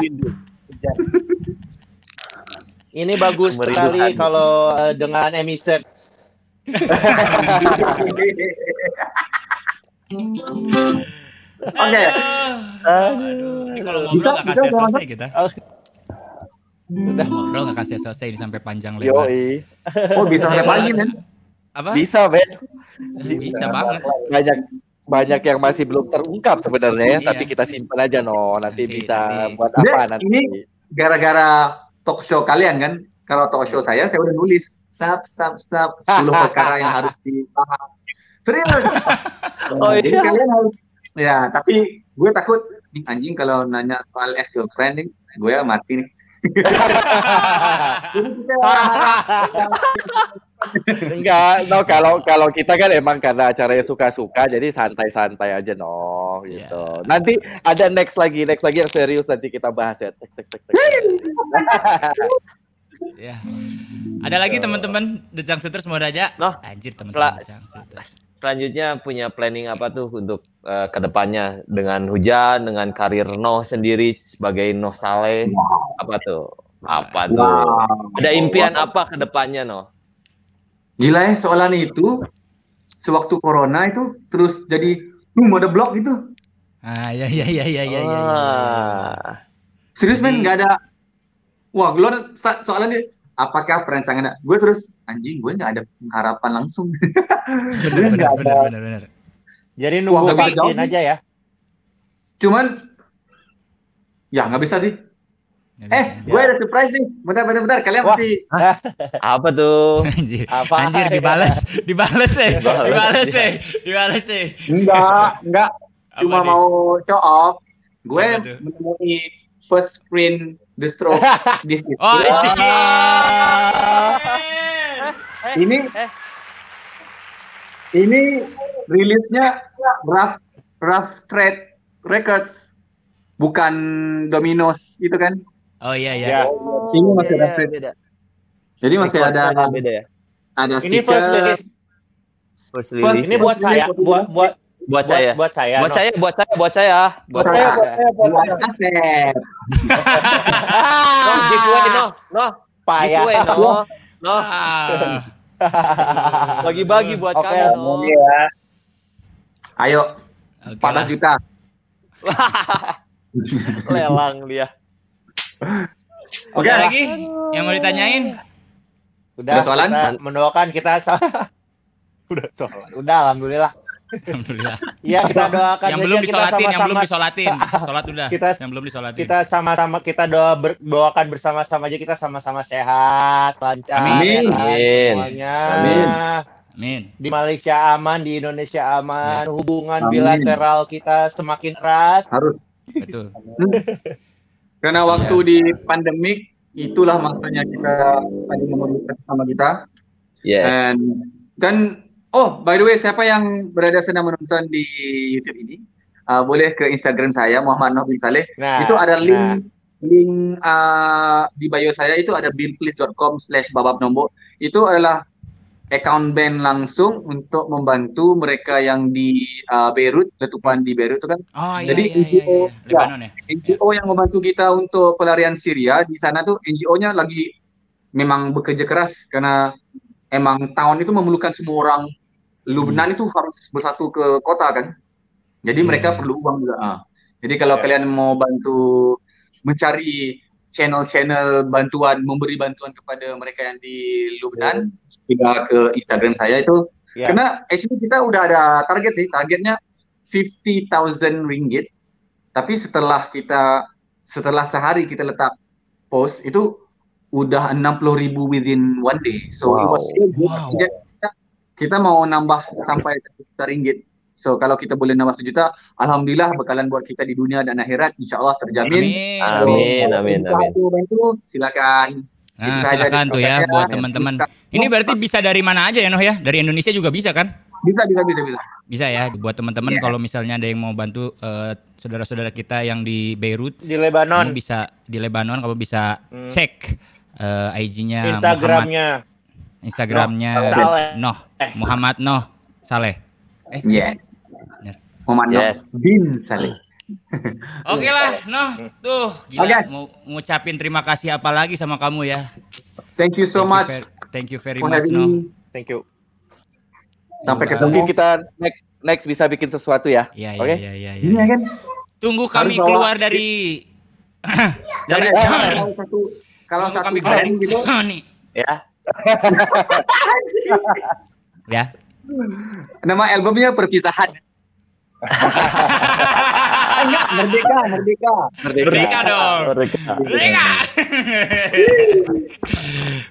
ini bagus Merindukan. sekali kalau eh, dengan Emi Search. Oke. Kalau ngobrol Bisa, nggak bisa, kasih selesai kita. Udah ngobrol nggak kasih selesai ini sampai panjang lebar. Yoi. Oh, bisa sampai pagi kan? Apa? Bisa, Ben. Bisa banget. Banyak banyak yang masih belum terungkap sebenarnya ya, Iya. tapi kita simpan aja no. Nanti, bisa buat Dek, apa nanti. ini gara-gara talk show kalian kan? Kalau talk show saya, saya udah nulis sub sub sub 10 perkara yang harus dibahas. Serius. Oh, Jadi iya. kalian harus ya, tapi gue takut "Nih, anjing kalau nanya soal ex girlfriend nih, gue mati nih. Jadi kita Enggak, no kalau kalau kita kan emang karena acaranya suka-suka jadi santai-santai aja no gitu. Nanti ada next lagi, next lagi yang serius nanti kita bahas ya. Tek, tek, tek, tek. Ya. Ada lagi teman-teman The Jungsters mau aja? Noh, Anjir Sel- teman-teman Jungsters. selanjutnya punya planning apa tuh untuk eh, ke depannya dengan hujan, dengan karir Noh sendiri sebagai Noh Saleh, apa tuh? Apa tuh? Wow. Ada impian apa ke depannya Noh? Gila ya soalan itu sewaktu corona itu terus jadi boom ada blog gitu. Ah, ya ya ya ya ya ya. ya. Ah. Serius men nggak ada. Wah, gue soalnya dia apakah perancangan gue terus anjing gue nggak ada harapan langsung. Bener bener bener ada. bener bener. Jadi nunggu vaksin aja ya. Cuman ya nggak bisa sih. Eh, gue ada surprise nih. Bentar, bentar, bentar. Kalian Wah. mesti Apa tuh? Anjir, Apa? anjir dibales, dibales eh, ya. eh, dibales eh. enggak, enggak. Apa Cuma nih? mau show off. Gue Apa menemui first print The Stroke di situ. Oh, iya. Ini ini rilisnya Rough Rough Trade Records bukan Domino's itu kan Oh iya Ya. iya. Ini masih ada Iya, free. beda. Jadi masih ada Kualitasnya beda ya. ada Ini first stiker. release. First First release. Ini ya. buat saya, buat buat buat saya. buat saya. Buat saya, buat saya, buat saya, buat Buat saya. saya. Buat Asep. No, giveaway no, no. Payah. Giveaway no, no. Bagi-bagi buat Oke. kami no. Iya. Ayo, 14 lah. juta. Lelang dia. Oke lagi yang mau ditanyain? Udah, Udah sholat? kita mendoakan kita udah sholat. Udah alhamdulillah. Alhamdulillah. Iya, kita doakan yang belum kita disolatin, yang belum sama-sama- disolatin. Sholat udah. Kita- yang belum disolatin. Kita sama-sama kita doa ber- doakan bersama-sama aja kita sama-sama sehat, lancar, Amin. Amin. semuanya. Amin. Amin. Di Malaysia aman, di Indonesia aman, hubungan Amin. bilateral kita semakin erat. Harus. Betul. Karena waktu di pandemik itulah masanya kita paling memerlukan sama kita. Yes. Dan dan oh by the way siapa yang berada sedang menonton di YouTube ini uh, boleh ke Instagram saya Muhammad Noh bin Saleh. Nah, itu ada nah. link link uh, di bio saya itu ada billplease.com slash babab nombok. Itu adalah account band langsung untuk membantu mereka yang di uh, Beirut, letupan di Beirut itu kan. Oh iya Jadi iya iya, NGO, iya. Lebanon ya. NGO yang membantu kita untuk pelarian Syria di sana tuh NGO-nya lagi memang bekerja keras karena emang tahun itu memerlukan semua orang Lubnan itu harus bersatu ke kota kan. Jadi Iya, mereka iya. perlu uang juga. Ah. Jadi kalau Ya. kalian mau bantu mencari channel-channel bantuan, memberi bantuan kepada mereka yang di Lubnan, tidak ke Instagram saya itu. Ya. Karena actually kita udah ada target sih, targetnya 50.000 ringgit. Tapi setelah kita setelah sehari kita letak post itu udah 60 ribu within one day. So it was so good. Wow. Kita, kita mau nambah sampai satu juta ringgit. So kalau kita boleh nambah sejuta, alhamdulillah bakalan buat kita di dunia dan akhirat insya Allah terjamin. Amin. Amin, amin, Kalau amin. bantu bantu silakan. Nah, silakan tuh ya buat teman-teman. Ini berarti bisa dari mana aja ya Noh ya? Dari Indonesia juga bisa kan? Bisa bisa bisa bisa. Bisa ya buat teman-teman Iya. kalau misalnya ada yang mau bantu eh, saudara-saudara kita yang di Beirut, Di Lebanon, bisa di Lebanon kamu bisa Hmm. cek eh, IG-nya Muhammad Instagramnya. Instagramnya Saleh. Noh Muhammad Noh Saleh. Eh, Yes. Bener. Noh Yes. bin Saleh. Oke lah, Noh, tuh gila Oke. mau ngucapin terima kasih apa lagi sama kamu ya. Thank you so Thank you much ver- thank you very much, Noh. Thank you. Sampai Iya. ketemu. Mungkin kita next next bisa bikin sesuatu ya. Iya, iya, Oke? iya, iya, iya. Ini ya kan? Tunggu kami bawa- keluar dari dari Eh, kalau satu kalau Tunggu satu kami keluar dari gitu, Sony. Ya. Ya. Nama albumnya perpisahan. Enggak, merdeka, merdeka. Merdeka dong. Mereka. Merdeka.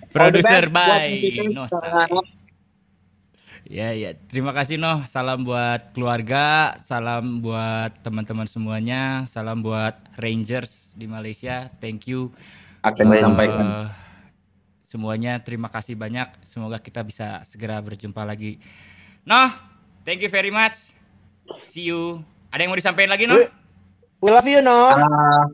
Producer by Noh Saleh. Ya ya, terima kasih Noh. Salam buat keluarga, salam buat teman-teman semuanya, salam buat Rangers di Malaysia. Thank you. Akan Keren. disampaikan. Eh, semuanya terima kasih banyak. Semoga kita bisa segera berjumpa lagi. Noh, thank you very much. See you. Ada yang mau disampaikan lagi, Noh? We love you, no. Ah,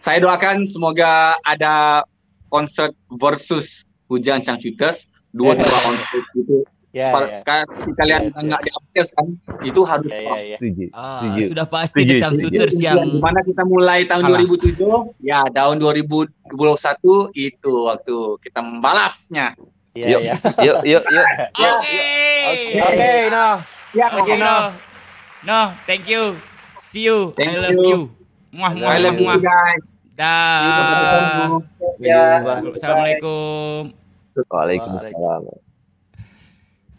saya doakan semoga ada konser versus Hujan Changcuters dua-dua konser itu. Ya, Separ- ya. kayak si kalian nggak di upstairs kan, itu harus Ya, ya, pas. ya. Setuju. Ah, Setuju. sudah pasti Setuju, setuju. Changcuters Yang yang di mana kita mulai tahun kalah. 2007, ya tahun 2021 itu waktu kita membalasnya. Iya, Yuk, iya. yuk, yuk, yuk. Oke. Oke, no. Ya, Oke, Noh. Noh, thank you. See you. Thank I love you. you. Muah, muah, I love muah, you muah. guys. Dah. Ya. Assalamualaikum. Waalaikumsalam.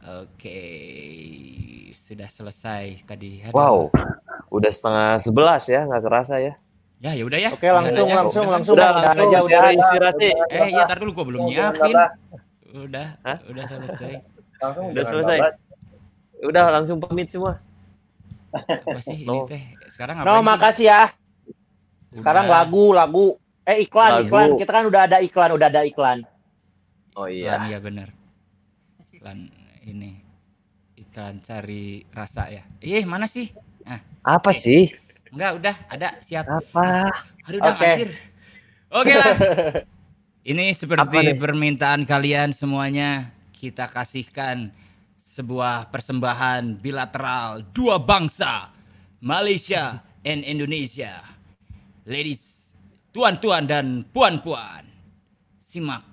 Oke, sudah selesai tadi. Aduh. Wow, udah setengah sebelas ya, nggak kerasa ya. Ya, ya udah ya. Oke, langsung, aja. langsung, Udahan. langsung, Udah, langsung aja, biar udah. inspirasi. Eh, iya, tar dulu gua belum nyiapin. Udah, Hah? udah selesai. Langsung Udah selesai. babat. Udah langsung pamit semua. Apa sih ini No. teh? Sekarang apa No, makasih ya. Sekarang lagu, lagu. Eh, iklan, Lagu. iklan. Kita kan udah ada iklan, udah ada iklan. Oh Iklan, iya. iya bener. Iklan ini. Iklan cari rasa ya. Ih, mana sih? Apa sih? Enggak, udah ada siap. Apa? Aduh, udah Oke. anjir. Oke lah. Ini seperti permintaan kalian semuanya kita kasihkan sebuah persembahan bilateral dua bangsa Malaysia and Indonesia. Ladies, tuan-tuan dan puan-puan. Simak,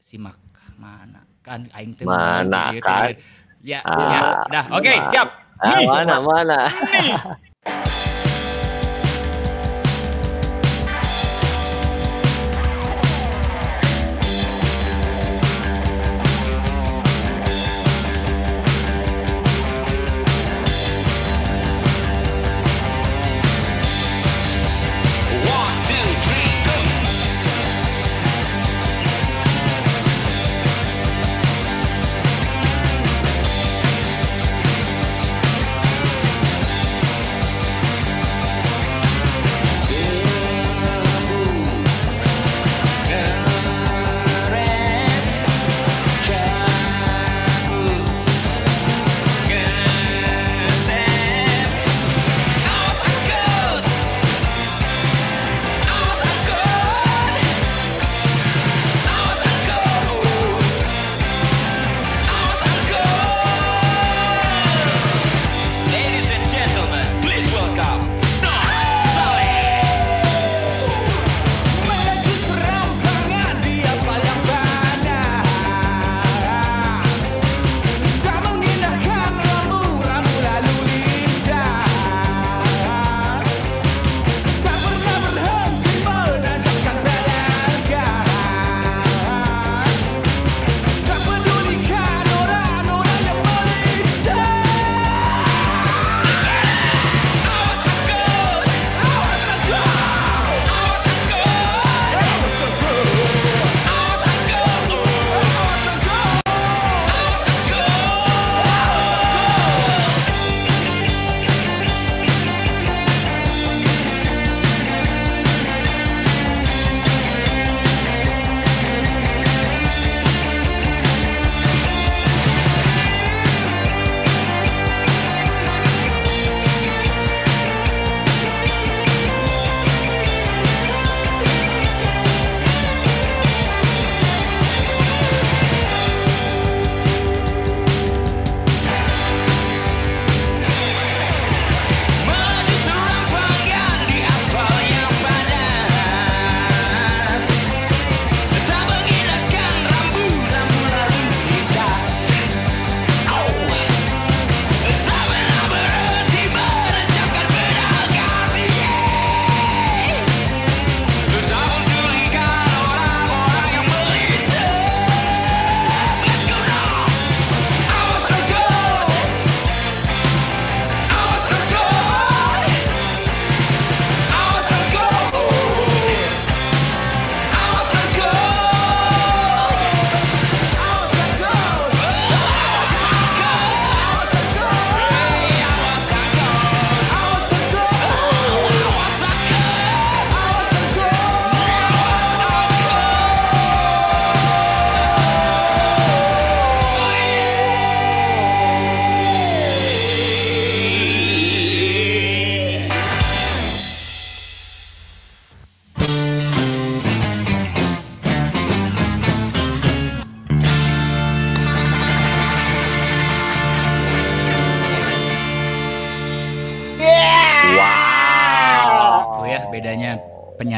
simak mana kan aing teh Mana gitu. kan? Ya, Ah, ya. Dah, oke, mana? siap. Ah, mana mana?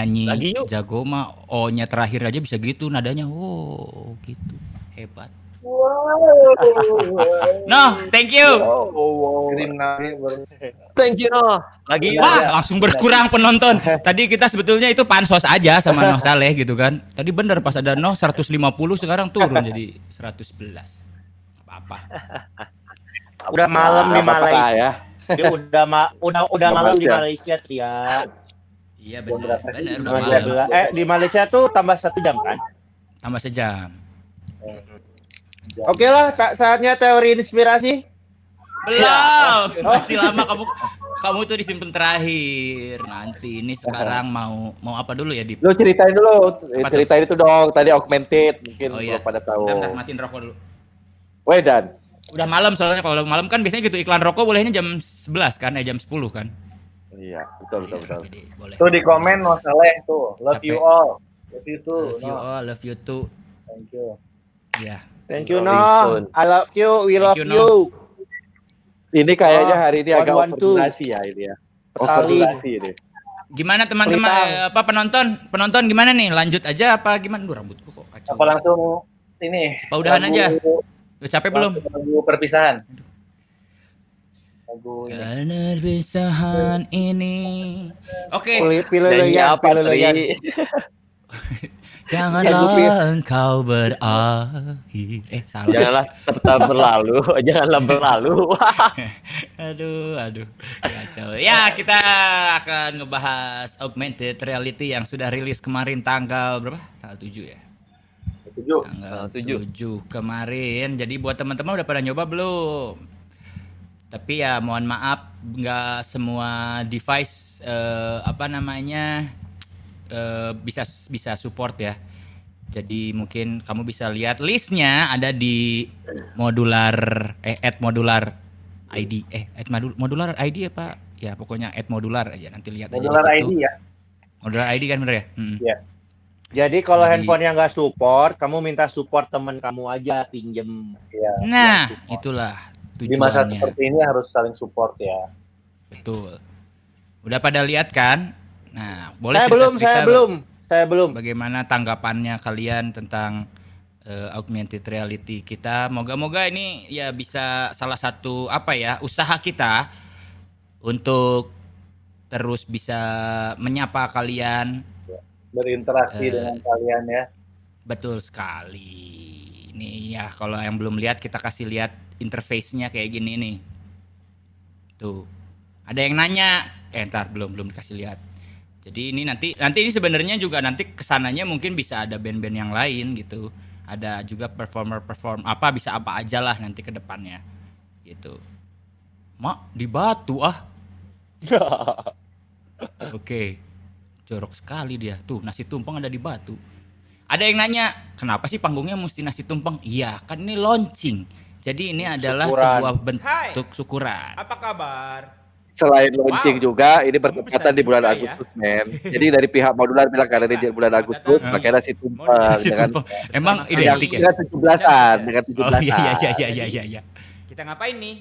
penyanyi Lagi yuk. jago mah O-nya terakhir aja bisa gitu nadanya. Wow, gitu. Hebat. No, thank you. Thank you Noh. Lagi. Wah, langsung berkurang penonton. Tadi kita sebetulnya itu pansos aja sama Noh Saleh gitu kan. Tadi bener pas ada Noh 150 sekarang turun jadi 111. Apa-apa. Udah malam di Malaysia. ya. Dia udah ma udah udah malam di Malaysia. Malaysia, Tria. Iya benar. Benar. 12. Eh di Malaysia tuh tambah satu jam kan? Tambah sejam. Oke lah, tak saatnya teori inspirasi. Belum. Masih lama kamu kamu tuh disimpan terakhir. Nanti ini sekarang mau mau apa dulu ya di Lu ceritain dulu, Apa tuh? ceritain itu dong. Tadi augmented, mungkin Oh, iya. belum pada tahu. Bentar, bentar, matiin rokok dulu. Wedan. Udah malam soalnya kalau malam kan biasanya gitu iklan rokok bolehnya jam 11 kan, eh jam 10 kan. Iya, betul betul betul. Jadi boleh. Tuh di komen Mas Saleh tuh. Love Sampai- you all. Love you too. Love you No. all, love you too. Thank you. Ya. Thank you. Stone. I love you. We Thank love you, you. Noh. Ini kayaknya Oh, hari ini agak one, one, two. overdurasi ya ini ya. Petali. Overdurasi ini. Gimana teman-teman eh, apa penonton? Penonton gimana nih? Lanjut aja apa gimana? Duh rambutku kok kacau. Apa langsung ini? Apa udahan lagu- aja? Udah capek belum? Lagu, perpisahan. Lagu ini. Karena perpisahan ini. Oke. Pilih pilih Leyan, apa. Janganlah engkau berakhir. Eh salah. Janganlah tetap berlalu, janganlah berlalu. aduh, aduh. Kacau. Ya, kita akan ngebahas augmented reality yang sudah rilis kemarin tanggal berapa? Tanggal 7 ya. Tujuh. Tanggal Tanggal 7 kemarin. Jadi buat teman-teman udah pada nyoba belum? Tapi ya mohon maaf nggak semua device eh, apa namanya eh, bisa bisa support ya. Jadi mungkin kamu bisa lihat listnya ada di modular eh at modular ID eh at modul- modular ID apa? Ya pokoknya at modular aja nanti lihat aja Modular situ. ID ya. Modular ID kan bener ya? Hmm. Jadi kalau Jadi- handphone yang nggak support, kamu minta support temen kamu aja pinjem. Ya. Nah, itulah Di masa tujuannya. seperti ini harus saling support ya. Betul. Udah pada lihat kan? Nah, boleh saya belum, saya belum, saya belum. Bagaimana tanggapannya kalian tentang eh, augmented reality kita? Moga-moga ini ya bisa salah satu apa ya usaha kita untuk terus bisa menyapa kalian. Berinteraksi Eh. dengan kalian ya. Betul sekali. Ini ya kalau yang belum lihat kita kasih lihat interface-nya kayak gini nih. Tuh. Ada yang nanya, eh ntar belum belum dikasih lihat. Jadi ini nanti nanti ini sebenarnya juga nanti ke sananya mungkin bisa ada band-band yang lain gitu. Ada juga performer perform apa bisa apa aja lah nanti ke depannya. Gitu. Mak di batu ah. Oke. Jorok sekali dia. Tuh nasi tumpeng ada di batu. Ada yang nanya, kenapa sih panggungnya mesti nasi tumpeng? Iya, kan ini launching. Jadi ini adalah Syukuran. sebuah bentuk syukuran. Apa kabar? Selain launching Wow. juga, ini bertepatan di bulan juga ya. Agustus, men. Jadi dari pihak modular bilang karena di bulan Agustus, makanya nasi Nasi tumpeng dengan tumpeng. Emang Bersama dengan identik ya? dengan 17-an, dengan 17-an. Oh iya iya iya iya iya iya. Kita ngapain nih?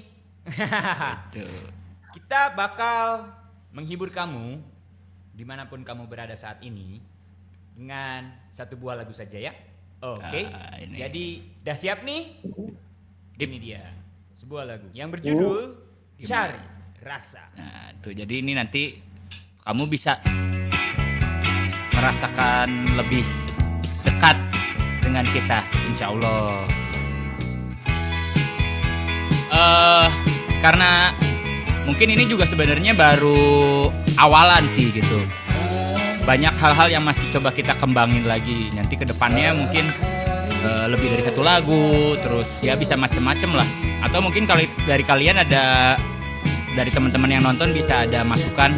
Tuh. Kita bakal menghibur kamu di mana pun kamu berada saat ini dengan satu buah lagu saja ya. Oke. Ah, ini. Jadi udah siap nih? Ini dia sebuah lagu yang berjudul Cari Rasa. Nah, tuh jadi ini nanti kamu bisa merasakan lebih dekat dengan kita, insya Allah. Eh, karena mungkin ini juga sebenarnya baru awalan sih gitu. Banyak hal-hal yang masih coba kita kembangin lagi. Nanti ke depannya mungkin eh, lebih dari satu lagu, terus ya bisa macem-macem lah. Atau mungkin kalau dari kalian ada dari teman-teman yang nonton bisa ada masukan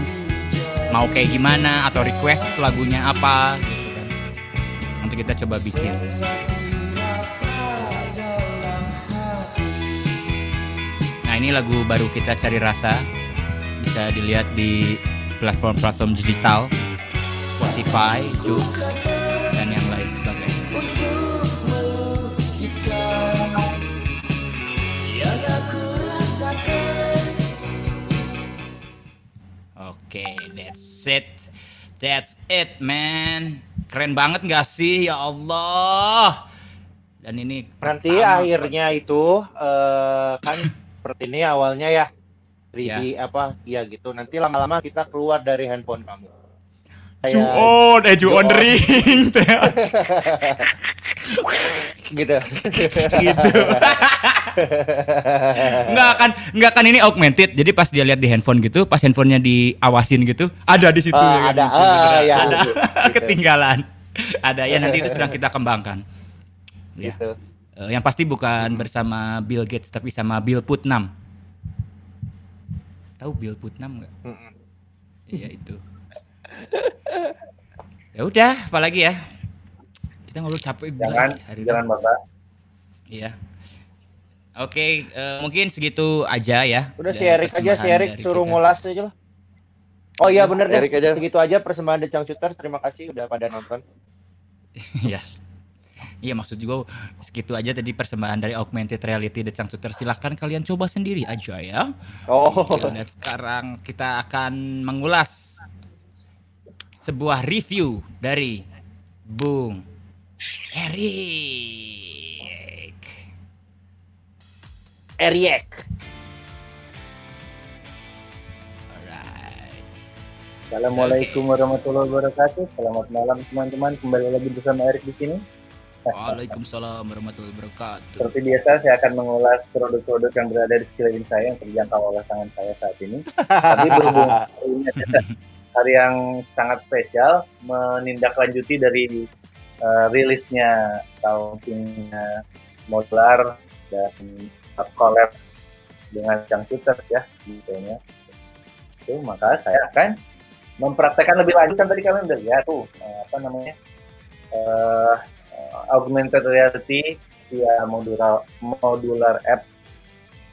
mau kayak gimana atau request lagunya apa gitu kan. Nanti kita coba bikin. Nah ini lagu baru kita cari rasa bisa dilihat di platform-platform digital Spotify, Joox, it. That's it, man. Keren banget gak sih? Ya Allah. Dan ini Nanti pertama- akhirnya itu eh, kan seperti ini awalnya ya 3D apa ya gitu. Nanti lama-lama kita keluar dari handphone kamu. Juon, eh Juon Juon. ring. gitu. gitu. Enggak kan, enggak kan ini augmented. Jadi pas dia lihat di handphone gitu, pas handphonenya diawasin gitu, ada di situ. Ah, ya kan, ada. beneran. ya, ada. gitu. Ketinggalan. Ada ya nanti itu sedang kita kembangkan. Ya. gitu. Eh, yang pasti bukan bersama Bill Gates tapi sama Bill Putnam. Tahu Bill Putnam nggak? Iya itu. ya udah, apalagi ya? Kita ngobrol capek Jangan, hari jangan bapak. Iya. Oke, eh, mungkin segitu aja ya. Udah si Erik aja, si Erik suruh kita. ngulas aja lah. Oh iya bener deh, Erik aja. segitu aja persembahan The Chang Shooter. Terima kasih udah pada nonton. Iya. Iya maksud juga segitu aja tadi persembahan dari augmented reality The Changsuter. Silahkan kalian coba sendiri aja ya. Oh. Dan sekarang kita akan mengulas sebuah review dari Bung Erik. Eriek. Assalamualaikum warahmatullahi wabarakatuh. Selamat malam teman-teman. Kembali lagi bersama Erik di sini. Waalaikumsalam warahmatullahi wabarakatuh. Seperti biasa, saya akan mengulas produk-produk yang berada di sekeliling saya yang terjangkau oleh tangan saya saat ini. Tapi berhubung hari ini adalah hari yang sangat spesial, menindaklanjuti dari uh, rilisnya tahunnya modular dan collab dengan Changcuter ya, gitu ya. Itu maka saya akan mempraktekkan lebih lanjut kan tadi kalian udah lihat tuh eh, apa namanya uh, augmented reality via modular modular app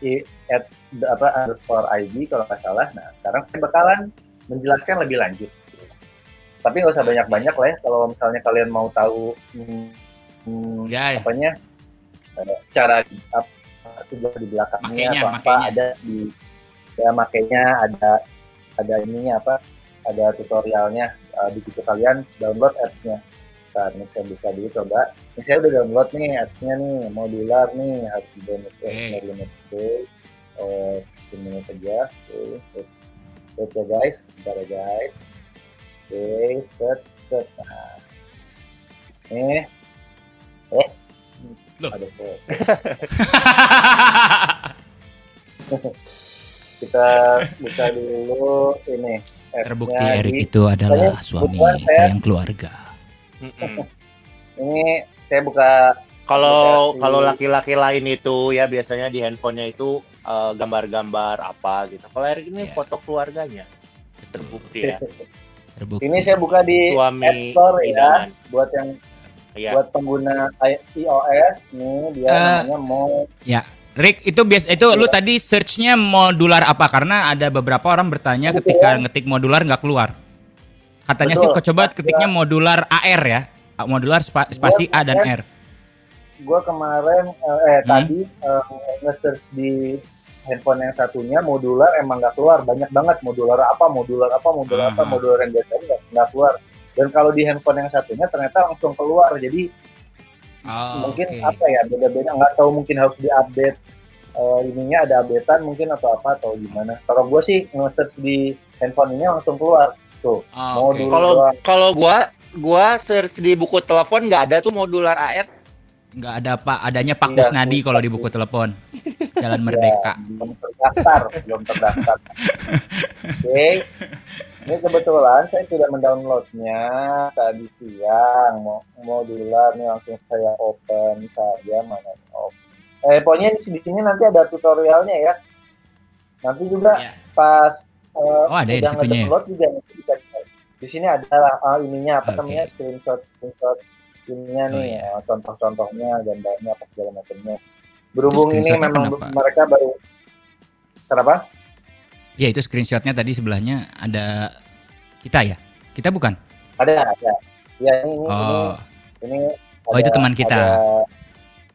i, at apa underscore ID kalau nggak salah. Nah sekarang saya bakalan menjelaskan lebih lanjut. Tapi nggak usah banyak-banyak lah ya kalau misalnya kalian mau tahu hmm, ya, ya. apanya uh, cara apa sebelah di belakangnya Makanya, atau apa makanya. ada di ya makanya ada ada ininya apa ada tutorialnya uh, di situ kalian download apps-nya nah ini saya bisa dulu coba. Ini saya udah download nih apps-nya nih modular nih harus di download okay. download oke eh ini saja oke ya guys. Bentar ya guys. Oke set set. Nah ini eh Loh. ada kita buka dulu ini Terbukti Erik di- itu adalah Pokoknya suami sayang keluarga. ini saya buka Kalau kalau laki-laki lain itu ya biasanya di handphonenya itu eh, gambar-gambar apa gitu. Kalau Erik ini Ya. foto keluarganya terbukti ya. Terbukti. ini saya buka di Suami App Store ya buat yang Iya. buat pengguna iOS nih dia Eh, namanya mau Ya, Rick itu bias itu lu tadi searchnya modular apa? Karena ada beberapa orang bertanya Betul. ketika ngetik modular nggak keluar. Katanya sih Betul. kok coba Pas ketiknya modular AR ya, modular spa- spasi A dan R. gue kemarin eh, eh, Hmm. tadi eh, nge-search di handphone yang satunya modular emang nggak keluar banyak banget modular apa modular apa modular apa Ah. modular yang biasanya nggak nggak keluar dan kalau di handphone yang satunya ternyata langsung keluar jadi Oh, mungkin oke. apa ya beda-beda nggak tahu mungkin harus diupdate eh, ininya ada updatean mungkin atau apa atau gimana kalau gue sih nge-search di handphone ini langsung keluar tuh Oh, oke. modul Kalau kalau gua gua search di buku telepon nggak ada tuh modular AR. Nggak ada pak, adanya Pak Nggak, Kusnadi kalau di buku telepon. Jalan Merdeka. Ya, belum terdaftar, belum terdaftar. Oke, ini kebetulan saya sudah mendownloadnya tadi siang. Mau modular nih langsung saya open saja mana off. Eh, pokoknya di sini nanti ada tutorialnya ya. Nanti juga Ya. pas eh, Oh, ada ya di udah situnya ya? juga nanti bisa di sini ada lah ah, ininya apa Oke. namanya screenshot screenshot ininya Oh, nih iya. eh, contoh-contohnya gambarnya apa segala macamnya berhubung ini memang kenapa? mereka baru kenapa Ya itu screenshotnya tadi sebelahnya ada kita ya. Kita bukan? ada ada ya ini ini Oh, ini, ini Oh, itu teman kita.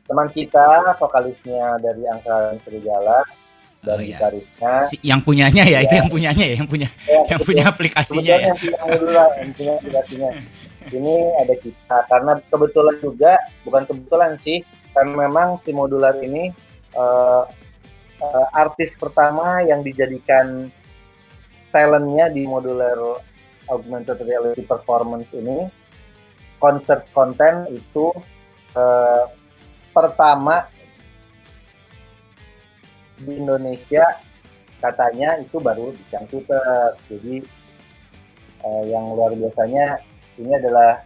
teman kita vokalisnya dari Angkatan Serigala dan Oh, iya. gitarisnya si- yang punyanya ya, itu Ya. yang punyanya ya, yang punya Ya, yang punya aplikasinya ya. yang punya yang punya aplikasinya. Ini ada kita karena kebetulan juga bukan kebetulan sih karena memang si modular ini eh, eh, artis pertama yang dijadikan talentnya di modular augmented reality performance ini konser konten itu eh, pertama di Indonesia katanya itu baru di Cangcuter. Jadi eh, yang luar biasanya ini adalah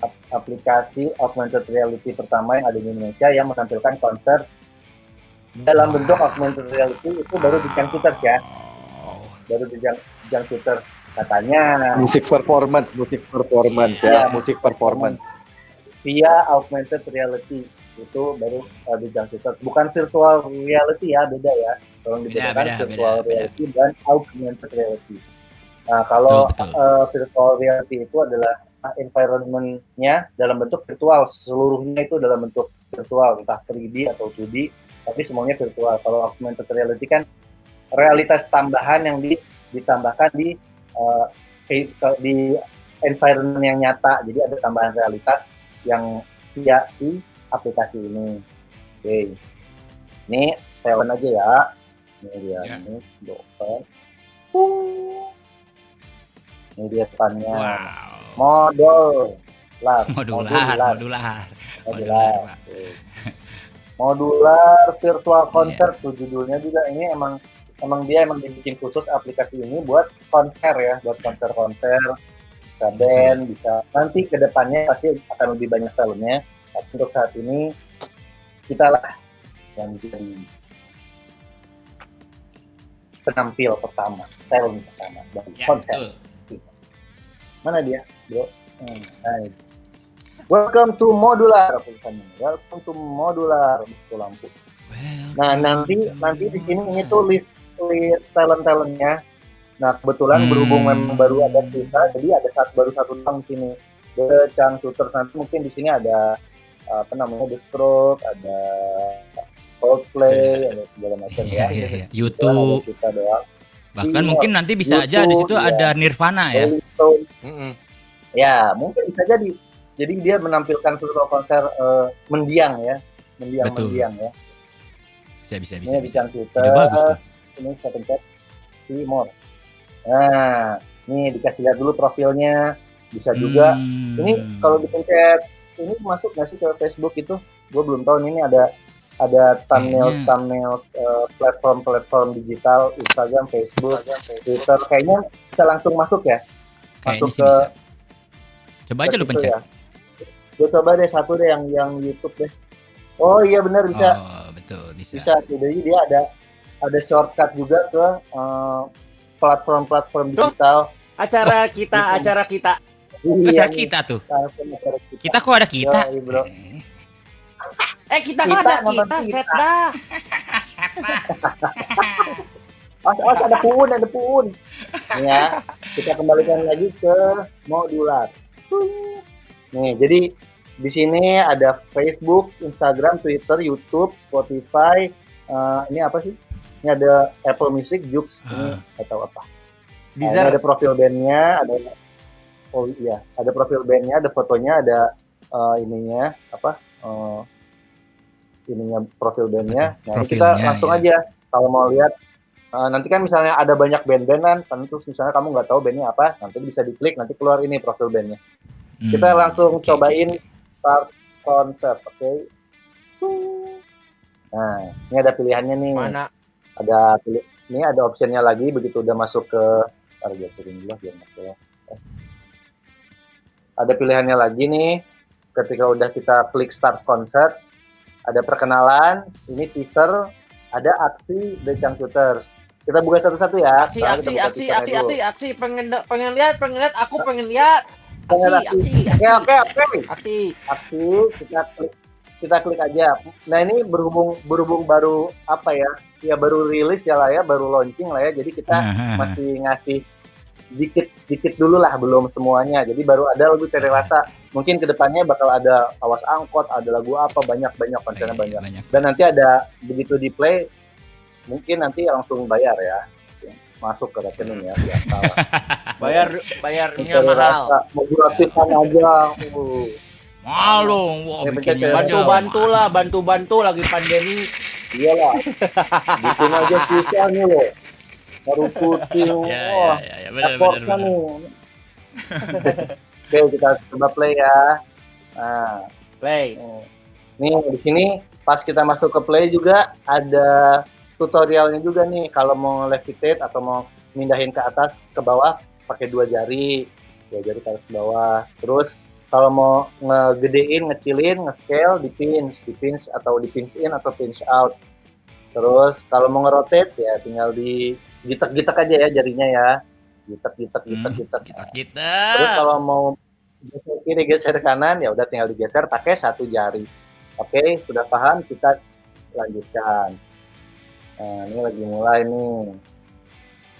ap- aplikasi augmented reality pertama yang ada di Indonesia yang menampilkan konser dalam bentuk augmented reality itu baru di Cangcuter ya. Baru di Cangcuter katanya Musik performance, musik performance Iya, ya, musik performance. via augmented reality itu baru uh, di Cangcuter. Bukan virtual reality ya, beda ya. Tolong Beda, dibedakan beda, virtual beda, beda. reality dan augmented reality. Nah, kalau Betul, betul. uh, virtual reality itu adalah environment-nya dalam bentuk virtual seluruhnya itu dalam bentuk virtual entah 3D atau 2D tapi semuanya virtual. Kalau augmented reality kan realitas tambahan yang di, ditambahkan di uh, di environment yang nyata. Jadi ada tambahan realitas yang via di aplikasi ini. Oke. Ini saya open aja ya. Ini dia. Ya. ini open ini dia depannya. Wow. modular Modular, modular. modular Pak. Oke. modular virtual concert tuh judulnya juga. Ini emang emang dia emang dibikin khusus aplikasi ini buat konser ya buat konser-konser. Bisa band bisa nanti ke depannya pasti akan lebih banyak filmnya. Tapi untuk saat ini kita lah yang jadi penampil pertama talent pertama dari Ya, konser. betul. mana dia bro? Hmm, nice. Welcome to modular tulisannya welcome to modular betul lampu nah nanti nanti di sini ini tuh list list talent talentnya nah kebetulan Hmm. berhubung memang baru ada kita jadi ada satu baru satu tahun sini The Chang Shooters nanti mungkin di sini ada apa namanya The Stroke ada Coldplay ada segala macam Iya, ya iya, iya. YouTube. kita doang Bahkan Iya, mungkin nanti bisa aja di situ YouTube, ada ya. Nirvana ya. Stone. Ya, mungkin bisa jadi. Jadi dia menampilkan virtual konser eh, mendiang ya, mendiang Betul. mendiang ya. Bisa bisa bisa. Ini bisa. kita. Bagus tuh. Ini saya pencet see more. Nah, ini dikasih lihat dulu profilnya. Bisa juga. Hmm. Ini kalau dipencet ini masuk nggak sih ke Facebook itu? Gue belum tahu. Ini ada ada thumbnail Kayaknya. thumbnail platform platform digital Instagram, Facebook, Twitter. Kayaknya bisa langsung masuk ya. Masuk ke bisa. Coba aja ke lu pencet. ya. Gue coba deh satu deh yang yang YouTube deh. Oh iya benar bisa Oh, betul, bisa. bisa. Jadi dia ada ada shortcut juga ke eh, platform-platform digital. Acara kita, acara kita. Acara nih, kita tuh. acara kita. Kita kok ada kita? Yoi, bro. Eh kita, Kita kan ada nonton kita, kita. set dah. Awas, awas ada puun, ada puun. Nih ya, kita kembalikan lagi ke modular. Nih, jadi di sini ada Facebook, Instagram, Twitter, YouTube, Spotify. eh, ini apa sih? Ini ada Apple Music, Joox, ini nggak tahu apa. Nah, ini ada profil bandnya, ada oh iya, ada profil bandnya, ada fotonya, ada eh, ininya apa? eh, ininya profil bandnya. Nah, ini kita Profilnya, langsung ya. aja kalau mau lihat eh, nanti kan misalnya ada banyak band-band kan, kan terus misalnya kamu nggak tahu bandnya apa, nanti bisa diklik nanti keluar ini profil bandnya. Hmm, Kita langsung cobain start konsep, oke? Nah, ini ada pilihannya nih. Mana? Ada pilih, ini ada optionnya lagi begitu udah masuk ke turun dulu biar. Eh. Ada pilihannya lagi nih. Ketika udah kita klik start concert, ada perkenalan, ini teaser, ada aksi The Shooters. Kita buka satu-satu ya. Aksi, aksi, aksi, aksi, dulu. aksi, aksi. Pengen, pengen lihat, pengen lihat. Aku pengen lihat. Aksi, aksi. aksi, Oke, oke, oke. aksi. Aksi, kita klik kita klik aja. Nah ini berhubung berhubung baru apa ya? Ya baru rilis ya lah ya, baru launching lah ya. Jadi kita Ah, masih ngasih dikit dikit dulu lah, belum semuanya. Jadi baru ada lagu Tere Rasa. Mungkin ke depannya bakal ada awas angkot, ada lagu apa banyak banyak konsernya banyak. banyak. Dan nanti ada begitu di play, mungkin nanti langsung bayar ya, masuk ke rekening ya. lah. Bayar, bayarnya mahal. Mau gratisan aja. Uh. Malu, wah Ya, bikinnya pencet aja. Bantu-bantu lah, bantu-bantu lagi pandemi. Iyalah. Bikin aja susah nih loh. Baru putih. Ya, Wah, ya, ya, benar, effortnya benar, nih. Oke, kita coba play ya. Nah, Play. nih di sini pas kita masuk ke play juga ada tutorialnya juga nih. Kalau mau levitate atau mau mindahin ke atas ke bawah pakai dua jari, dua jari ke atas ke bawah. Terus kalau mau ngegedein, ngecilin, nge-scale, di pinch, di pinch atau di pinch in atau pinch out. Terus kalau mau nge-rotate ya tinggal di gitek-gitek aja ya jarinya ya. Gitek-gitek, gitek-gitek. Kita. Terus kalau mau geser kiri, geser kanan ya udah tinggal digeser pakai satu jari. Oke, sudah paham? Kita lanjutkan. Nah, ini lagi mulai nih.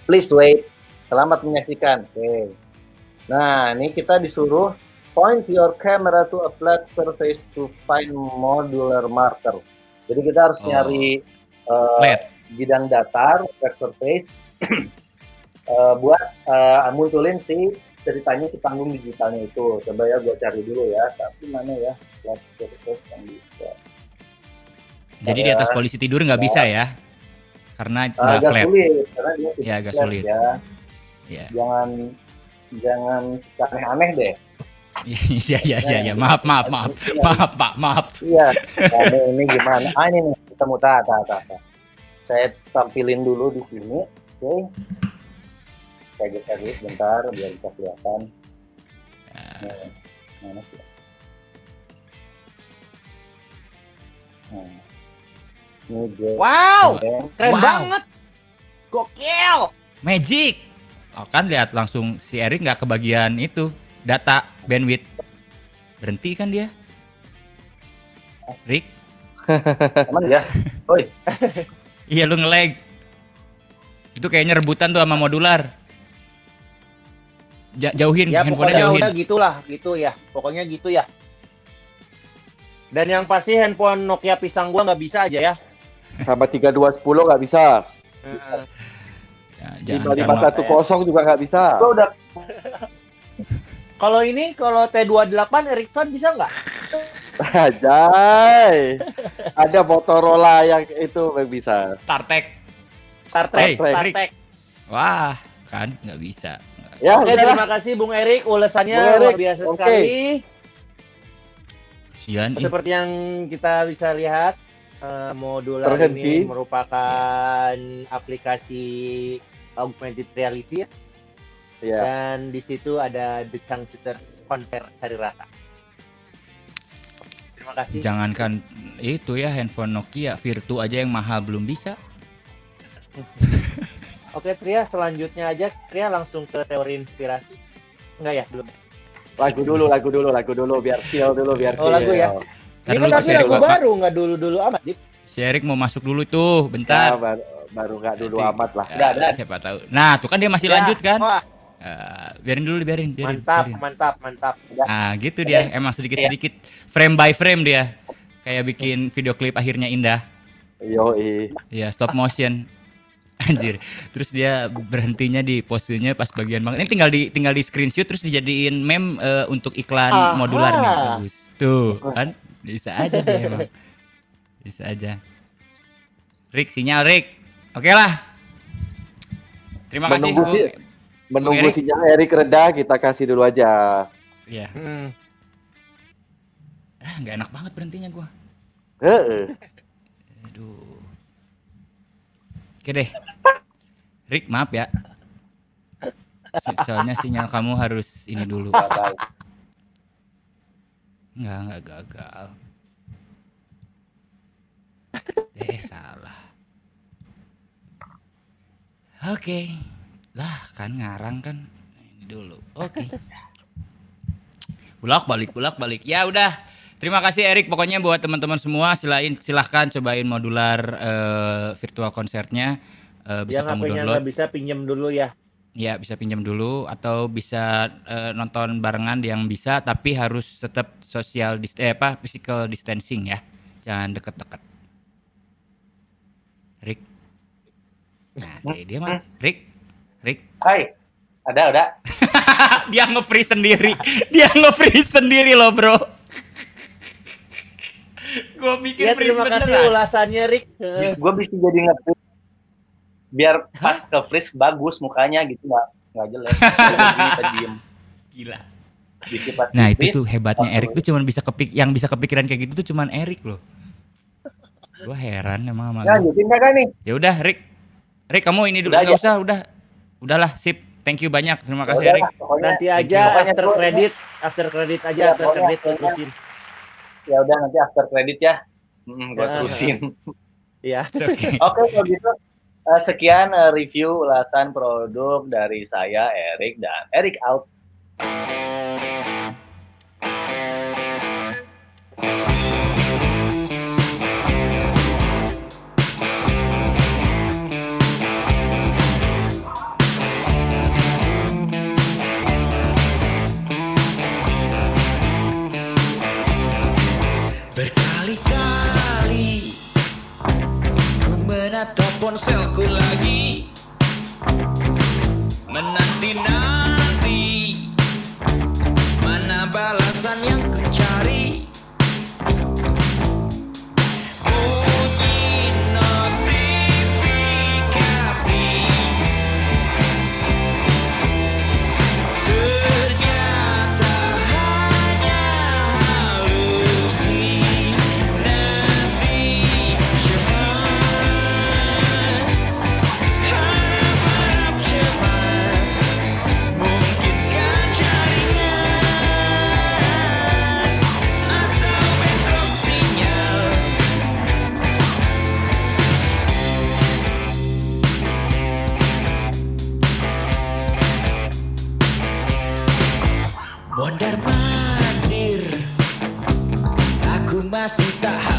Please wait. Selamat menyaksikan. Oke. Nah, ini kita disuruh point your camera to a flat surface to find modular marker. Jadi kita harus Oh. nyari uh, Flat. bidang datar, flat surface, uh, buat uh, munculin si ceritanya si panggung digitalnya itu. Coba ya gua cari dulu ya. Tapi mana ya flat surface yang bisa? Jadi di atas polisi tidur nggak bisa ya? Karena nggak agak flat. sulit karena dia tidak Ya, agak flat sulit. ya. Ya. Jangan jangan aneh-aneh deh. Iya iya iya iya. Maaf maaf maaf. Maaf Pak, maaf. Iya. Ini, ini gimana? Ah ini nih tak tak. tak. Saya tampilin dulu di sini. Oke. Saya geser dulu bentar biar bisa kelihatan. Nah, mana sih? Nah. Wow, keren Wow. banget. Gokil. Magic. Oh, kan lihat langsung si Erik nggak kebagian itu data bandwidth. Berhenti kan dia? Rick? Emang ya? Oi. Iya lu nge-lag. Itu kayaknya rebutan tuh sama modular. Ja- jauhin, Ya handphonenya pokoknya jauhin. udah gitulah, gitu ya. Pokoknya gitu ya. Dan yang pasti handphone Nokia pisang gua nggak bisa aja ya. Sama 3210 nggak bisa. Heeh. Ya, jangan- jangan- 5510 juga nggak bisa. Gua udah Kalau ini kalau T28 Ericsson bisa nggak? Ajay. Ada Motorola yang itu yang bisa. StarTech. Star Trek, Hey, Star Rick. Trek. Wah, kan nggak bisa. Ya, Oke, terima kasih Bung Erik ulasannya Bung Erik, luar biasa oke. sekali. Sian. Seperti yang kita bisa lihat, eh, modular Terhenti. ini merupakan aplikasi augmented reality ya. Ya. dan di situ ada The Changcuters konser cari rasa. Terima kasih. Jangankan itu ya handphone Nokia, Virtu aja yang mahal belum bisa. Oke Tria, selanjutnya aja Tria langsung ke teori inspirasi. Enggak ya, belum. Lagu dulu, lagu dulu, lagu dulu biar chill dulu biar Oh, chill. lagu ya? Ntar Ini dulu, kan Pak. lagu baru, nggak dulu-dulu amat, Dik. Si Erik mau masuk dulu tuh, bentar. Ya, baru, baru nggak dulu Nanti. amat lah. Ya, siapa tahu. Nah, tuh kan dia masih Ya, lanjut kan? wah, Eh, biarin dulu, biarin, biarin. mantap, biarin. mantap, mantap. Ah, gitu dia. Emang sedikit-sedikit frame by frame dia. Kayak bikin video klip akhirnya indah. Yo, Iya, stop motion. Anjir. Terus dia berhentinya di posenya pas bagian banget. Ini tinggal di tinggal di screenshot terus dijadiin meme eh, untuk iklan Aha. modular nih. Bagus. Tuh, kan? Bisa aja dia emang. Bisa aja. Rick, sinyal Rick. Oke lah. Terima kasih, Menunggu Bung. si- Menunggu Erik. sinyal Erik reda, kita kasih dulu aja. Iya. Hmm. Ah, nggak enak banget berhentinya gua. Heeh. Aduh. Oke deh. Rick, maaf ya. So- Soalnya sinyal kamu harus ini dulu. Enggak, enggak gagal. Eh, salah. Oke. Lah, kan ngarang kan. Ini dulu. Oke. Bulak balik, bulak balik. Ya udah. Terima kasih Erik. Pokoknya buat teman-teman semua silain silahkan cobain modular eh, virtual konsernya. Eh, bisa Yang kamu download. nggak bisa pinjam dulu ya. Ya bisa pinjam dulu atau bisa eh, nonton barengan yang bisa tapi harus tetap social dis eh, apa physical distancing ya. Jangan deket-deket. Rick. Nah, oke, dia mah Rick. Rick. Hai. Ada, udah. dia nge-freeze sendiri. Dia nge-freeze sendiri loh, Bro. Gue pikir Ya terima kasih beneran. ulasannya Rick. Gue bisa jadi nge biar pas ke freeze bagus mukanya gitu nggak nggak jelek. Diem. Gila. Disifat Nah, itu tuh hebatnya Erik tuh cuman bisa kepik yang bisa kepikiran kayak gitu tuh cuman Erik loh. Gue heran emang sama Nah, kakak nih. Ya udah, Rick. Rick kamu ini dulu Udah nggak usah, udah. Udahlah, sip. Thank you banyak. Terima kasih, Udah Erik. Nanti aja after credit, after credit aja, Ya, after credit terusin. ya udah nanti after credit ya. Hmm, gue Ya. terusin. Ya. Oke. Oke, kalau gitu eh, sekian eh, review ulasan produk dari saya Erik dan Erik out. Ponselku lagi. Menanti-nanti Aku masih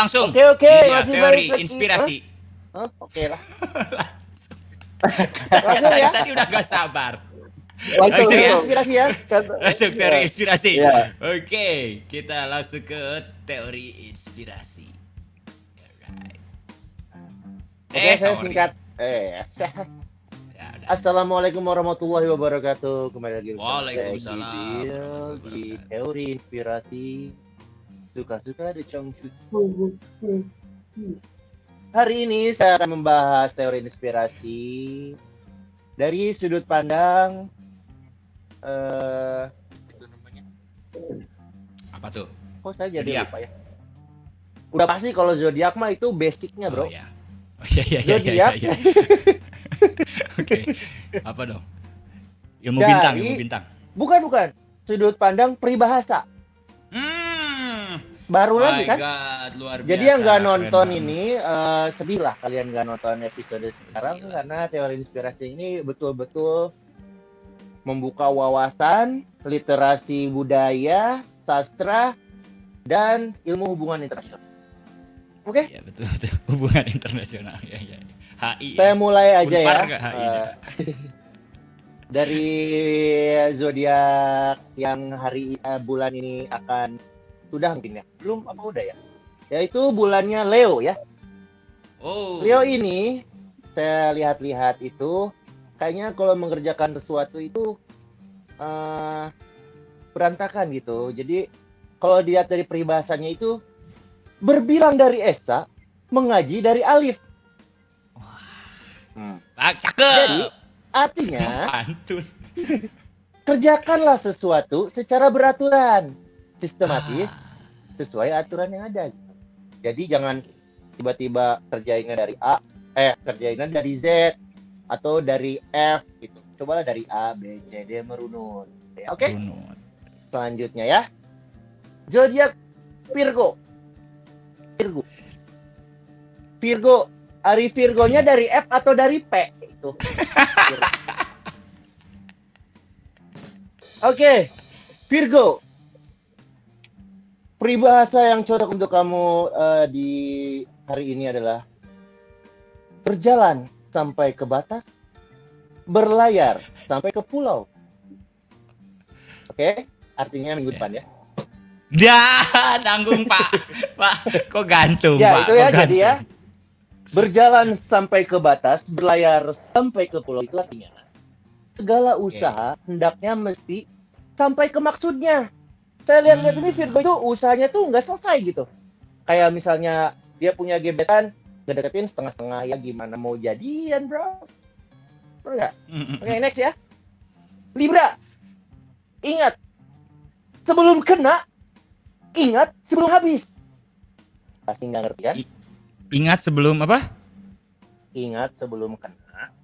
langsung. Oke oke, masih teori lagi. inspirasi. Hah? Hah? Oke lah. Tadi, Langsung ya. tadi udah gak sabar. Langsung Langsung ya. Inspirasi ya. Langsung teori Iya. inspirasi. Iya. Oke, kita langsung ke teori inspirasi. Alright. Oke, Eh, saya sorry. singkat. Eh. Ya, udah. Assalamualaikum warahmatullahi wabarakatuh. Kembali lagi Waalaikumsalam warahmatullahi di teori inspirasi suka-suka di Chongchu. Hari ini saya akan membahas teori inspirasi dari sudut pandang eh itu namanya. Apa tuh? Kok saya jadi Zodiac. lupa ya? Udah pasti kalau zodiak mah itu basicnya, Bro. Oh, ya. Oh, iya, iya, iya, iya, Zodiak. iya. Oke. Apa dong? Ilmu Dari- bintang, ilmu bintang. Bukan, bukan. Sudut pandang peribahasa. Baru My lagi kan? God, luar biasa. Jadi yang nggak keren nonton banget. ini eh, sedih lah kalian nggak nonton episode sekarang karena teori inspirasi ini betul-betul membuka wawasan, literasi budaya, sastra, dan ilmu hubungan internasional. Oke, Ya betul betul hubungan internasional ya ya. ya. HI. saya ya. mulai aja ya. Unpar nggak HI? Eh, dari zodiak yang hari eh, bulan ini akan sudah mungkin ya. Belum apa udah ya? Yaitu bulannya Leo ya. Oh. Leo ini saya lihat-lihat itu kayaknya kalau mengerjakan sesuatu itu eh, berantakan gitu. Jadi kalau dilihat dari peribahasanya itu berbilang dari Esa, mengaji dari Alif. Hmm. Ah, cakep. Jadi Artinya, kerjakanlah sesuatu secara beraturan, sistematis, sesuai aturan yang ada. Jadi jangan tiba-tiba kerjainnya dari A, eh kerjainnya dari Z atau dari F gitu. Cobalah dari A, B, C, D merunut. Oke? Runut. Selanjutnya ya. Zodiak Virgo. Virgo. Virgo. Ari Virgonya dari F atau dari P? Itu. Oke. Virgo. Peribahasa yang cocok untuk kamu eh, di hari ini adalah berjalan sampai ke batas, berlayar sampai ke pulau. Oke, artinya minggu depan ya. Dah, nanggung Pak. Pak, kok gantung Ya, Pak? itu ya Kok jadi ya. Berjalan sampai ke batas, berlayar sampai ke pulau itu artinya segala usaha hendaknya mesti sampai ke maksudnya. Saya lihat-lihat ini Virgo itu usahanya tuh nggak selesai gitu. Kayak misalnya dia punya gebetan, ngedeketin setengah-setengah ya gimana mau jadian bro? Bro nggak? Oke next ya. Libra, ingat sebelum kena, ingat sebelum habis. Pasti nggak ngerti kan? Ingat sebelum apa? Ingat sebelum kena,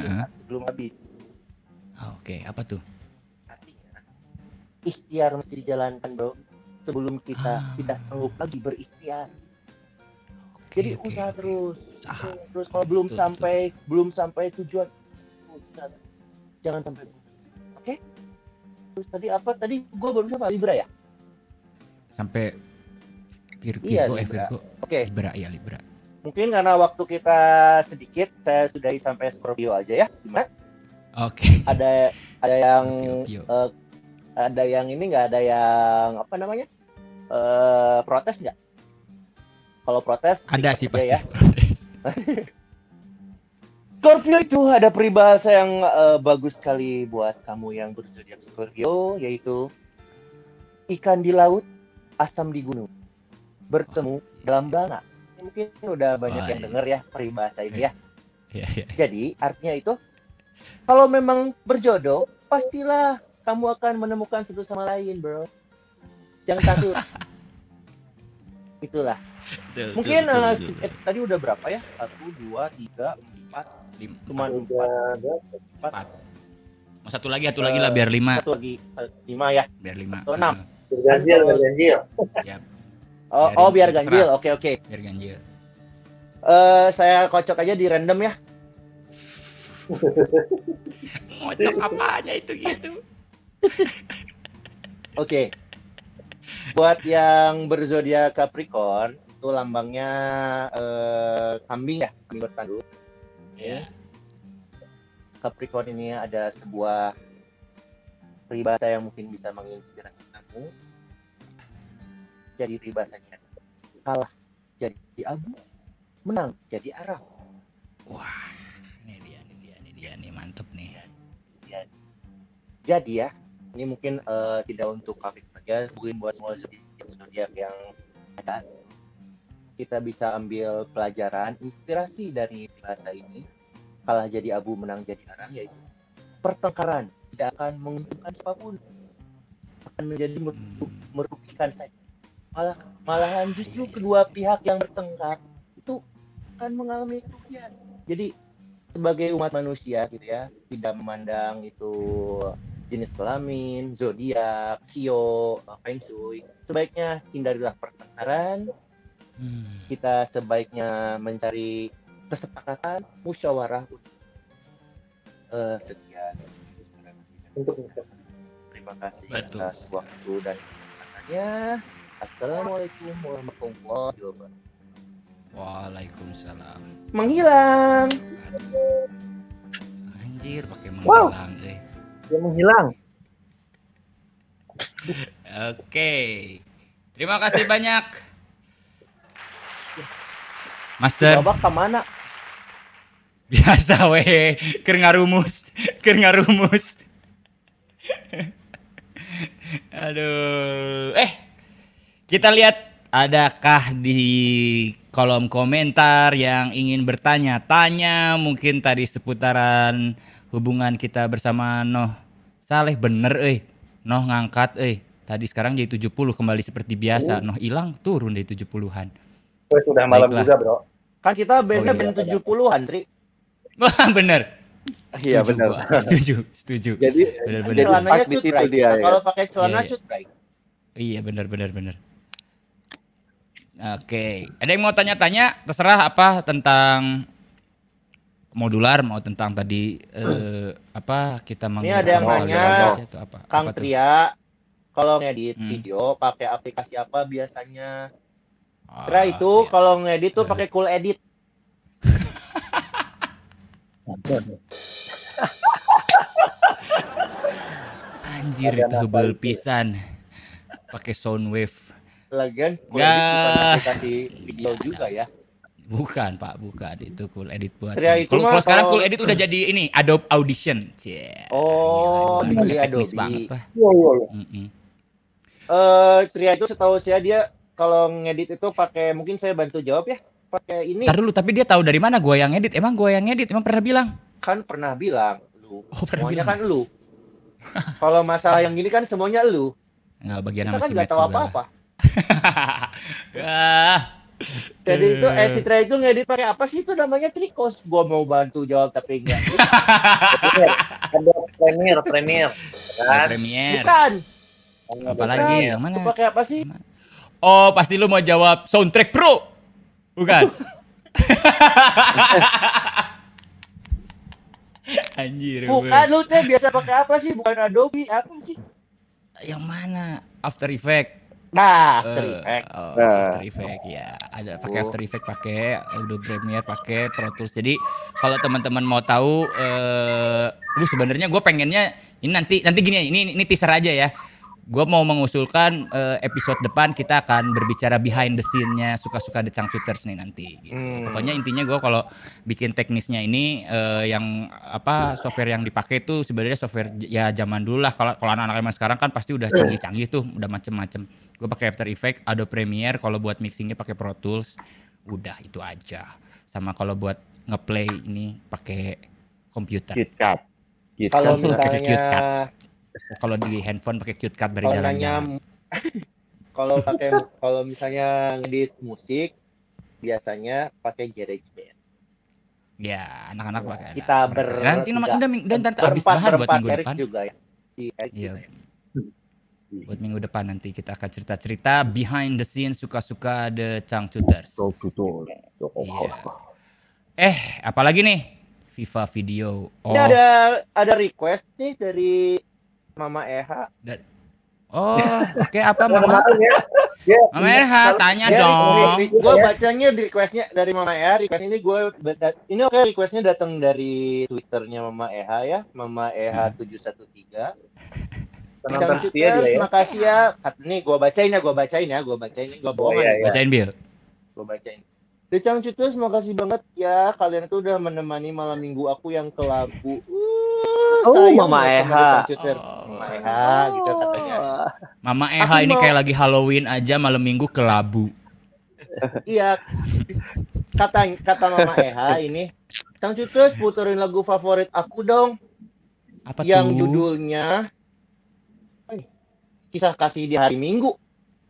Heeh. sebelum habis. Ah, Oke, apa tuh? Ikhtiar mesti dijalankan bro. Sebelum kita tidak sanggup lagi berikhtiar. Jadi usaha terus, terus kalau belum sampai belum sampai tujuan, usaha. jangan sampai. Oke? Terus tadi apa? Tadi gua baru siapa? Libra ya? Sampai Virgo, Iya, eh, Libra. Virgo. Oke. Libra, ya Libra. Mungkin karena waktu kita sedikit, saya sudahi sampai Scorpio aja ya. Gimana? Oke. Ada ada yang eh, ada yang ini nggak ada yang apa namanya? eh protes nggak? Kalau protes Ada sih pasti. ya. Scorpio itu ada peribahasa yang eh, bagus sekali buat kamu yang berzodiak Scorpio yaitu ikan di laut, asam di gunung, bertemu dalam bana. Ini Mungkin udah banyak Wah, yang iya. dengar ya peribahasa ini ya. Iya, iya. Jadi artinya itu kalau memang berjodoh pastilah kamu akan menemukan satu sama lain, bro. Jangan takut. Itulah. Betul, Mungkin betul, eh, betul, eh, tadi udah berapa ya? Satu, dua, tiga, empat, lima, cuma empat, empat, Mau satu lagi, satu lagi lah biar lima. satu lagi eh, lima ya. Biar lima. Atau enam. Berganjil, berganjil. Ya, Oh, oh biar terserah. ganjil. Oke oke. biar ganjil. Eh, saya kocok aja di random ya. Ngocok apanya itu gitu? Oke. Buat yang berzodiak Capricorn itu lambangnya eh, kambing ya, kambing bertanduk. Ya. Capricorn ini ada sebuah peribahasa yang mungkin bisa menginspirasi kamu. Jadi peribahasanya kalah jadi abu, menang jadi arah. Wah, ini dia, ini dia, ini dia, nih mantep nih. Ya. Jadi ya, ini mungkin eh, tidak untuk Capricorn saja, mungkin buat semua zodiak yang ada. Kita bisa ambil pelajaran, inspirasi dari bahasa ini. Kalah jadi abu, menang jadi arang, yaitu pertengkaran tidak akan menguntungkan siapa pun. Akan menjadi meru- merugikan saja. Malah, malahan justru kedua pihak yang bertengkar itu akan mengalami kerugian. Jadi sebagai umat manusia gitu ya, tidak memandang itu jenis kelamin, zodiak, sio, feng shui. Sebaiknya hindarilah pertengkaran. Kita sebaiknya mencari kesepakatan, musyawarah. Eh, sekian. Untuk Terima kasih Betul. atas waktu dan kesempatannya. Assalamualaikum warahmatullahi wabarakatuh. Waalaikumsalam. Menghilang. Anjir, pakai Wow. menghilang, eh. Dia menghilang. Oke. Terima kasih banyak. Master. Babak ke mana? Biasa weh, keur ngarumus, keur ngarumus. Aduh, eh kita lihat adakah di kolom komentar yang ingin bertanya-tanya mungkin tadi seputaran hubungan kita bersama Noh Saleh bener euy. Noh ngangkat euy. Tadi sekarang jadi 70 kembali seperti biasa. Noh hilang turun dari 70-an. Gue sudah malam Baiklah. juga, Bro. Kan kita bandnya Oh, iya. band 70-an, Tri. Wah, bener. Iya gua, Setuju, setuju. Jadi bener, bener. celananya di cut situ right. dia, ya. Kalau pakai celana Iya, cut right. Iya benar benar benar. Oke, ada yang mau tanya-tanya? Terserah apa tentang modular mau tentang tadi eh, apa kita Ini ada yang nanya, apa? Kang apa? Tria, kalau ngedit Hmm. video pakai aplikasi apa biasanya? Ah, Tria itu iya. kalau ngedit tuh pakai Cool Edit. Anjir itu hebel pisan. Pakai soundwave. Lagian Cool Ya. Edit aplikasi video juga ya. Bukan Pak, bukan itu cool edit buat. Tria ini. itu Kalau sekarang cool edit udah jadi ini Adobe Audition. Cie. Oh, Gila, beli pakai teknis Adobe. banget lah. Iya, iya, iya. Mm-mm. Eh, Tria itu setahu saya dia kalau ngedit itu pakai mungkin saya bantu jawab ya. Pakai ini Ntar dulu, tapi dia tahu dari mana gua yang edit? Emang gua yang edit? Emang pernah bilang? kan pernah bilang lu. Oh, pernah Semuanya bilang. kan lu. kalau masalah yang gini kan semuanya lu. Enggak bagian Kita sama kan si nggak tahu apa-apa. Jadi itu eh si Tria itu ngedit pakai apa sih itu namanya Trikos. Gua mau bantu jawab tapi enggak. Ada Premiere, Premiere. Ada Kan? Premiere. Bukan. Apalagi Bukan. yang mana? Pakai apa sih? Oh, pasti lu mau jawab soundtrack pro. Bukan. Anjir. Bukan lu teh biasa pakai apa sih? Bukan Adobe apa sih? Yang mana? After Effect. Nah, After Eh, Effects. oh, Nah. After Effect ya. Ada pakai Oh. After Effect pakai Adobe Premiere pakai Pro Tools. Jadi kalau teman-teman mau tahu eh lu sebenarnya gue pengennya ini nanti nanti gini ini ini teaser aja ya. Gue mau mengusulkan eh, episode depan kita akan berbicara behind the scene-nya suka-suka The Shooters nih nanti. gitu. Hmm. Pokoknya intinya gue kalau bikin teknisnya ini eh, yang apa software yang dipakai itu sebenarnya software ya zaman dulu lah. Kalau kalau anak-anak emang sekarang kan pasti udah canggih-canggih tuh, udah macem-macem. Gue pakai After Effects, Adobe Premiere. Kalau buat mixingnya pakai Pro Tools, udah itu aja. Sama kalau buat ngeplay ini pakai komputer. KitKat. Kalau Pakai misalnya. Kalau di handphone pakai KitKat dari jalan-jalan. kalau pakai kalau misalnya ngedit musik biasanya pakai GarageBand. Ya, anak-anak pakai. ada. Kita ber nanti nama dan habis berempat bahan buat minggu depan. juga ya. Iya. Ya. Buat minggu depan nanti kita akan cerita-cerita behind the scene suka-suka The Changcuters. Iya. Eh, apalagi nih? FIFA video. Oh, Ini ada ada request nih dari Mama Eha. oh oke apa mama? Ya, Mama RH tanya Ya, dong. Gue bacanya di requestnya dari Mama Eha. Request ini gue ini oke requestnya datang dari twitternya Mama Eha ya. Mama Eha 713. Penonton Cang setia dia ya. makasih ya. Kat- Nih gue bacain ya, gue bacain ya, gue bacain. Gue bohong iya, iya. Bacain Bill. Gue bacain. Decang Cuters, makasih banget ya. Kalian tuh udah menemani malam minggu aku yang kelabu. Uh, Oh, Mama Eha. Cuters. Mama Eha, gitu katanya. Mama Aku Eha ini mau- kayak lagi Halloween aja malam minggu ke labu. Iya. Kata kata Mama Eha ini, Cang Cuters puterin lagu favorit aku dong. Apa yang tuh? judulnya Kisah Kasih di Hari Minggu.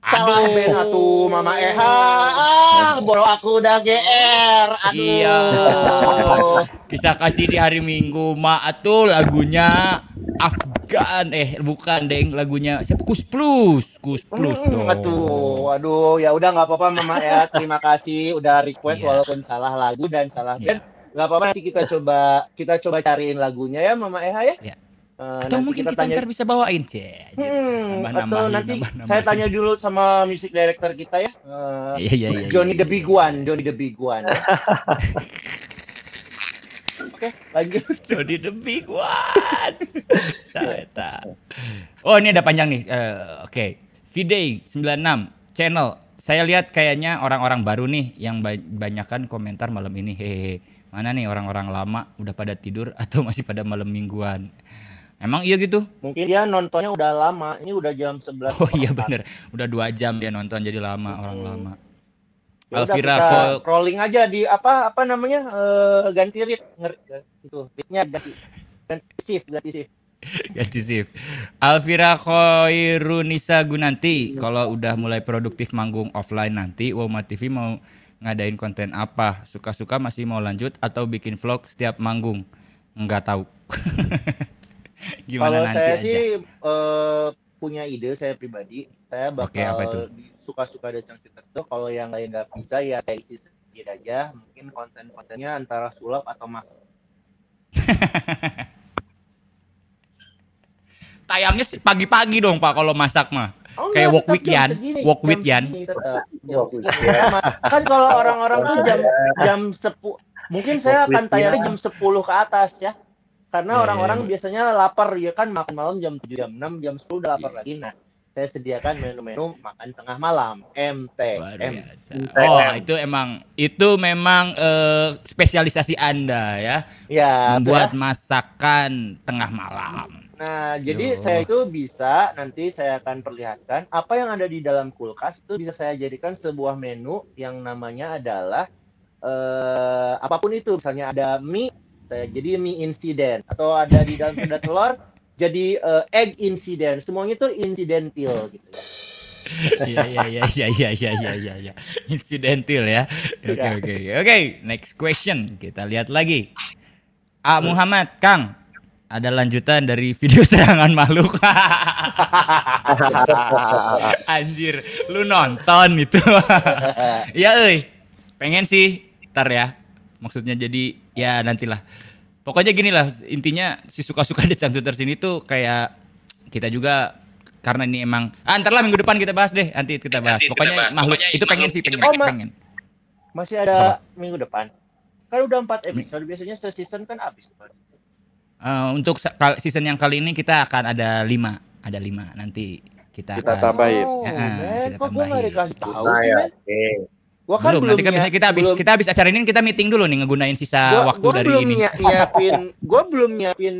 Aduh. Salah band atuh Mama Eha. Ah, boro aku udah GR. Aduh. Iya. Kisah kasih di hari Minggu, Ma tuh lagunya Afgan eh bukan deng lagunya siapa Kus Plus, Kus Plus Hmm, dong. Aduh, aduh, ya udah nggak apa-apa Mama ya. Terima kasih udah request Iya. walaupun salah lagu dan salah Iya. band. Nggak apa-apa nanti kita coba kita coba cariin lagunya ya Mama Eha ya. Iya. Eh, Atau mungkin kita, tanya- ntar bisa bawain, Cek. Hmm, atau nanti nambah-nambahin. saya tanya dulu sama music director kita ya. Eh, Iya, iya, iya, Johnny iya, the Big One, Johnny the Big One. Oke, lanjut. Johnny the Big One. Saeta. Oh, ini ada panjang nih. Eh, Oke. V-Day 96 channel. Saya lihat kayaknya orang-orang baru nih yang ba- banyakan komentar malam ini. Hehehe. Mana nih orang-orang lama udah pada tidur atau masih pada malam mingguan? Emang iya gitu? Mungkin dia nontonnya udah lama. Ini udah jam 11. Oh iya bener. Udah dua jam dia nonton jadi lama orang lama. Ya udah, Alvira kita Vol- rolling aja di apa apa namanya eh, ganti read Nger- itu readnya ganti ganti shift, ganti shift. Ganti shift. Alvira Khairunisa Gunanti, kalau udah mulai produktif manggung offline nanti, Woma TV mau ngadain konten apa? Suka-suka masih mau lanjut atau bikin vlog setiap manggung? Enggak tahu. Gimana Kalau nanti saya aja? sih eh, punya ide saya pribadi, saya bakal di- suka-suka ada cangcuter tuh kalau yang lain nggak bisa ya saya isi sedikit aja, mungkin konten-kontennya antara sulap atau masak. Tayangnya pagi-pagi dong Pak kalau masak mah. Oh, Kayak walk with Yan, walk with Yan. kan kalau orang-orang tuh jam jam 10 mungkin saya akan tayangnya Yan. jam 10 ke atas ya. Karena Iya, orang-orang iya. biasanya lapar ya kan makan malam jam 7 jam 6 jam 10 udah lapar lagi. Nah, saya sediakan menu-menu makan tengah malam MT. M. Oh, itu emang itu memang eh, spesialisasi Anda ya. Ya, Membuat betul masakan tengah malam. Nah, jadi Yo. saya itu bisa nanti saya akan perlihatkan apa yang ada di dalam kulkas itu bisa saya jadikan sebuah menu yang namanya adalah eh apa pun itu, misalnya ada mie, jadi mie incident atau ada di dalam sudah telur jadi uh, egg incident. semuanya itu incidental gitu ya Iya iya iya iya iya iya iya, iya, iya. ya. incidental ya. Oke oke oke. Next question kita lihat lagi. A Muhammad Kang ada lanjutan dari video serangan makhluk. Anjir, lu nonton itu. Iya, eh, Pengen sih ntar ya Maksudnya jadi ya nantilah. Pokoknya gini lah, intinya si suka-suka di Cangcuter sini tuh kayak kita juga karena ini emang ah ntar lah minggu depan kita bahas deh nanti kita bahas Nanti kita pokoknya bahas. makhluk Pokoknya itu pengen makhluk sih itu pengen pengen. Oh, pengen Masih ada minggu depan. Kan udah empat episode, biasanya season kan habis. Eh, untuk season yang kali ini kita akan ada lima ada lima nanti kita, Kita akan tambahin. Oh, Ya, kita kok gua nggak tambahin. dikasih tahu Nah, sih, ya? Gua kan belum, belum, nanti kan bisa kita habis belum- kita habis acara ini kita meeting dulu nih ngegunain sisa gua, waktu gua dari belum ini. nyi- nyiapin gua belum nyiapin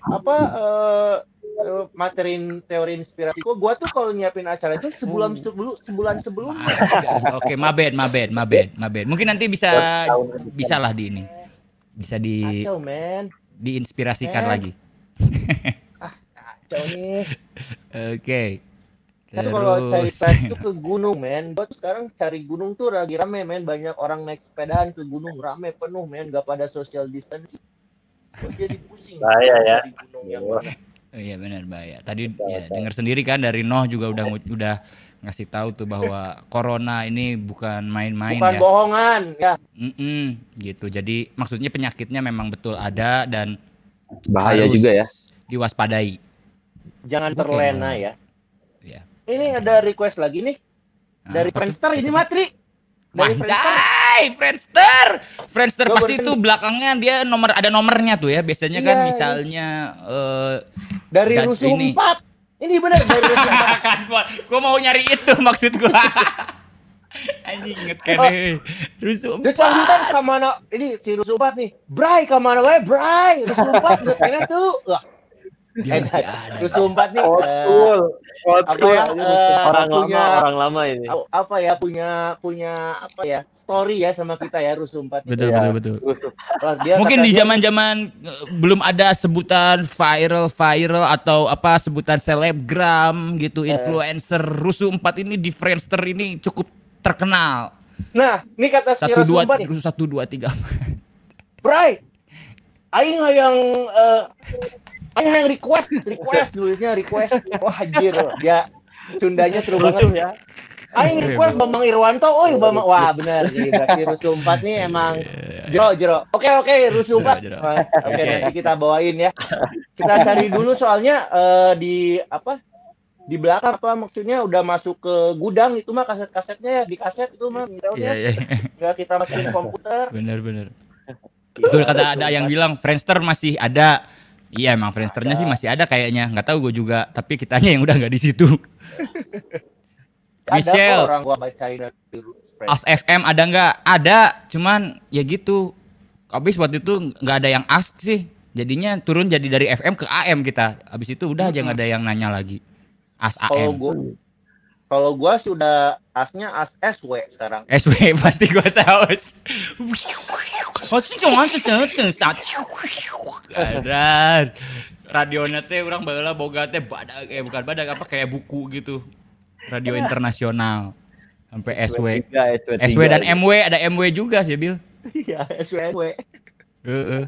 apa eh eh, materi teori inspirasi. Gua gua tuh kalau nyiapin acara itu sebulan sebelum sebulan sebelumnya? Oke mabed mabed mabed mabed mungkin nanti bisa bisa lah di ini. Bisa di kacau men. diinspirasikan Men. lagi. Kacau nih. Oke kan kalau cari pes itu ke gunung men tuh sekarang cari gunung tuh lagi rame men banyak orang naik sepedaan ke gunung rame penuh men gak pada social distancing Gua jadi pusing Bahaya ya. Di gunung yang mana. Oh iya benar bahaya. Tadi ya, dengar sendiri kan dari Noh juga udah udah ngasih tahu tuh bahwa corona ini bukan main-main bukan ya. bohongan ya Mm-mm, gitu. Jadi maksudnya penyakitnya memang betul ada dan Bahaya harus juga ya. Diwaspadai. jangan terlena Ya. Ini ada request lagi nih dari Apa tuh? Friendster ini matri dari Friendster Wanjay, Friendster. Friendster Gua pasti itu belakangnya dia nomor ada nomornya tuh ya. Biasanya kan Iya, misalnya eh dari rusuh ini. empat ini benar dari rusuh empat kan gua, gua mau nyari itu maksud gua. Anjing inget kan Oh. eh. Rusuh Dia canggutan kamana ini si rusuh empat nih Bray kamana wae Bray rusuh empat inget kayaknya tuh Wah, Dia eh, masih ada. rusuh empat nih Old eh, school, old apa school. ya eh, Orang punya lama, orang lama ini. apa ya punya punya apa ya story ya sama kita ya rusuh empat ini. Betul, Iya. betul, betul. Dia Mungkin di zaman-zaman belum ada sebutan viral viral atau apa sebutan selebgram gitu, Eh. influencer rusuh empat ini di Friendster ini cukup terkenal. Nah, ini kata si Satu rusuh dua empat nih. rusuh satu dua tiga. Bray, aing yang eh request, request dulunya request. Wah anjir, dia Sundanya seru banget. ya. Aing request Bambang Irwanto, oh Bambang, wah benar. Jadi berarti Rusuh 4 nih emang jero jero. Oke oke, Rusuh 4. Jero, jero. Wah, Oke nanti kita bawain ya. Kita cari dulu soalnya eh, di apa? Di belakang apa maksudnya udah masuk ke gudang itu mah kaset-kasetnya ya di kaset itu mah Iya, ya. iya. Nggak kita masukin komputer. Bener, bener. Betul kata ada yang bilang Friendster masih ada. Iya emang Friendsternya sih masih ada kayaknya. Nggak tahu gue juga. Tapi kitanya yang udah nggak di situ. Ada Michelle. kok orang gua bacain. As FM ada nggak? Ada, cuman ya gitu. Habis waktu itu nggak ada yang ask sih. Jadinya turun jadi dari FM ke AM kita. Habis itu udah aja nggak ada yang nanya lagi. As Kalau AM. Kalau gua sih udah asnya as SW sekarang. SW pasti gua tahu. Pasti cuma ceng saat. Kadar. Radionya teh orang baheula boga teh badak eh bukan badak apa kayak buku gitu. Radio internasional. Sampai SW. SW3, SW dan MW ada MW juga sih Bil. Iya, SW. Heeh.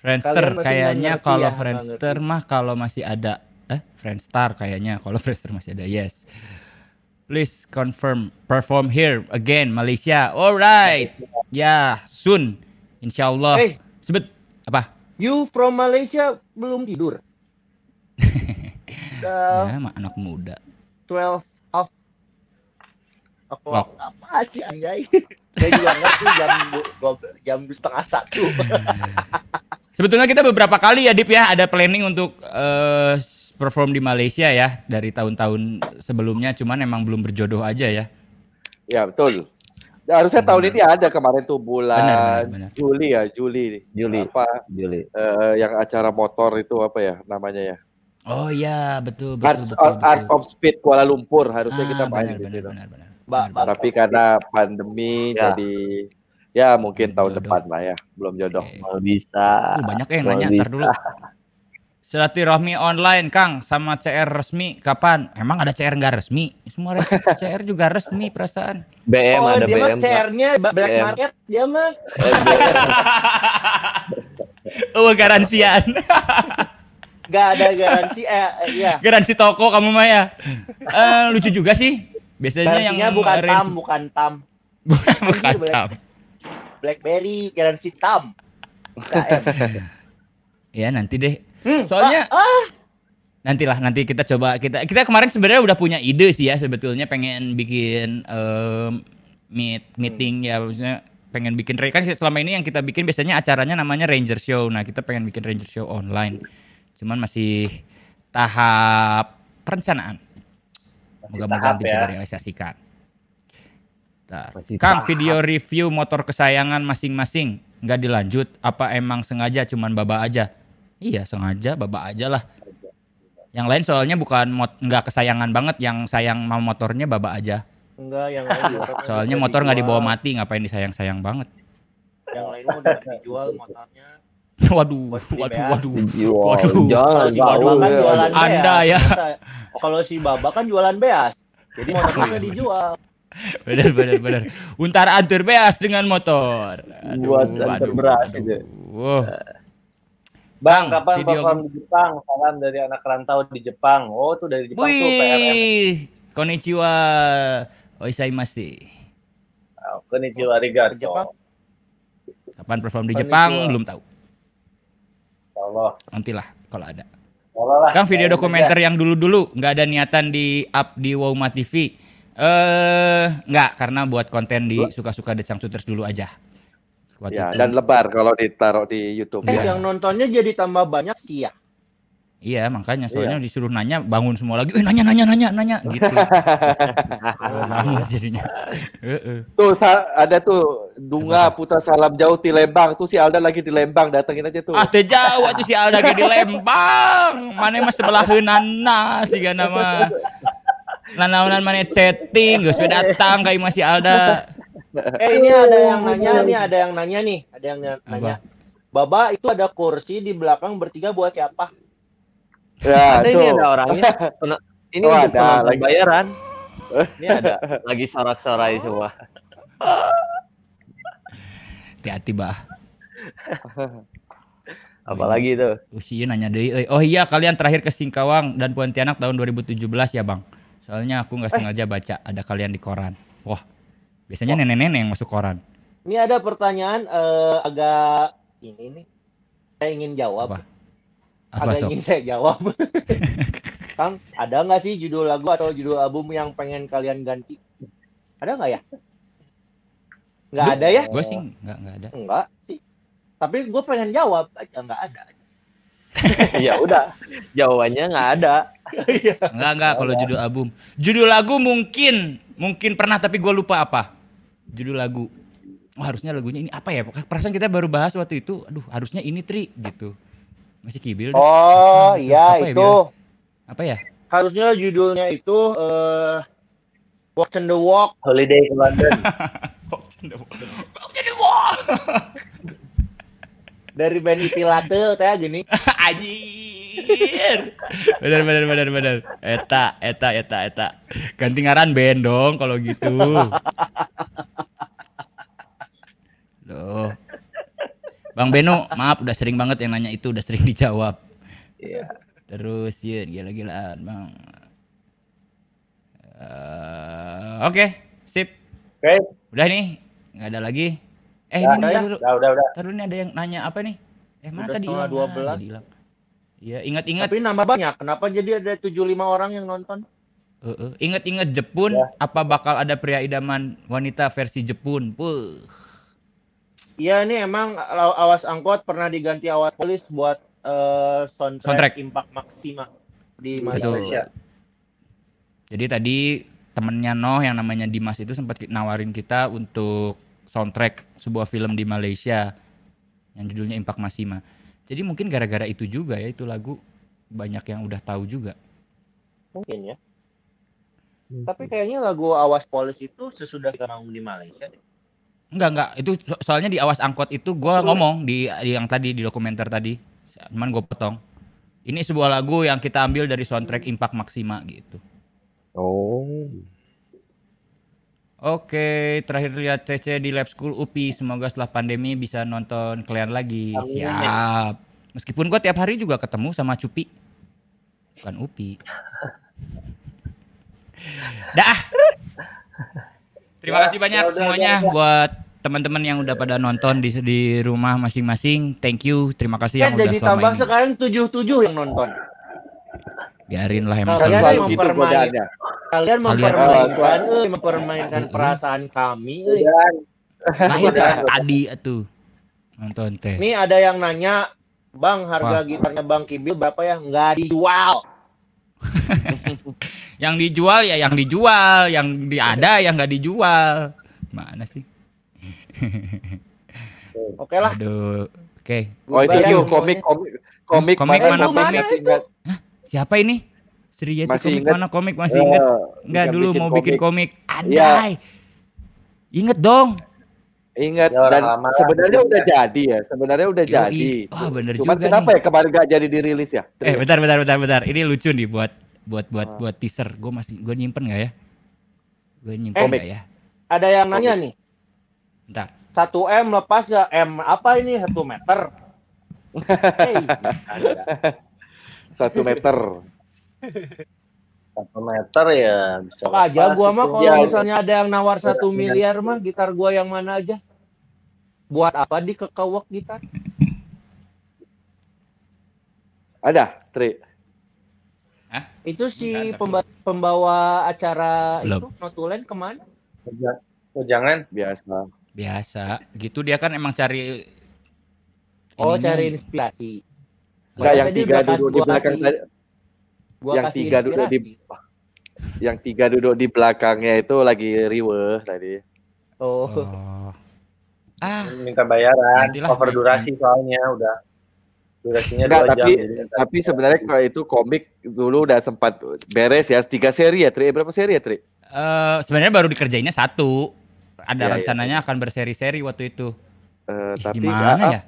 Friendster kayaknya kalau ya, Friendster mah kalau masih ada eh Friendstar kayaknya kalau Friendster masih ada yes. Please confirm perform here again Malaysia. Alright. Ya, soon. Insyaallah. Hey. Sebut apa? You from Malaysia belum tidur? Udah Ya, anak muda. 12 off. Clock. O'clock. Apa sih anjay? Saya juga ngerti jam jam setengah satu. Sebetulnya kita beberapa kali ya Dip ya ada planning untuk eh, perform di Malaysia ya dari tahun-tahun sebelumnya cuman emang belum berjodoh aja ya. Ya betul. Ya, harusnya tahun ini ada kemarin tuh bulan Benar, benar, benar. Juli ya Juli. Juli. Apa Juli. eh, yang acara motor itu apa ya namanya ya? Oh iya, betul Art, betul betul. Art betul. of Speed Kuala Lumpur harusnya Ah, kita main benar, benar, benar, benar. Benar, Tapi karena pandemi Ya. jadi ya mungkin Belum tahun jodoh. depan lah ya, belum jodoh. Oke. Kalau bisa. Uh, banyak yang Kalau nanya bisa. ntar dulu. Silaturahmi online Kang sama CR resmi kapan? Emang ada CR nggak resmi? Semua res- CR juga resmi perasaan. BM oh, ada dia mah BM. Pak. CR-nya black BM. market dia mah. BM. Oh garansian. Gak ada garansi eh, eh iya. Garansi toko kamu mah ya. Eh, lucu juga sih. Biasanya yang Garansinya bukan arrange- tam, bukan tam. bukan Black- tam. BlackBerry garansi tam. KM. Ya nanti deh. Hmm, Soalnya ah, ah, nantilah nanti kita coba kita kita kemarin sebenarnya udah punya ide sih ya sebetulnya pengen bikin em, meet meeting ya maksudnya pengen bikin kan selama ini yang kita bikin biasanya acaranya namanya Ranger Show. Nah, kita pengen bikin Ranger Show online. Cuman masih tahap perencanaan. Moga-moga bisa ya. direalisasikan. Kang, tahap. video review motor kesayangan masing-masing nggak dilanjut apa emang sengaja cuman baba aja? Iya, sengaja baba aja lah. Yang lain soalnya bukan mot nggak kesayangan banget, yang sayang sama motornya baba aja. enggak yang lain kan Soalnya motor nggak dibawa mati, ngapain disayang-sayang banget. Yang lain udah dijual motornya. waduh, waduh, waduh. Waduh. Jangan Kalau si Baba gaul kan jualan Anda beas. ya. Kalau si Baba kan jualan beas. Jadi motornya dijual. Bener, bener, bener. Untar antur beas dengan motor. Aduh, Buat antar beras aduh. itu. Wow. Bang, Bang, kapan video- perform di Jepang? Salam dari anak rantau di Jepang. Oh, tuh dari Jepang tuh PRM. Wih, konnichiwa. Oisaimasu. Oh, Konnichiwa, arigato. Jepang. Kapan perform di Konnichiwa. Jepang belum tahu. Allah. Nantilah kalau ada. Lah. Kang video Bayangin dokumenter aja. yang dulu-dulu nggak ada niatan di up di Wowma TV. Eh nggak karena buat konten di suka-suka The Shooters dulu aja. Waktu Ya, itu- dan lebar kalau ditaruh di YouTube. Eh, Iya. yang nontonnya jadi tambah banyak sih ya. Iya makanya soalnya disuruh nanya bangun semua lagi, eh nanya nanya nanya nanya gitu. Bangun jadinya. Heeh. Tuh ada tuh Dunga Putra Salam Jauh di Lembang. Tuh si Alda lagi di Lembang, datengin aja tuh. Ah teh jauh atuh si Alda ge di Lembang. Mana mah sebelah heunana siga nama. Nanaonan mana chatting geus we datang ka imah si Alda. Eh ini ada yang nanya nih, ada yang nanya nih, ada yang nanya. Baba itu ada kursi di belakang bertiga buat siapa? Ya, Ada ini ada orangnya. Ini Oh, untuk ada, lagi. bayaran. Ini ada lagi sorak-sorai semua. Hati-hati bah. Apalagi tuh. Usia nanya deui euy. Oh iya kalian terakhir ke Singkawang dan Pontianak tahun 2017 ya, Bang. Soalnya aku nggak sengaja baca ada kalian di koran. Wah. Biasanya nenek-nenek yang masuk koran. Ini ada pertanyaan eh, agak ini nih. Saya ingin jawab. Apa? Apa Agak sok? ingin saya jawab. Kang, ada nggak sih judul lagu atau judul album yang pengen kalian ganti? Ada nggak ya? Nggak ada ya? Gue sih nggak nggak ada. Enggak sih. Tapi gue pengen jawab aja nggak ada. ya udah. Jawabannya nggak ada. Enggak enggak kalau judul album. Judul lagu mungkin mungkin pernah tapi gue lupa apa. Judul lagu. Oh, harusnya lagunya ini apa ya? Perasaan kita baru bahas waktu itu. Aduh, harusnya ini Tri gitu. Masih kibil. deh. Oh Gitu. iya Apa ya, itu. Bil? Apa ya? harusnya judulnya itu eh Walk in the Walk Holiday ke London. dari band Itilate teh gini. Anjir. Bener bener bener bener. Eta eta eta eta. Ganti ngaran band dong kalau gitu. Loh. Bang Beno, maaf udah sering banget yang nanya itu udah sering dijawab. Iya. Terus ya gila-gilaan, Bang. Eh, Oke, sip. Oke. Udah nih, nggak ada lagi. Eh, Udah, ini udah, dulu. udah, udah, udah. Dulu nih ada yang nanya apa nih? Eh, mana Udah tadi hilang? 12. Ah, jadi hilang. Iya, ingat-ingat. Tapi nambah banyak. Kenapa jadi ada 75 orang yang nonton? Eh, eh, Ingat-ingat Jepun, apa bakal ada pria idaman wanita versi Jepun? Puh. Iya ini emang aw- awas angkot pernah diganti awas polis buat eh, soundtrack, Soundtrack. Impact Maxima di Betul. Malaysia. Jadi tadi temennya Noh yang namanya Dimas itu sempat nawarin kita untuk soundtrack sebuah film di Malaysia yang judulnya Impact Masima. Jadi mungkin gara-gara itu juga ya itu lagu banyak yang udah tahu juga. Mungkin ya. Tapi kayaknya lagu Awas Polis itu sesudah kita manggung di Malaysia. deh. Enggak enggak itu so- soalnya di awas angkot itu gua ngomong di, di yang tadi di dokumenter tadi. Cuman gue potong. Ini sebuah lagu yang kita ambil dari soundtrack Impact Maxima gitu. Oh. Oke, terakhir lihat CC di Lab School UPI. Semoga setelah pandemi bisa nonton kalian lagi. Amin. Siap. Meskipun gua tiap hari juga ketemu sama Cupi. Bukan UPI. Dah. Terima Ya, kasih banyak ya udah, semuanya udah, udah. buat teman-teman yang udah pada nonton di di rumah masing-masing. Thank you. Terima kasih yang Kan udah jadi selama tambah ini. sekarang 77 yang nonton. Biarin lah emang. Kalian selalu yang gitu mempermain- godaannya. Kalian Kalian- mempermainkan, eh, mempermainkan perasaan kami. eh. Dan Nah, itu kan tadi tuh nonton teh. Nih ada yang nanya, Bang harga Wah. gitarnya Bang Kibil berapa ya? Nggak dijual. Yang dijual ya yang dijual, yang di ada yang nggak dijual. Mana sih? Oke lah. Aduh. Oke. Oh itu semuanya. komik komik komik Komik mana mana komik komik? ingat Siapa ini? Sri Yeti Masih komik ingat? mana komik masih Eh, inget? Enggak yang dulu bikin mau bikin komik. Iya. Andai. Inget dong. Ingat Ya, dan lama sebenarnya udah jadi ya, sebenarnya udah Yoi. jadi. Wah, bener Cuman juga kenapa nih. ya kemarin gak jadi dirilis ya? Eh bentar bentar bentar bentar. Ini lucu nih buat buat buat Ah. buat teaser. Gue masih gue nyimpen nggak ya? Gue Eh, nyimpen nggak ya? Ada yang nanya nih, Bentar. 1 M lepas nggak? M apa ini? 1 meter. Hey, ada. Satu meter. satu meter ya bisa. Sok aja gua mah kalau Ya. misalnya ada yang nawar satu Iya. miliar mah gitar gua yang mana aja. Buat apa di kekawak gitar? Ada, Tri. Itu si pemba- pembawa acara Belum. itu Notulen ke mana? Oh, jangan. Biasa. Biasa. Gitu dia kan emang cari Oh, ininya. cari inspirasi. Enggak yang tiga duduk di belakang kasih- tadi. Gua Yang tiga duduk di yang tiga duduk di belakangnya itu lagi riweh tadi. Oh. Oh. Ah, Minta bayaran, Nantilah, cover nanti. durasi soalnya udah. Durasinya Enggak, dua jam. tapi jadi tapi sebenarnya kalau itu komik dulu udah sempat beres ya tiga seri ya Tri Eh, berapa seri ya Tri? eh, sebenarnya baru dikerjainnya satu. Ada iya, rencananya akan berseri-seri waktu itu. Eh, Ih, tapi gimana ah, ya?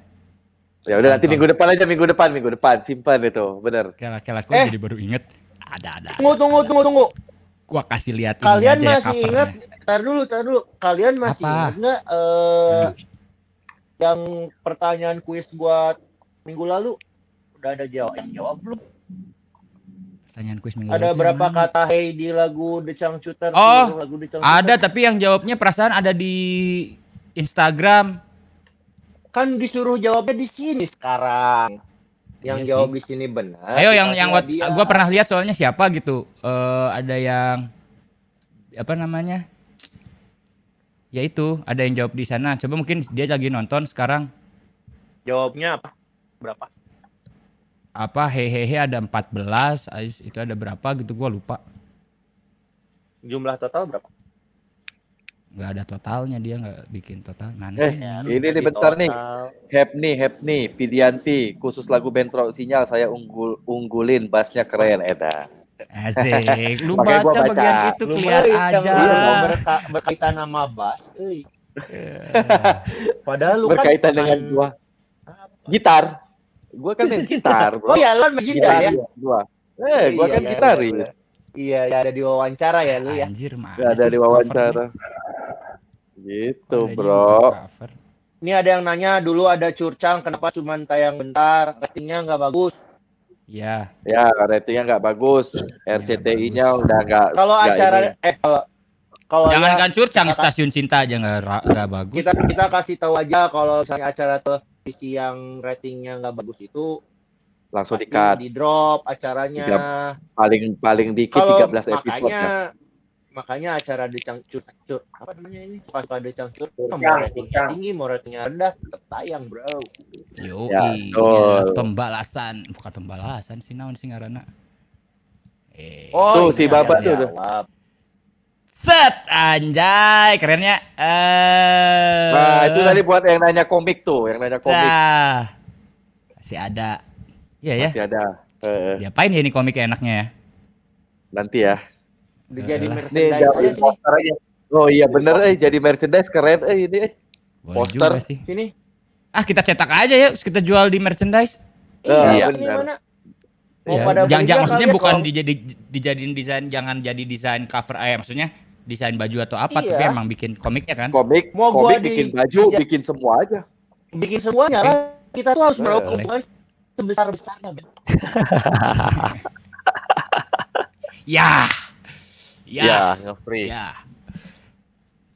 ya udah nanti minggu depan aja minggu depan minggu depan simpan itu bener. Kela-kela kok Eh. jadi baru inget. Ada ada. Tunggu tunggu tunggu tunggu. Gua kasih lihat ini Kalian aja ya masih covernya. ingat? Tar dulu, tar dulu. Kalian masih Apa? ingat nggak eh yang pertanyaan kuis buat minggu lalu? Udah ada jawab. Yang jawab belum? Pertanyaan kuis minggu Ada lalu berapa yang mana? kata hey di lagu The Changcuter? Oh, lagu The Changcuter? Ada tapi yang jawabnya perasaan ada di Instagram. Kan disuruh jawabnya di sini sekarang. Yang Iya jawab sih. di sini benar. Ayo yang yang wat- dia. gua pernah lihat soalnya siapa gitu. Eh ada yang apa namanya? Ya itu, ada yang jawab di sana. Coba mungkin dia lagi nonton sekarang. Jawabnya apa? Berapa? Apa hehehe ada 14, Ais itu ada berapa gitu gua lupa. Jumlah total berapa? nggak ada totalnya dia nggak bikin total. Mana Eh, ini nih bentar nih. total. Hepni, Hepni, Pidianti, khusus lagu Bentrok Sinyal saya unggul unggulin, bassnya keren Eda. Asik. Lu baca, baca. bagian itu Lu yang aja. lu berka- berkaitan sama bass, euy. Padahal lu kan Berkaitan dengan gua gitar. Gua kan main gitar, Bro. Oh ya, lu main gitar ya? Gua. Eh, gua Iya, kan iya, gitaris. iya, Iya, ya ada di wawancara ya lu ya. Anjir, mah. Ada di wawancara. Gitu, Bro. Ini ada yang nanya dulu ada curcang kenapa cuma tayang bentar, ratingnya nggak bagus. Ya. Ya, ratingnya nggak bagus. RCTI-nya udah nggak Kalau acara ini. eh kalau kalau Jangankan ya, curcang stasiun cinta aja nggak nggak bagus. kita kita kasih tahu aja kalau misalnya acara televisi yang ratingnya nggak bagus itu langsung pasti di-cut. di drop acaranya. Tiga- paling paling dikit Kalau 13 episode makanya kan. makanya acara decang cur cur apa namanya ini pas pada Curcang, mau ratingnya tinggi mau ratingnya rendah tetap tayang bro Yo, Ya, iya, betul. pembalasan, bukan pembalasan sih naon sih ngaranna. Eh, Tuh, si ini Baba yang tuh, jawab. Set anjay, kerennya. Eh. Nah, itu tadi buat yang nanya komik tuh, yang nanya komik. Nah, masih ada. Iya ya. Masih ada. Eh, Diapain ya ini komik enaknya ya? nanti ya. Jadi merchandise Nih, aja sini. Oh iya bener eh jadi merchandise keren eh ini eh. Boleh Poster. sih. sini Ah, kita cetak aja ya, kita jual di merchandise. Iya, ini benar. mana mau Ya, pada jangan, jangan maksudnya bukan dijadi, dijadiin desain, jangan jadi desain cover, eh maksudnya desain baju atau apa, Iya. tapi emang bikin komiknya kan? Komik, Mau gua komik di- bikin baju, iya. bikin semua aja. bikin semuanya lah kita tuh harus Eh, melakukan hubungan sebesar besarnya. Ya, ya, Ya, ya.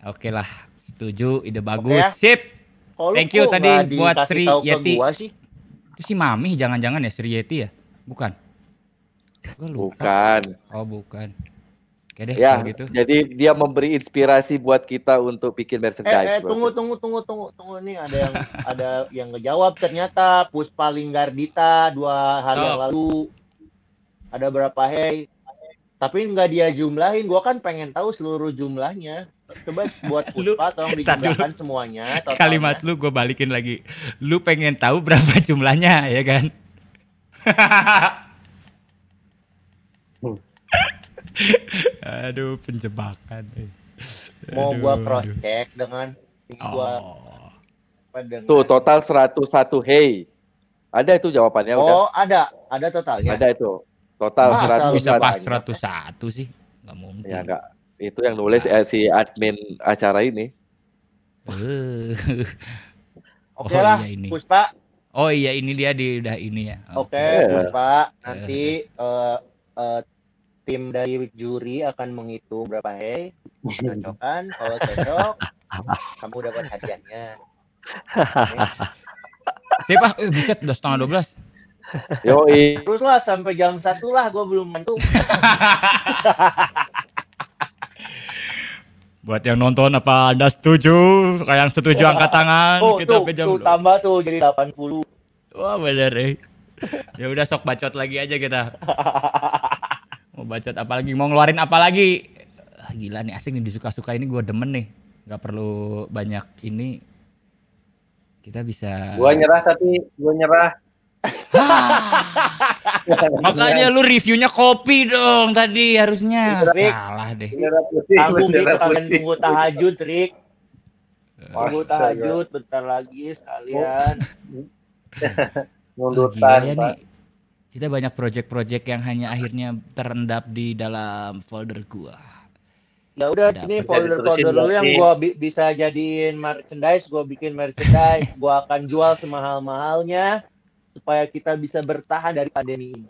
Oke lah, setuju, ide bagus, ya. sip. Lu Thank you tadi buat Sri Yeti. gua sih Itu si Mami, jangan-jangan ya Sri Yeti ya? Bukan? Gua lupa. Bukan. Oh bukan. Oke deh, Ya, gitu. jadi dia memberi inspirasi buat kita untuk bikin eh, merchandise. eh tunggu tunggu tunggu tunggu tunggu nih ada yang ada yang ngejawab ternyata Puspa Linggardita dua hari yang Sok. lalu ada berapa hey tapi nggak dia jumlahin gua kan pengen tahu seluruh jumlahnya coba buat Puspa tolong dijumlahkan semuanya totalnya. Kalimat lu gue balikin lagi. Lu pengen tahu berapa jumlahnya ya kan? Aduh, penjebakan. eh. mau Aduh, gua aduh. cross check dengan gua Oh. apa dengan- Tuh total 101 hey. Ada itu jawabannya udah. oh ada ada totalnya Ada itu. Total Masa 100 Bisa pas katanya. 101 sih. Nggak mungkin. Ya enggak. Itu yang nulis eh, si admin acara ini. Eh. oke Oh, lah iya ini. Puspa Oh iya ini dia di udah ini ya. Oke, Oke. Puspa, nanti eh, eh, tim dari juri akan menghitung berapa hey, cocokan. Kalau cocok, kamu dapat hadiahnya. Sip ah, eh, buset udah setengah 12. Yoi. Terus lah sampai jam satu lah, gue belum mantu. Buat yang nonton apa Anda setuju? Kayak yang setuju angkat tangan. Oh, Kita tuh, jam tuh tambah tuh jadi 80. Wah bener eh. Ya udah sok bacot lagi aja kita. Mau bacot apa lagi? Mau ngeluarin apa lagi? Ah, gila nih asik nih disuka-suka ini gue demen nih. Gak perlu banyak ini. Kita bisa. Gua nyerah tapi gua nyerah. Makanya lu reviewnya kopi dong tadi harusnya. Rick. Salah deh. Tanggung Rik, nyerah kalian tunggu tahajud, Rik. Tunggu tahajud bentar lagi sekalian. Mundur Gila ya nih. Kita banyak project-project yang hanya akhirnya terendap di dalam folder gua. Ya udah sini Bisa folder-folder dulu yang gua bi- bisa jadiin merchandise, gua bikin merchandise, gua akan jual semahal-mahalnya supaya kita bisa bertahan dari pandemi ini.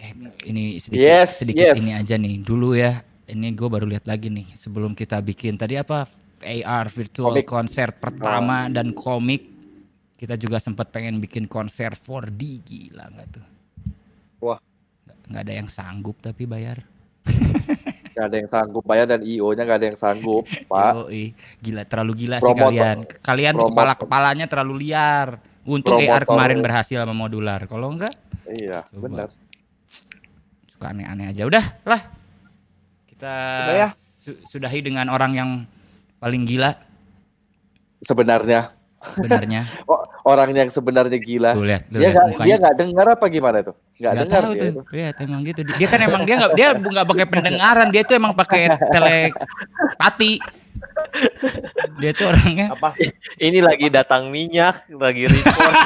Eh, ini sedikit Yes, sedikit yes. ini aja nih dulu ya. Ini gue baru lihat lagi nih sebelum kita bikin tadi apa AR virtual Komik. konser pertama dan komik. Kita juga sempat pengen bikin konser 4D gila nggak tuh? Nggak- nggak ada yang sanggup tapi bayar. Gak ada yang sanggup bayar dan IO-nya gak ada yang sanggup, Pak. Yoi. gila terlalu gila sih Promotor- kalian. Kalian tuh promotor- kepala kepalanya terlalu liar. Untung AR Promotor- kemarin berhasil sama modular. Kalau enggak Iya, benar. suka aneh-aneh aja. Udah lah. Kita Udah ya? su- sudahi dengan orang yang paling gila. Sebenarnya sebenarnya. Oh, orang yang sebenarnya gila. Tuh lihat, tuh dia nggak mukanya. dia nggak dengar apa gimana tuh? Nggak dengar tahu dia. tuh. itu. Lihat emang gitu. Dia kan emang dia nggak dia nggak pakai pendengaran, dia tuh emang pakai telepati. Dia tuh orangnya apa? Ini lagi datang minyak, lagi report.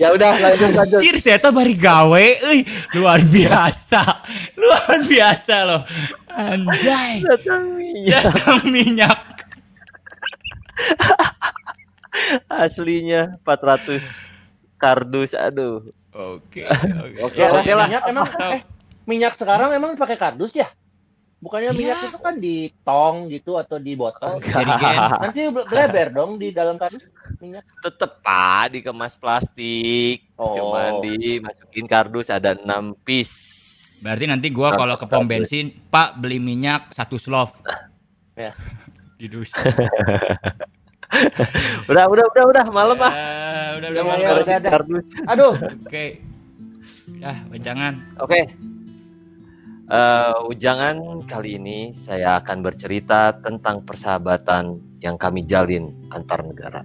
Ya udah lanjut lanjut. Sir, saya tuh bari gawe, euy. Luar biasa. Luar biasa loh. Anjay. datang minyak. Datang minyak. Aslinya 400 kardus, aduh. Oke. Oke Ya. Oke lah. minyak emang eh minyak sekarang emang pakai kardus ya? Bukannya minyak itu kan di tong gitu atau di botol? Nanti bleber dong di dalam kardus minyak. Tetep pak dikemas plastik, Oh. cuman dimasukin kardus ada 6 piece. Berarti nanti gua kalau ke pom bensin, Pak beli minyak satu slov. Ya. Di dus. Udah, udah, udah, udah, malam ah. Ah, udah Udah udah. ya, udah, udah. kardus. Aduh, Oke. Ah, jangan. Oke. Eh, ujangan kali ini saya akan bercerita tentang persahabatan yang kami jalin antar negara.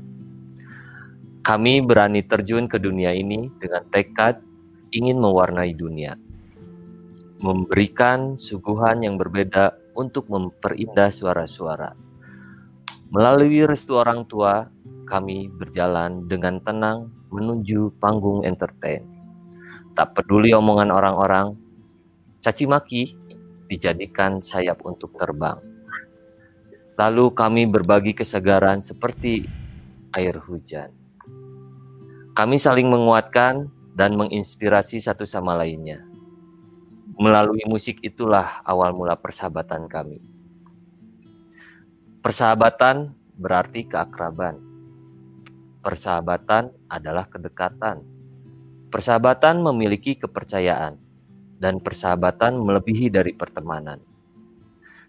Kami berani terjun ke dunia ini dengan tekad ingin mewarnai dunia. Memberikan suguhan yang berbeda untuk memperindah suara-suara. Melalui restu orang tua, kami berjalan dengan tenang menuju panggung entertain. Tak peduli omongan orang-orang, caci maki dijadikan sayap untuk terbang. Lalu kami berbagi kesegaran seperti air hujan. Kami saling menguatkan dan menginspirasi satu sama lainnya. Melalui musik itulah awal mula persahabatan kami. Persahabatan berarti keakraban. Persahabatan adalah kedekatan. Persahabatan memiliki kepercayaan dan persahabatan melebihi dari pertemanan.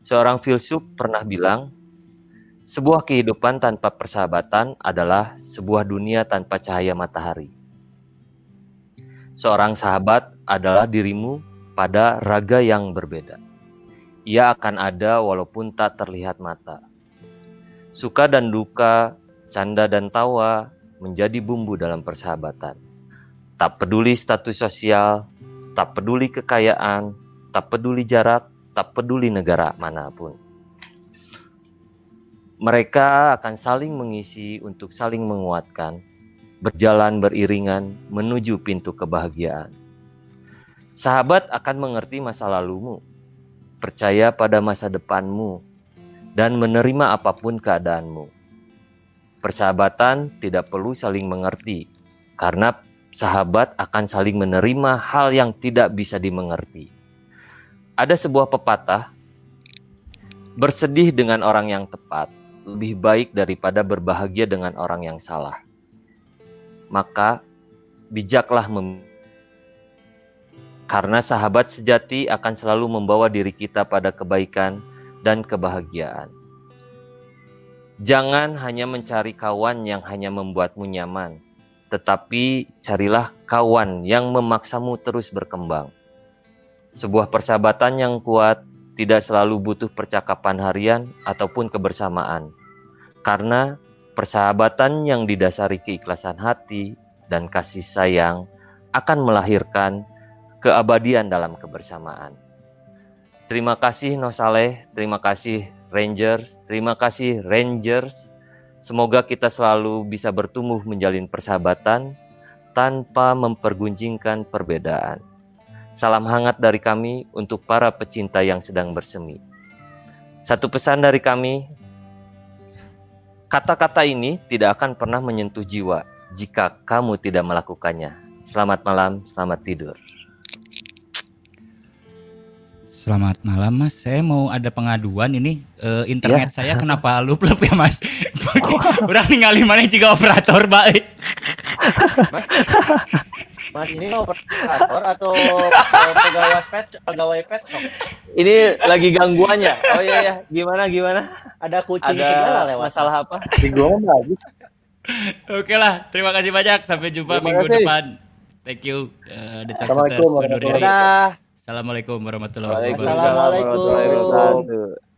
Seorang filsuf pernah bilang, sebuah kehidupan tanpa persahabatan adalah sebuah dunia tanpa cahaya matahari. Seorang sahabat adalah dirimu pada raga yang berbeda. Ia akan ada walaupun tak terlihat mata. Suka dan duka, canda dan tawa menjadi bumbu dalam persahabatan. Tak peduli status sosial, tak peduli kekayaan, tak peduli jarak, tak peduli negara mana pun. Mereka akan saling mengisi untuk saling menguatkan, berjalan beriringan menuju pintu kebahagiaan. Sahabat akan mengerti masa lalumu, percaya pada masa depanmu, dan menerima apa pun keadaanmu. Persahabatan tidak perlu saling mengerti, karena sahabat akan saling menerima hal yang tidak bisa dimengerti. Ada sebuah pepatah, bersedih dengan orang yang tepat lebih baik daripada berbahagia dengan orang yang salah. Maka bijaklah mem karena sahabat sejati akan selalu membawa diri kita pada kebaikan dan kebahagiaan. Jangan hanya mencari kawan yang hanya membuatmu nyaman, tetapi carilah kawan yang memaksamu terus berkembang. Sebuah persahabatan yang kuat tidak selalu butuh percakapan harian ataupun kebersamaan, karena persahabatan yang didasari keikhlasan hati dan kasih sayang akan melahirkan keabadian dalam kebersamaan. Terima kasih Nosaleh, terima kasih Rangers, terima kasih Rangers. Semoga kita selalu bisa bertumbuh menjalin persahabatan tanpa mempergunjingkan perbedaan. Salam hangat dari kami untuk para pecinta yang sedang bersemi. Satu pesan dari kami, kata-kata ini tidak akan pernah menyentuh jiwa jika kamu tidak melakukannya. Selamat malam, selamat tidur. Selamat malam Mas, saya mau ada pengaduan ini eh, internet saya kenapa lup-lup ya Mas? Udah ningali mana juga operator baik. Mas ini operator atau pegawai pet pegawai pet shop? Ini lagi gangguannya. Oh iya ya, gimana gimana? Ada kucing Ada segala lewat. masalah apa? lagi. Oke lah, terima kasih banyak. Sampai jumpa Terima minggu kasih. depan. Thank you. Uh, The Assalamualaikum diri. Assalamualaikum warahmatullahi wabarakatuh. Assalamualaikum. wabarakatuh.